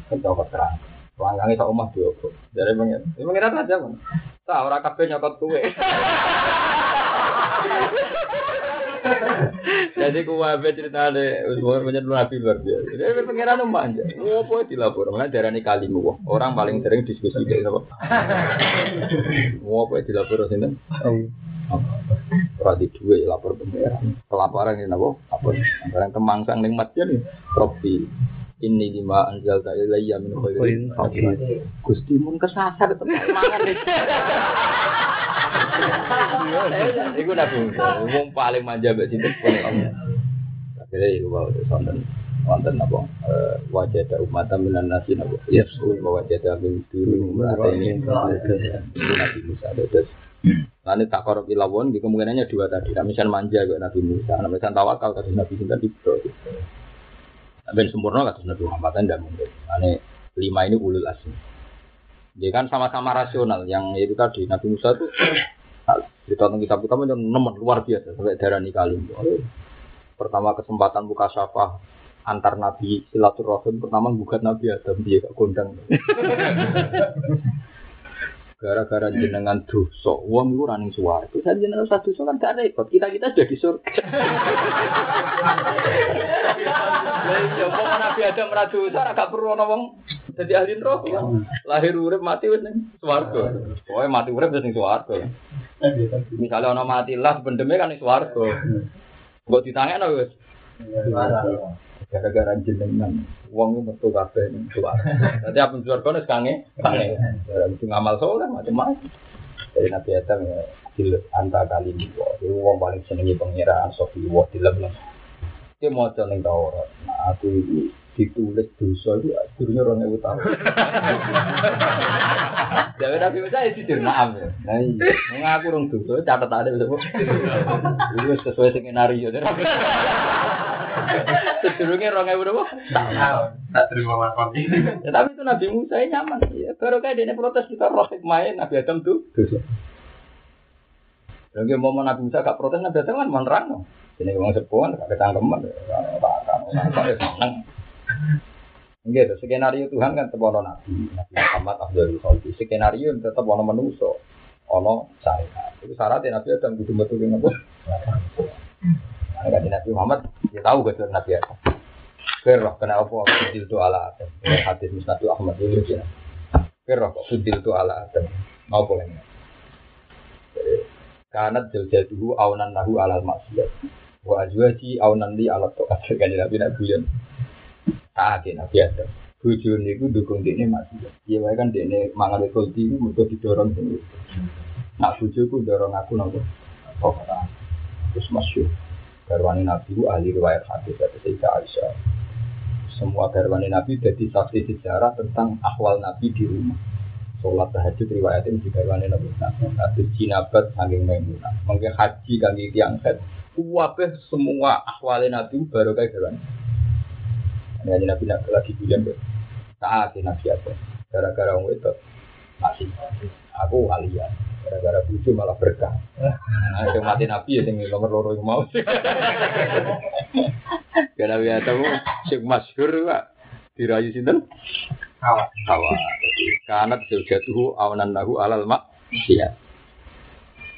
kan coba terang. Wangangi tak omah diopo. Dari pengen, ini pengen aja kan. Tak orang kafe nyokot kue. Jadi kuwabe cerita deh, usmur punya nabi luar biasa. Jadi pengiran manja. Ngopo dilapor, mana darah ini kali gua. Orang paling sering diskusi deh, apa? Ngopo dilapor sini? Radi dua lapor pengiran. Pelaporan ini apa? Apa? Barang kemangsang ning matnya nih, Robi. Ini lima anjal tak ilayya min khairin fakir. Gusti mun kesasar tetep mangan. Iku nabi wong paling manja mbek sinten pun Allah. Akhirnya iku bawa wonten wonten apa eh, wajah ada umat minan nasi napa? Yasul wa wajah ada min dulu ini. Nabi Musa terus Nanti tak korup ilawon, di kemungkinannya dua tadi. Nah, misal manja ke Nabi Musa, nah, misal tawakal ke Nabi Sinta di Ben sempurna kata Nabi Muhammad tidak mungkin. Ane lima ini ulul asmi. Dia kan sama-sama rasional. Yang itu tadi Nabi Musa itu cerita tentang kitab kitab yang nemen luar biasa sampai darah kalim. Pertama kesempatan buka syafa antar nabi silaturahim pertama buka nabi Adam dia kondang. gara-gara jenengan dosa. Wong iku running suara itu saya jenengan satu dosa kan gak repot. Kita kita jadi surga. Ya kok nabi ada meradu dosa agak perlu ana wong jadi ahli neraka. Lahir urip mati wis ning swarga pokoke mati urip wis ning swarga misalnya ana mati lah bendeme kan ning swarga kok ditangekno wis gara-gara jenengan uang itu metu kabeh ning suwarga. Dadi apa suwarga nek kange, kange. Itu ngamal soleh macam-macam. Dari Nabi Adam ya di antara kali ini, jadi uang paling senengi pengiraan sofi wah di lem Dia mau ning Taurat. Nah, aku ini ditulis dosa itu akhirnya orang yang tahu. Jadi Nabi Musa ya jujur maaf ya. Nah, ngaku orang dosa catat ada bisa. Itu sesuai skenario. Sedurungnya orang yang berapa? Tak terima lakon. Ya, tapi itu Nabi Musa nyaman. Ya, baru kayak dia protes kita roh main Nabi Adam tuh. Lagi mau Nabi Musa gak protes Nabi Adam kan menerang. Ini ngomong sepuan, gak ketangkeman. Pak ya seneng. Gitu, skenario Tuhan kan tetap ono Nabi, Nabi Muhammad Abdul Khalid. Skenario tetap ono manusia, ono saya. Itu syaratnya Nabi Adam kudu dengan apa? Kan Nabi Muhammad dia tahu gak Nabi Adam. Kerah kena apa fudil tu ala Adam. Hadis Musnad Ahmad dulu sih. Kerah kok fudil tu ala Adam. Mau boleh Karena jauh-jauh aunan nahu alal maksiat. Wa azwaji aunan li ala tokat. Kan Nabi Nabi yang taat Nabi Adam. Bujur niku dukung dia maksiat. Iya kan dia mangan itu di mergo didorong sendiri. Nak bujuku dorong aku nopo. Oh, terus masyur. Garwani Nabi ahli riwayat hadis dari Sayyidah Aisyah. Semua garwani Nabi jadi saksi sejarah tentang akwal Nabi di rumah. Sholat tahajud riwayatnya di garwani Nabi. Hadis jinabat saking maimunah. Mungkin haji kami tiang set. Wabah semua akwal Nabi baru kayak garwani. Ini Nabi Nabi lagi bilang deh. Saat Nabi apa? Gara-gara orang itu masih aku aliyah gara-gara bucu malah berkah. Nah, itu mati nabi ya tinggal nomor loro yang mau. Karena nabi tahu sing masyhur Pak dirayu sinten? Hawa. Hawa. Kanat zaujatuhu awanan lahu alal mak. Iya.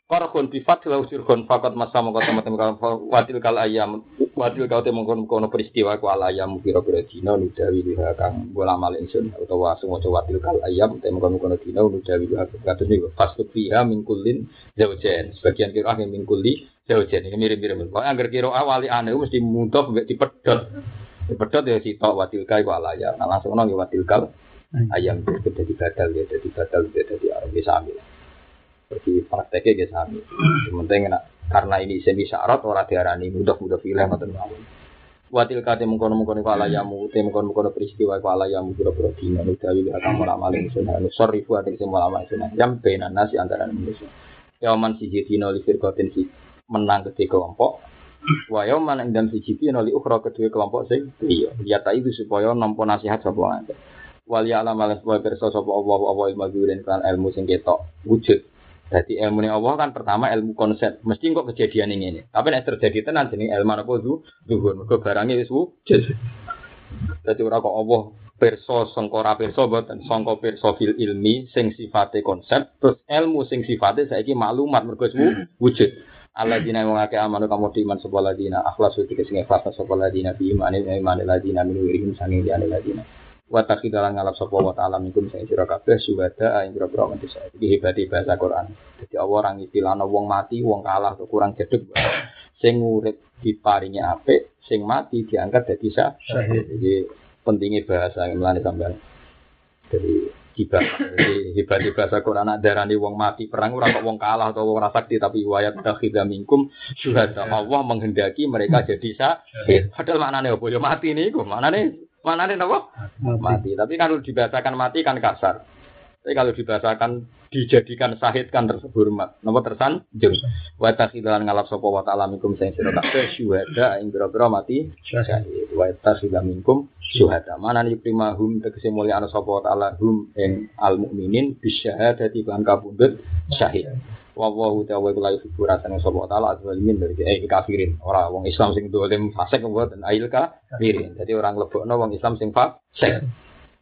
Korkun bifat lau sirkun fakat masa mongko teman-teman kalau watil kal ayam watil kau temu kono kono peristiwa ku al ayam pira pira dina nudawi liha kang bola mal insun utawa semua watil kal ayam temu kono kono dina nudawi liha kados niku. Fasuk fiha min kullin zaujain sebagian kira ah min kulli zaujain ini mirip-mirip. Kok anggar kira awali ane mesti muntah mbek dipedhot. Dipedhot ya sitok watil kai ku al ayam nah langsung nang watil kal ayam itu jadi badal ya jadi badal ya jadi arab sambil seperti prakteknya kayak sami. Penting nak karena ini semi syarat orang diarani mudah-mudah film atau mawon. Watil kate mengkono mengkono kala yamu, te mengkono mengkono peristiwa kala yamu pura pura dina nudawi akan malam maling sunnah. Sorry buat ini semua lama sunnah. Jam benan nasi antara manusia. Yaman siji dina li firqatin si menang ke kelompok. Wa yaman ing dan siji dina li ukhra kedua kelompok sing iya. Lihat itu supaya nampa nasihat sapa ngene. Wali alam alas supaya pirsa sapa Allah Allah ilmu kan ilmu sing ketok wujud jadi ilmu ini Allah kan pertama ilmu konsep. Mesti kok kejadian ini ini. Tapi nek terjadi tenan jenis ilmu apa itu zuhur. Mergo barangnya wis wujud. Jadi ora kok Allah perso sangkora perso boten sangka perso fil ilmi sing sifate konsep terus ilmu sing sifate saiki maklumat mergo wujud. Allah dina wong akeh amanu kamu iman sapa ladina akhlasu iki sing ikhlas sapa ladina bi imane imane ladina min wirihim diane ladina wa takhidalan ngalap sapa wa ta'ala minkum sing sira kabeh suwada ing pira-pira manusa. Iki hebate bahasa Quran. Jadi Allah orang istilahno wong mati, wong kalah atau kurang jedeg. Sing urip diparingi apik, sing mati diangkat dadi syahid. Jadi pentingnya bahasa yang melani sampean. Jadi hibah, jadi hibah di bahasa Quran ada darani wong mati perang ora kok wong kalah atau wong rasakti tapi wayat dakhidha minkum syuhada Allah menghendaki mereka jadi syahid. Padahal maknane apa ya mati niku, maknane maknane napa? Mati. Tapi kalau dibahasakan mati kan kasar. Tapi kalau dibahasakan dijadikan sahid kan terhormat. Napa tersanjung? Wa takhilan ngalap sapa wa ta'ala minkum sing sira kabeh syuhada ing pira-pira mati syahid. Wa takhilan minkum syuhada. Mana nih prima hum tegese mulya ana sapa wa ta'ala hum ing al mukminin bisyahadati kan kabundut syahid. Wa wa ta'ala iku la yuhibbu rasane sapa ta'ala azwalimin dari eh kafirin. Ora wong Islam sing dolim fasik mboten ail kafirin. Jadi orang lebokno wong Islam sing fasik.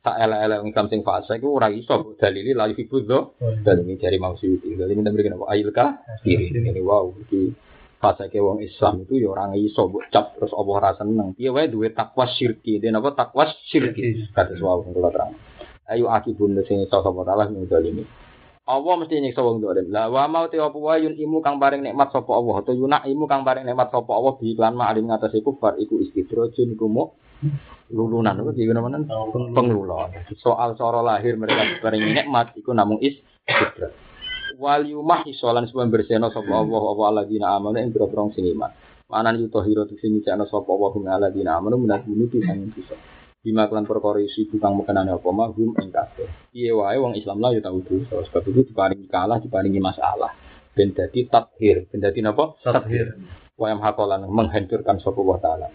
tak elek-elek wong Islam sing fasik iku ora iso dalili la yuhibbu do dan ini dari ini memberikan apa ail kafirin. Ini wow iki fasike wong Islam itu ya orang iso mbok cap terus Allah ora seneng. Piye wae duwe takwa syirki. Den apa takwa syirki. Kados wow kula terang. Ayo akibun sing iso sapa taala ning dalimi. Allah mesti nyiksa wong dolim. Lah wa mau te apa wae yun imu kang paring nikmat sapa Allah atau yunak imu kang paring nikmat sapa Allah bi iklan ma alim ngatas kufar iku istidrojun iku mu lulunan itu jadi mana pengelulon. Soal cara lahir mereka paring nikmat iku namung istidroj. Wal yumah isolan sebab bersihna sapa Allah apa alladzina amanu ing boro-boro sing iman. Mana yuto hiro tu sing nyana sapa Allah hum alladzina amanu menak bunuti sang bisa. Bima kelan perkara isi tukang mekenane apa mah hum ing kabeh. Piye wae wong Islam lah ya tau dosa sebab itu diparingi kalah diparingi masalah. Ben dadi tathir, ben dadi napa? Tathir. Wa yang hakolan menghancurkan sapa wa taala.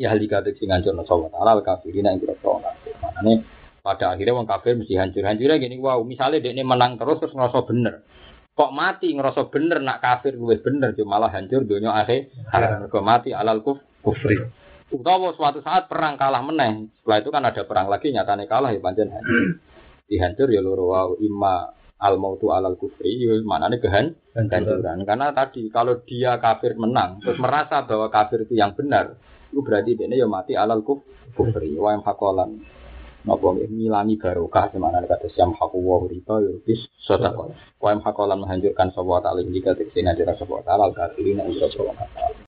Ya halika sing ngancurna sapa taala al kafirina ing kafir. Manane pada akhirnya wong kafir mesti hancur-hancurnya gini wow misalnya dia ini menang terus terus ngerasa bener kok mati ngerasa bener nak kafir luwih bener cuma malah hancur dunia akhir kok mati alal kuf kufri utawa suatu saat perang kalah meneng setelah itu kan ada perang lagi nyatane kalah ya pancen hancur dihancur ya loro wow imma al mautu alal kufri ya maknanya kehan kehancuran. Karena tadi kalau dia kafir menang terus merasa bahwa kafir itu yang benar itu berarti dia ya mati alal kuf kufri. Wa yang hakolan. Napa ngilangi barokah semana kata siam haku wa riba ya bis sedekah. Wa em hakolan menghancurkan sapa ta'ala indika teksin ajara sapa ta'ala kafirin ta'ala.